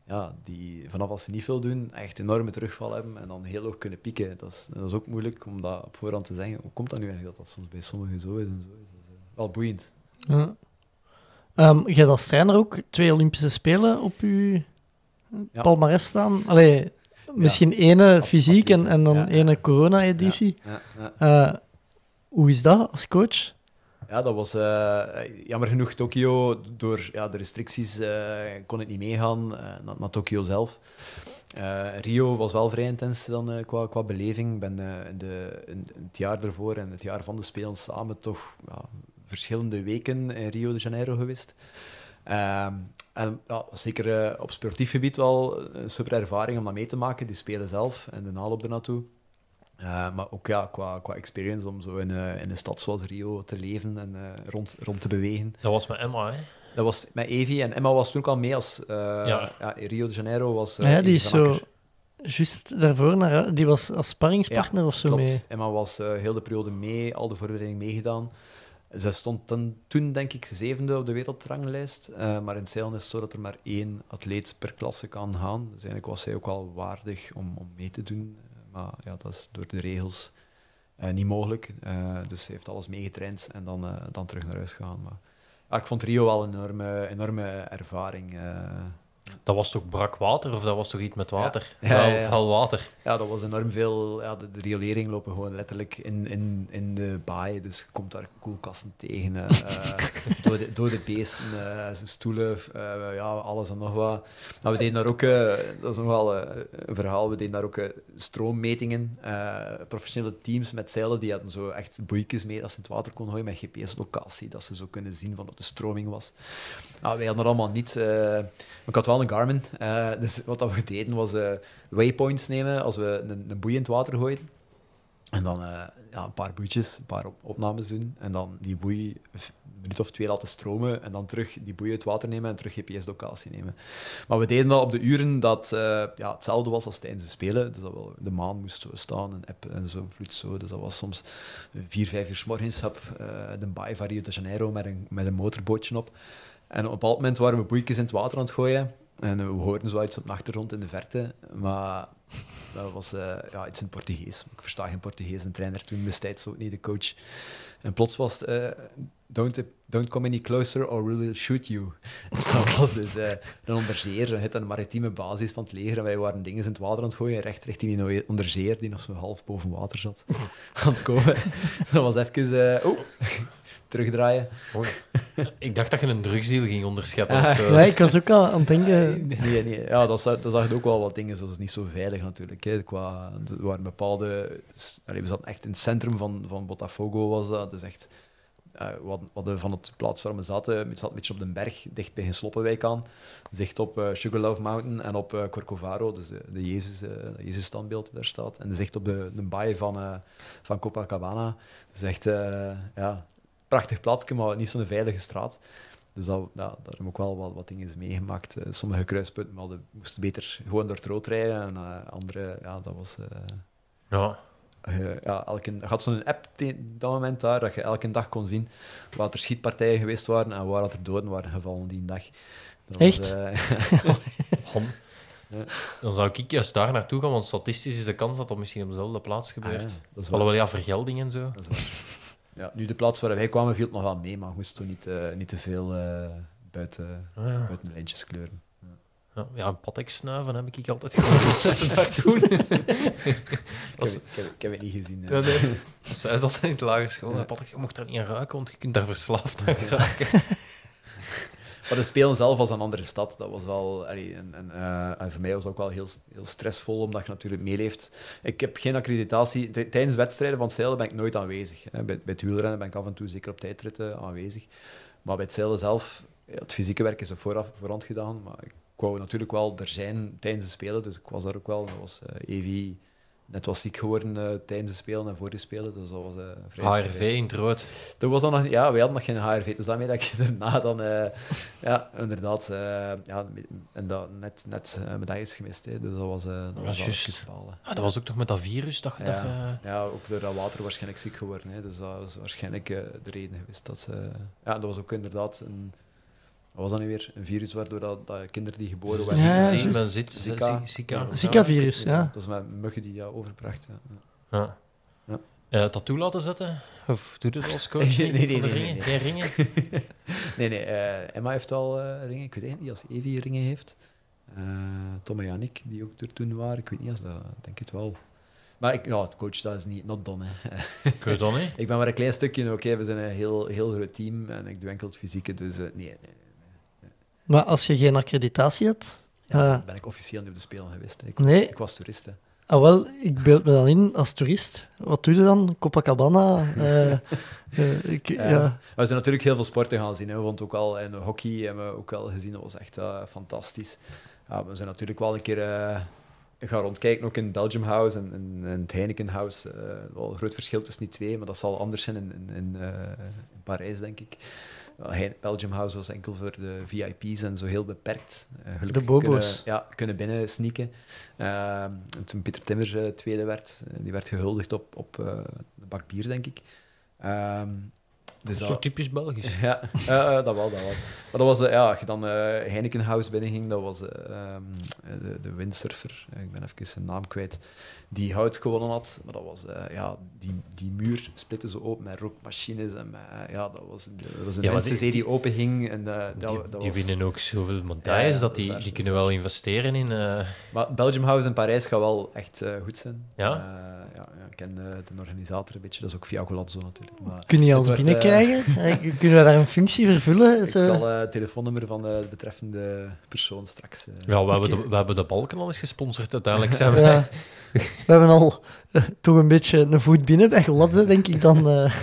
ja, die vanaf als ze niet veel doen, echt enorme terugval hebben en dan heel hoog kunnen pieken. Dat is, dat is ook moeilijk om dat op voorhand te zeggen. Hoe komt dat nu eigenlijk dat dat soms bij sommigen zo is en zo is? Wel boeiend. Ja. Ehm, jij als trainer ook twee Olympische Spelen op je Ja. palmarès staan. Allee, misschien ene fysiek en, en dan ene corona-editie. Eh, hoe is dat als coach? Ja, dat was eh, jammer genoeg Tokio. Door ja, de restricties eh, kon ik niet meegaan naar, naar Tokio zelf. Rio was wel vrij intens dan, qua, qua beleving. Ik ben de, in, in het jaar ervoor en het jaar van de Spelen samen toch verschillende weken in Rio de Janeiro geweest. Ehm, en ja, zeker eh, op sportief gebied wel een super ervaring om dat mee te maken, die Spelen zelf en de aanloop ernaartoe. Eh, maar ook ja, qua, qua experience om zo in, eh, in een stad zoals Rio te leven en eh, rond, rond te bewegen. Dat was met Emma, hè? Dat was met Evie en Emma was toen ook al mee als eh, Ja. Rio de Janeiro was. eh, ja, die is zo juist daarvoor naar, die was als sparringspartner of zo Klopt. mee. Emma was eh, heel de periode mee, al de voorbereiding meegedaan. Zij stond toen, denk ik, zevende op de wereldranglijst. Eh, maar in zeilen is het zo dat er maar één atleet per klasse kan gaan. Dus eigenlijk was zij ook al waardig om, om mee te doen. Eh, maar ja, dat is door de regels eh, niet mogelijk. Dus ze heeft alles meegetraind en dan, dan terug naar huis gegaan. Maar ik vond Rio wel een enorme, enorme ervaring. Dat was toch brak water of dat was toch iets met water? Ja. Vuil, Ja, vuil water. Ja, dat was enorm veel. Ja, de, de riolering lopen gewoon letterlijk in, in, in de baai. Dus je komt daar koelkasten tegen. eh, eh, dode, dode beesten, eh, zijn stoelen, eh, ja, alles en nog wat. Maar we deden daar ook, dat is nog wel eh, een verhaal, we deden daar ook stroommetingen. professionele teams met zeilen, die hadden zo echt boeikjes mee dat ze in het water konden gooien met GPS-locatie, dat ze zo kunnen zien van wat de stroming was. Nou, wij hadden dat allemaal niet. Ik had wel een Garmin. eh, dus wat we deden was eh, waypoints nemen als we een, een boei in het water gooiden. En dan eh, ja, een paar boeitjes, een paar op- opnames doen. En dan die boei een minuut of twee laten stromen. En dan terug die boei uit het water nemen en terug GPS-locatie nemen. Maar we deden dat op de uren dat ja, hetzelfde was als tijdens de Spelen. Dus dat wel, de maan moest zo staan, een app en zo, vloed zo. Dus dat was soms vier, vijf uur s morgens op eh, de baai van Rio de Janeiro met een, met een motorbootje op. En op een bepaald moment waren we boeikjes in het water aan het gooien. En we hoorden zoiets op de achtergrond in de verte, maar dat was eh, ja, iets in Portugees. Ik versta geen Portugees, een trainer toen destijds ook niet, de coach. En plots was het, eh, don't, don't come any closer or we will shoot you. dat was dus eh, een onderzeer, het een maritieme basis van het leger. En wij waren dingen in het water aan het gooien, recht richting die onderzeer, die nog zo half boven water zat, aan het komen. dat was even, eh, oh, terugdraaien. Ik dacht dat je een drugsdeal ging onderscheppen. Ah, of zo. Ja, ik was ook al aan het denken. Nee, nee. Ja, dat zag, dat zag je ook wel wat dingen, zoals niet zo veilig natuurlijk. Hè. Qua, er waren bepaalde... Allee, we zaten echt in het centrum van, van Botafogo, was dat. Dus echt... eh, we hadden van het plaats waar we zaten, we zaten een beetje op de berg, dicht bij Sloppenwijk aan. Zicht op eh, Sugarloaf Mountain en op eh, Corcovado, dus de, de Jezus, eh, Jezus-standbeeld daar staat. En zicht op de, de baai van, eh, van Copacabana. Dus echt, eh, ja, prachtig plaatsje, maar niet zo'n veilige straat. Dus dat, ja, daar hebben we ook wel wat, wat dingen meegemaakt. Eh, sommige kruispunten hadden, moesten beter gewoon door het rood rijden. En eh, andere, ja, dat was... eh, Ja. ja, elke, je had zo'n app te- dat moment daar, dat je elke dag kon zien waar er schietpartijen geweest waren en waar dat er doden waren gevallen die dag. Dat Echt? Ja. Dan zou ik juist daar naartoe gaan, want statistisch is de kans dat dat misschien op dezelfde plaats gebeurt. Ah, ja, dat is Alhoewel, ja, vergelding en zo. Dat is waar. Ja, nu, de plaats waar wij kwamen viel het nog wel mee, maar we moesten toch niet, eh, niet te veel eh, buiten, Ah, ja. buiten de lijntjes kleuren. Ja, ja, een patek snuiven heb ik altijd gehoord dat ze daar doen. Ik heb, ik, heb, ik heb het niet gezien. eh. Ja, nee. Dat zei ze altijd in het lager school. Ja. Patek, je mocht daar niet aan ruiken, want je kunt daar verslaafd aan raken. Maar de Spelen zelf was een andere stad. Dat was wel, en, en, eh, en voor mij was het ook wel heel, heel stressvol, omdat je natuurlijk meeleeft. Ik heb geen accreditatie. Tijdens wedstrijden van zeilen ben ik nooit aanwezig. Bij, bij het wielrennen ben ik af en toe zeker op tijdritten aanwezig. Maar bij het zeilen zelf, het fysieke werk is er vooraf, voorhand gedaan. Maar ik wou natuurlijk wel er zijn tijdens de Spelen, dus ik was daar ook wel. Dat was Evi net was ziek geworden eh, tijdens de Spelen en voor de Spelen, dus dat was eh vrij HRV in het rood. toen was dat nog, ja, wij hadden nog geen HRV, dus daarmee dat ik daarna dan, eh, ja, inderdaad, ja, en dat net, net medailles gemist. Hè, dus dat was, dat Ja, was wel juist. Ah, dat was ook toch met dat virus dat je... dat je- Ja, ja, ook door dat water waarschijnlijk ziek geworden. Hè, dus dat was waarschijnlijk de reden geweest dat ze... Ja, dat was ook inderdaad een... Wat was dat nu weer? Een virus waardoor dat, dat kinderen die geboren werden... Ja, Zie- juist. men zit, Zika. Zika. Zika. Zika-virus, ja. Dat was met muggen die dat overbracht. Ja. Ja. Ja. Eh, tattoo laten zetten? Of doe je dat als coach? Nee, nee, nee, ringen? nee, Geen ringen? Nee, nee, eh, Emma heeft wel eh, ringen. Ik weet eigenlijk niet als Evie ringen heeft. Eh Tom en Yannick, die ook er toen waren. Ik weet niet als dat... Ik denk het wel. Maar ik, ja, het coach, dat is niet not done. Hè. Kun je niet? ik ben maar een klein stukje. Oké, we zijn een heel, heel groot team en ik doe enkel het fysieke. Dus eh, nee, nee. Maar als je geen accreditatie hebt... Ja, eh, ben ik officieel niet op de Spelen geweest. hè. Ik was, Nee. ik was toerist. hè. ah, wel, ik beeld me dan in als toerist. Wat doe je dan? Copacabana? eh, ik, Ja. ja. Maar We zijn natuurlijk heel veel sporten gaan zien. Hè. We ook al in hockey hebben we ook wel gezien. Dat was echt fantastisch. Ja, we zijn natuurlijk wel een keer gaan rondkijken, ook in Belgium House en het Heineken House. Wel een groot verschil tussen die twee, maar dat zal anders zijn in, in, in, in Parijs, denk ik. Belgium House was enkel voor de VIP's en zo heel beperkt. Eh, gelukkig De bobo's. Kunnen, ja, kunnen binnen sneaken. Eh, en toen Pieter Timmer eh, tweede werd, die werd gehuldigd op, op een bak bier, denk ik. Ehm, dus Zo dat- typisch Belgisch. ja, eh, eh, dat wel, dat wel. Maar dat was, eh, ja, als je dan Heineken House binnenging, dat was eh, ehm, de, de windsurfer, ik ben even zijn naam kwijt, die hout gewonnen had. Maar dat was, ja, die, die muur splitten ze open met rookmachines en met, ja, dat was, dat was een Ja, die- die, open ging. En, dat, Die, dat die was... winnen ook zoveel medailles Ja, dat is die, die kunnen is wel investeren in... Maar Belgium House in Parijs gaat wel echt goed zijn. Ja? Ja, ja, ik ken eh, de organisator een beetje, dat is ook via Golazzo natuurlijk. Maar Kun je ons eh, binnenkrijgen? Eh, Kunnen we daar een functie vervullen? ik Zo- zal eh, het telefoonnummer van de betreffende persoon straks... eh, ja, we, hebben de, we hebben de balken al eens gesponsord uiteindelijk. Zijn we. Ja. We hebben al toch een beetje een voet binnen bij Golazze, denk ik dan. eh.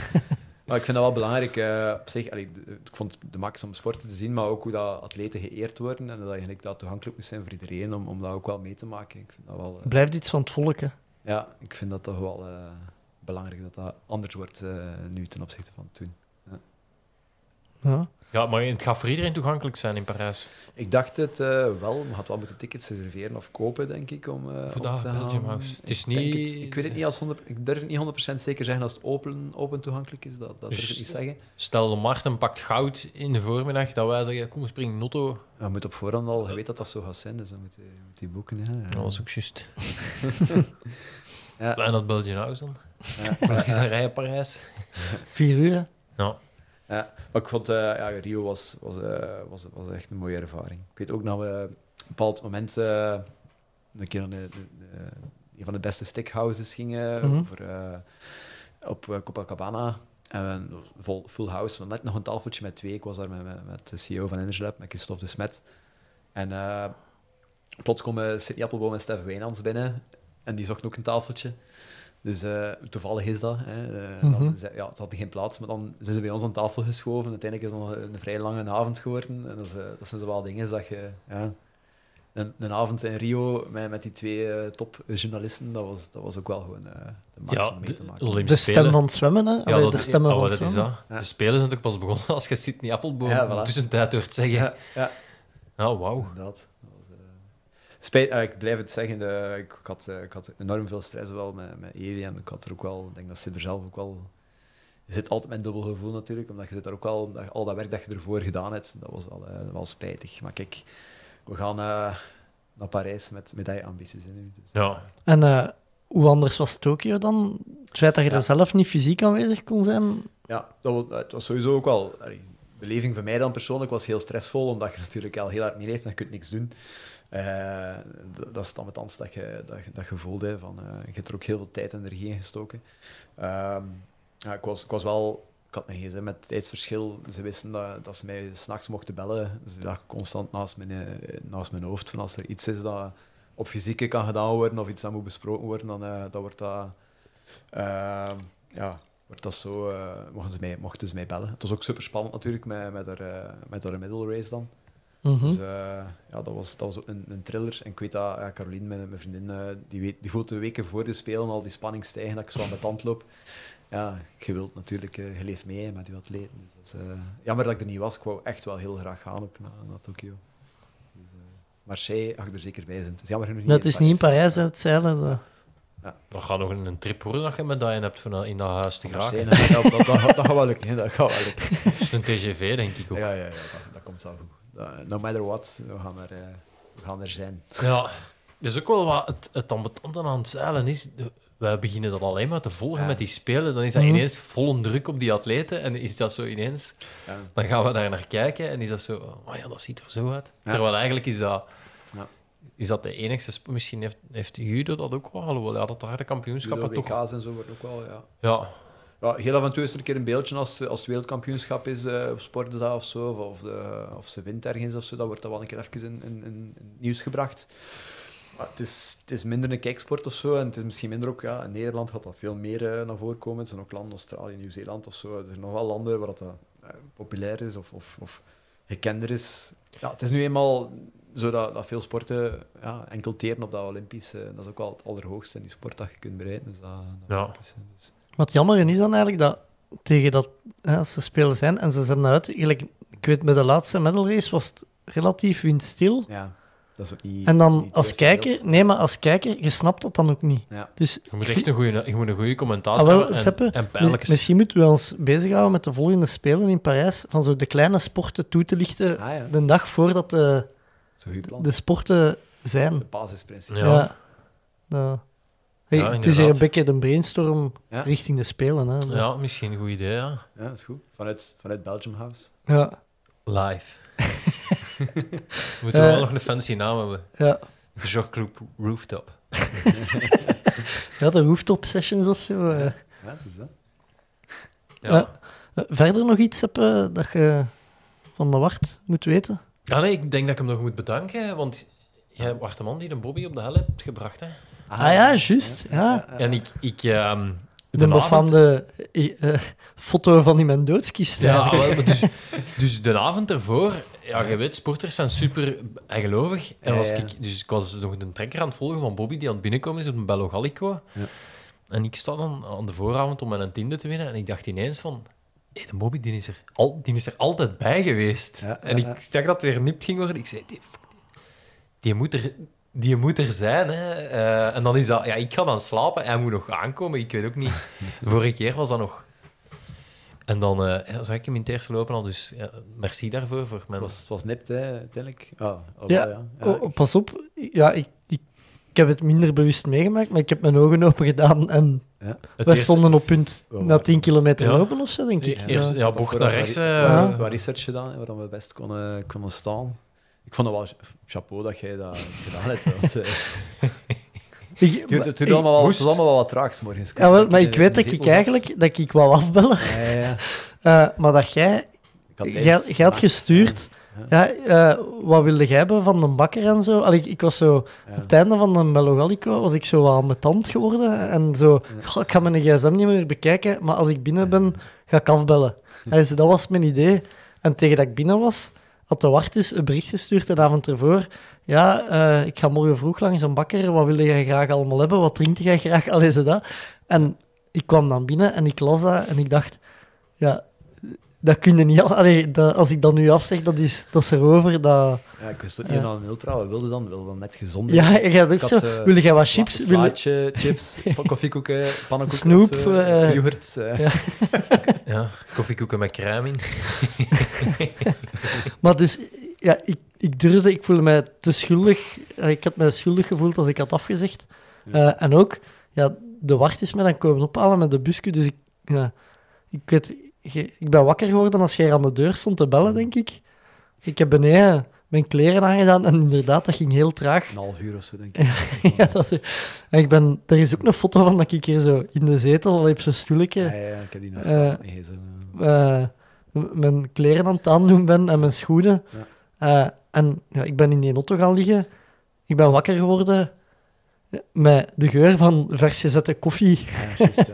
Maar ik vind dat wel belangrijk eh, op zich. Allee, ik vond het de max om sporten te zien, maar ook hoe dat atleten geëerd worden en dat eigenlijk dat toegankelijk moet zijn voor iedereen om, om dat ook wel mee te maken. Ik vind dat wel, eh, Blijft iets van het volk, hè. Ja, ik vind dat toch wel eh, belangrijk dat dat anders wordt eh, nu ten opzichte van toen. Ja. Ja, maar het gaat voor iedereen toegankelijk zijn in Parijs. Ik dacht het eh, wel, maar had wel moeten tickets reserveren of kopen, denk ik. Om, eh, Voor op dat te Belgium gaan. House. Het is Ik niet- het- ik weet het niet als 100, ik durf het niet 100% zeker zeggen als het open, open toegankelijk is. Dat, dat durf ik Dus- niet zeggen. Stel, de Marten pakt goud in de voormiddag, dat wij zeggen, kom, spring Notto. Je moet op voorhand al, je weet dat dat zo gaat zijn, dus dan moet je, moet je boeken. Ja. Dat was ook juist. Ja. En dat Belgian House dan. Ja. Rij Parijs. Vier uur, hè? Ja. Ja, maar ik vond, eh, ja, Rio was, was, eh, was, was echt een mooie ervaring. Ik weet ook dat we op een bepaald moment eh, een keer naar de, de- de- een van de beste steakhouses gingen Mhm. eh, op eh, Copacabana. En we- vol, full house, net nog een tafeltje met twee. Ik was daar met, met, met de CEO van Energelab, met Christophe de Smet. En eh, plots komen Sidney Appelboom en Stef Wijnands binnen. En die zochten ook een tafeltje. Dus eh, toevallig is dat. Hè. Eh, Mhm. dan zei- ja, het had geen plaats, maar dan zijn ze bij ons aan tafel geschoven. Uiteindelijk is het nog een vrij lange avond geworden. En dat, is, eh, dat zijn zo wel dingen dat je... Ja, een, een avond in Rio met, met die twee eh, topjournalisten, dat was, dat was ook wel gewoon eh de max Ja, om mee te de maken. De stem van het zwemmen, hè? Ja, Allee, dat, de stemmen oh, van dat is zwemmen. dat. Ja. De spelen zijn toch pas begonnen als je Sidney Appelboom Ja, voilà. tussentijd hoort zeggen. Ja, ja. Ja, wauw. Inderdaad. Dat was, eh, Spijt, eh, ik blijf het zeggen, eh, ik, ik had, eh, ik had enorm veel stress wel met, met Evi en ik had er ook wel, ik denk dat ze er zelf ook wel... Je zit altijd met een dubbel gevoel natuurlijk, omdat je zit daar ook wel, dat, al dat werk dat je ervoor gedaan hebt, dat was wel, wel spijtig. Maar kijk, we gaan eh, naar Parijs met medailleambities in nu. Dus, Ja. En eh, hoe anders was Tokio dan? Het feit dat je Ja. er zelf niet fysiek aanwezig kon zijn? Ja, dat was, het was sowieso ook wel... allee, De beleving voor mij dan persoonlijk was heel stressvol, omdat je natuurlijk al heel hard meer heeft en je kunt niks doen. Eh, dat is dan anders dat je, dat, dat je voelde. Van, eh, je hebt er ook heel veel tijd en energie in gestoken. Ehm, ja, ik, was, ik was wel... Ik had mijn gsm met tijdsverschil. Ze wisten dat, dat ze mij s'nachts mochten bellen. Ze lag constant naast mijn, eh, naast mijn hoofd. Van als er iets is dat op fysieke kan gedaan worden of iets dat moet besproken worden, dan, dan wordt dat... ehm, ja, wordt dat zo, mochten, ze mij, mochten ze mij bellen. Het was ook super spannend natuurlijk met, met, haar, met haar middle race dan. Mhm. Dus eh, ja, dat was, dat was ook een, een thriller. En ik weet dat ja, Caroline, mijn, mijn vriendin, eh, die, weet, die voelt de weken voor de spelen al die spanning stijgen, dat ik zo aan mijn tand loop. Ja, je wilt natuurlijk, eh, je leeft mee met die atleten. Dus dat is, eh, jammer dat ik er niet was. Ik wou echt wel heel graag gaan ook naar, naar Tokio. Dus, eh, Marseille ik er zeker bij zijn. Het is jammer genoeg niet Dat is niet in Parijs, hè, het zeilen. dat- Dat gaat nog een, een trip worden dat je medaille hebt van, in dat huis te geraken. Dat, dat, dat, dat gaat wel lukken. Dat gaat wel lukken. Dat is een TGV, denk ik ook. Ja, ja, ja dat, dat komt wel goed. Dat- no matter what, we gaan er, eh, we gaan er zijn. Ja, dus ook wel wat het, het ambetante aan het zeilen is. Wij beginnen dat alleen maar te volgen Ja. met die spelen. Dan is dat Mhm. ineens volle druk op die atleten. En is dat zo ineens. Ja. Dan gaan we daar naar kijken en is dat zo. Oh ja, dat ziet er zo uit. Ja. Terwijl eigenlijk is dat. Ja. Is dat de enigste. Misschien heeft, heeft judo dat ook wel. Alhoewel, ja, dat harde kampioenschappen Judo, toch. WK's en zo wordt ook wel, ja. Ja, Ja, heel af en toe is er een keer een beeldje als, als het wereldkampioenschap is eh, op sportdag of zo, of, of, de, of ze wint ergens of zo, dan wordt dat wel een keer even in, in, in, nieuws gebracht. Maar het is, het is minder een kijksport of zo, en het is misschien minder ook, ja, in Nederland gaat dat veel meer eh, naar voren komen. Het zijn ook landen, Australië, Nieuw-Zeeland of zo, er zijn nog wel landen waar dat eh, populair is of, of, of gekender is. Ja, het is nu eenmaal zo dat, dat veel sporten ja, enkel teren op dat Olympische, dat is ook wel het allerhoogste in die sport dat je kunt bereiken. Dus dat, dat Ja. Olympische, dus. Wat jammer is dan eigenlijk dat tegen dat, hè, als ze spelen zijn en ze zijn uit, gelijk, ik weet bij de laatste medal race was het relatief windstil. Ja, dat is ook niet. En dan niet als kijker, beeld. nee, maar als kijker, je snapt dat dan ook niet. Ja. Dus je moet echt een goede, je moet een goede commentaar Ah, wel. En, Seppe, en mis- misschien moeten we ons bezighouden met de volgende spelen in Parijs, van zo de kleine sporten toe te lichten Ah, ja. de dag voordat de, de sporten zijn. Het basisprincipe. Ja. Ja. Hey, Ja, het is hier een beetje de brainstorm Ja. richting de spelen. Hè. Ja, misschien een goed idee, ja. Ja, dat is goed. Vanuit, vanuit Belgium House. Ja, Live. We moeten Eh. wel nog een fancy naam hebben. ja. De Rooftop. ja, de rooftop sessions of zo. eh. Ja, het is dat. Ja. Eh, Verder nog iets heb, eh, dat je van de Wart moet weten? Ja, nee, ik denk dat ik hem nog moet bedanken, want jij was de man die de Bobby op de hel hebt gebracht. Hè? Ah, ja, juist. Ja. En ik... ik ehm, De, befaamde eh, eh, foto van in mijn doodskist. Ja, wel, maar dus, dus de avond ervoor, ja, je weet, sporters zijn super bijgelovig. En was ik, dus ik was nog een trekker aan het volgen van Bobby die aan het binnenkomen is op een Bello Gallico. Ja. En ik sta dan aan de vooravond om mijn tiende te winnen en ik dacht ineens van, hey, de Bobby die is, er al, die is er altijd bij geweest. Ja, en ja, ik zag dat het weer nipt ging worden. Ik zei, die, die, moet, er, die moet er zijn. Hè. Eh, en dan is dat, ja, ik ga dan slapen. Hij moet nog aankomen. Ik weet ook niet. Vorige keer was dat nog. En dan eh, ja, zag ik hem in het eerste lopen al. Dus ja, merci daarvoor. Voor Het was, het was nipt, hè, uiteindelijk. Ah, Ja, ja. ja. Oh, pas op. Ja, ik, ik, ik heb het minder bewust meegemaakt, maar ik heb mijn ogen open gedaan en ja. Eerste- stonden op punt Oh, na 10 kilometer Ja. lopen of zo, denk ik. Ja. Eerst- bocht naar rechts, Wat, eh, wat- wat research gedaan, hè, waar we best konden, konden staan. Ik vond het wel chapeau dat jij dat gedaan hebt. Want, eh, Ik- het, duurde allemaal wel, het allemaal wel wat traag 's morgens. ja, wel, maar ik weet dat ik eigenlijk dat ik wou afbellen. Ja, ja, ja. eh, maar dat jij, Ik had jij, tijdens jij de had gestuurd, ja, eh, wat wilde jij hebben van de bakker en zo. Allee, ik, ik was zo, Ja. op het einde van de Melogalico was ik zo wat aan mijn tand geworden en zo, goh, ik ga mijn gsm niet meer bekijken, maar als ik binnen ben, ga ik afbellen. Dus dat was mijn idee. En tegen dat ik binnen was, had de Wartus een bericht gestuurd de avond ervoor. Ja, eh, ik ga morgen vroeg langs een bakker. Wat wil jij graag allemaal hebben? Wat drink jij graag? Allee, zo dat. En ik kwam dan binnen en ik las dat en ik dacht, ja, dat kun je niet... al- Allee, dat, als ik dat nu afzeg, dat is, dat is erover. Dat... Ja, ik wist ook niet aan een ultra. Wat wilde dan? Wilde dan net gezond Ja, je gaat ook Ik zo... had, eh, Wil jij wat chips? Wil... Slaatje, chips, koffiekoeken, pannenkoeken. Snoep, of zo, eh, yoghurt. eh. ja. Ja, koffiekoeken met crème in. Maar dus, ja, ik, ik durfde, ik voelde mij te schuldig. Eh, Ik had mij schuldig gevoeld als ik had afgezegd. Eh, en ook, ja, de wacht is mij dan komen ophalen met de busje. Dus ik, ja, ik weet, ik ben wakker geworden als jij aan de deur stond te bellen, denk ik. Ik heb beneden mijn kleren aangedaan en inderdaad, dat ging heel traag. Een half uur of zo, denk ik. ja, dat is, en ik ben, er is ook een foto van dat ik hier zo in de zetel op zo'n stoeletje Ja, ja, ik heb die nog staan. M- mijn kleren aan het aandoen ben en mijn schoenen. En ja, ik ben in die auto gaan liggen. Ik ben wakker geworden met de geur van vers gezette koffie. ja, juist,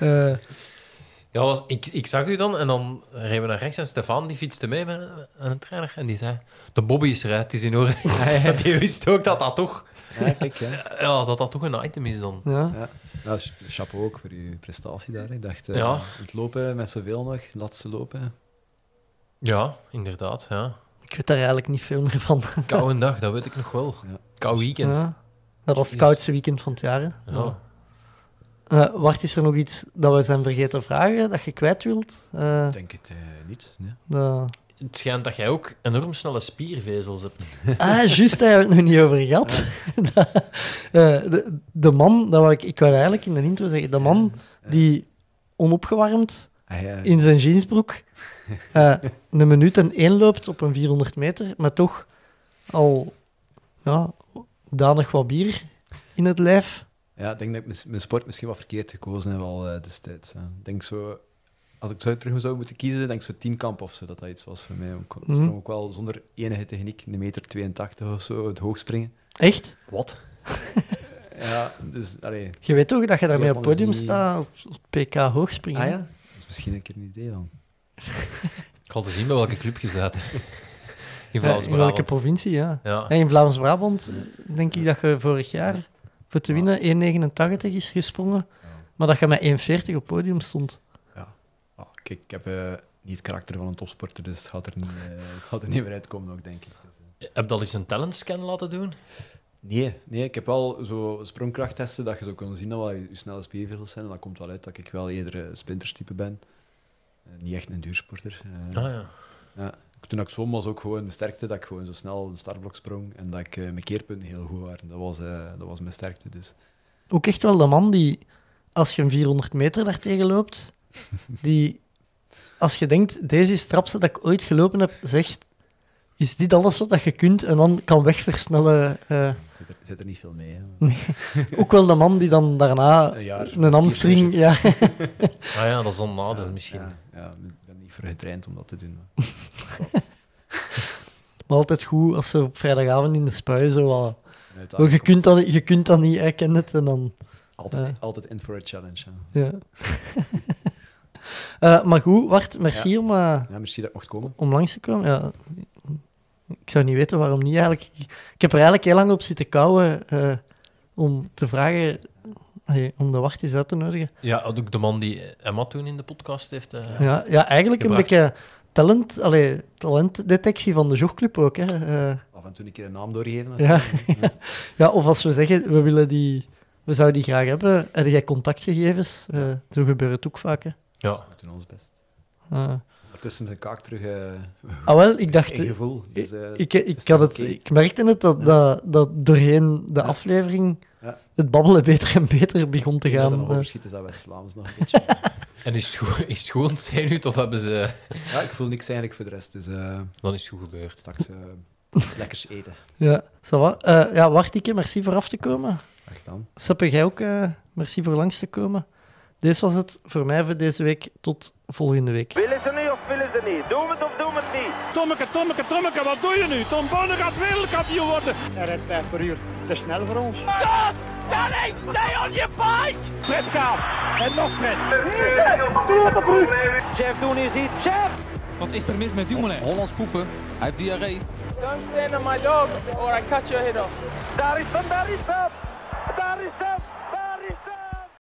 ja. Ja, was, ik, ik zag u dan en dan reden we naar rechts en Stefan die fietste mee met een trainer en die zei: De Bobby is eruit, het is in orde. die wist ook dat dat toch, Ja, kijk, ja. ja, dat dat toch een item is dan. ja. Ja. Nou, ch- chapeau ook voor uw prestatie daar. Ik dacht, eh, Ja. het lopen met zoveel nog, laatste lopen. Ja, inderdaad. Ja. Ik weet daar eigenlijk niet veel meer van. Koude dag, dat weet ik nog wel. Ja. Koud weekend. Ja. Dat was het koudste weekend van het jaar. hè. Ja. Eh, Wart, is er nog iets dat we zijn vergeten te vragen, dat je kwijt wilt? Eh, Ik denk het eh, niet. Nee. Het schijnt dat jij ook enorm snelle spiervezels hebt. Ah, juist, daar hebben we het nog niet over gehad. Eh, de, de man, dat wou ik, ik wou eigenlijk in de intro zeggen, de man die onopgewarmd Ah, ja. in zijn jeansbroek eh, een minuut en één loopt op een 400 meter, maar toch al ja, danig wat bier in het lijf. Ja, ik denk dat ik mijn sport misschien wat verkeerd gekozen heb al eh, destijds. hè. Ik denk zo, als ik zo terug zou moeten kiezen, denk ik zo tienkamp of zo, dat dat iets was voor mij. Ik sprong ook wel zonder enige techniek, een meter 82 of zo, het hoog springen. Echt? Wat? Ja, dus, allee. Je weet toch dat je daarmee op het podium niet- staat op, PK hoogspringen? Ah ja? Dat is misschien een keer een idee dan. Ik ga te zien bij welke club je staat. In Ja, in welke provincie, ja. In Vlaams-Brabant denk ik dat je vorig jaar voor te winnen 1,89 is gesprongen, maar dat je met 1,40 op podium stond. Ah, kijk, ik heb eh, niet het karakter van een topsporter, dus het gaat er niet, eh, het gaat er niet meer uitkomen ook, denk ik. Dus, eh. Heb je al eens een talentscan laten doen? Nee, nee, ik heb wel zo sprongkrachttesten dat je zo kan zien dat wat je, je snelle spiervezels zijn. En dat komt wel uit dat ik wel eerder een sprinterstype ben. Niet echt een duursporter. Ah ja. ja. Toen ik zwom was ook gewoon mijn sterkte, dat ik gewoon zo snel de startblok sprong en dat ik eh, mijn keerpunten heel goed waren. Dat was, eh, dat was mijn sterkte, dus... Ook echt wel de man die, als je een 400 meter daartegen loopt, die, als je denkt, deze is het trapste dat ik ooit gelopen heb, zegt, is dit alles wat dat je kunt? En dan kan wegversnellen. eh Zit er, zit er niet veel mee. Hè. ook wel de man die dan daarna Een jaar een hamstring... Ja. Ah ja, dat is een nadeel misschien. Ja, niet voor getraind om dat te doen. maar altijd goed als ze op vrijdagavond in de spui zo wat... Je, kunt dat, niet- je kunt dat niet, ik ken het. En dan... altijd, Ja. altijd in for a challenge. Hè. Ja. Eh, maar goed, Wart, merci om, eh, Ja, merci dat ik mocht komen. om langs te komen. Ja, ik zou niet weten waarom niet eigenlijk. Ik, ik heb er eigenlijk heel lang op zitten kouwen eh, om te vragen allee, om de wacht eens uit te nodigen. Ja, ook de man die Emma toen in de podcast heeft. eh, Ja, ja eigenlijk een beetje talent, allee, talentdetectie van de jogclub ook. Hè. Eh, Af en toe een keer een naam doorgeven. ja. ja, of als we zeggen, we willen die... We zouden die graag hebben. Heb jij contactgegevens? Eh, zo gebeurt het ook vaak. Hè. ja. We doen ons best. Eh, Ondertussen zijn kaak terug ah, wel, ik dacht... gevoel. Dus, Ik, ik, had toch het, ik merkte het dat, dat, dat doorheen de Ja. aflevering. Het babbelen beter en beter begon te gaan. overschieten, is dat West-Vlaams nog een beetje. En is het goed, is het goed ontzenuwd of hebben ze... ja, ik voel niks eigenlijk voor de rest, dus eh, Dan is het goed gebeurd. straks eh, iets lekkers eten. ja, ça va. Eh, ja, Wartike, merci voor af te komen. Graag gedaan. Seppe, jij ook eh, merci voor langs te komen. Deze was het voor mij voor deze week. Tot volgende week. Willen ze niet of willen ze niet? Doen we het of doen we het niet? Tommeke, Tommeke, Tommeke, wat doe je nu? Tom Bonne gaat wereldkampioen worden. Hij rijdt 5 per uur. Te snel voor ons. God! Danny, stay on your bike! Fred gaat. En nog Fred. Chef, doen is iets. Chef! Wat is er mis met Dumoulin? Hollands poepen. Hij heeft diarree. Don't stand on my dog or I cut your head off. Daar is hem, daar is hem! Daar is hem!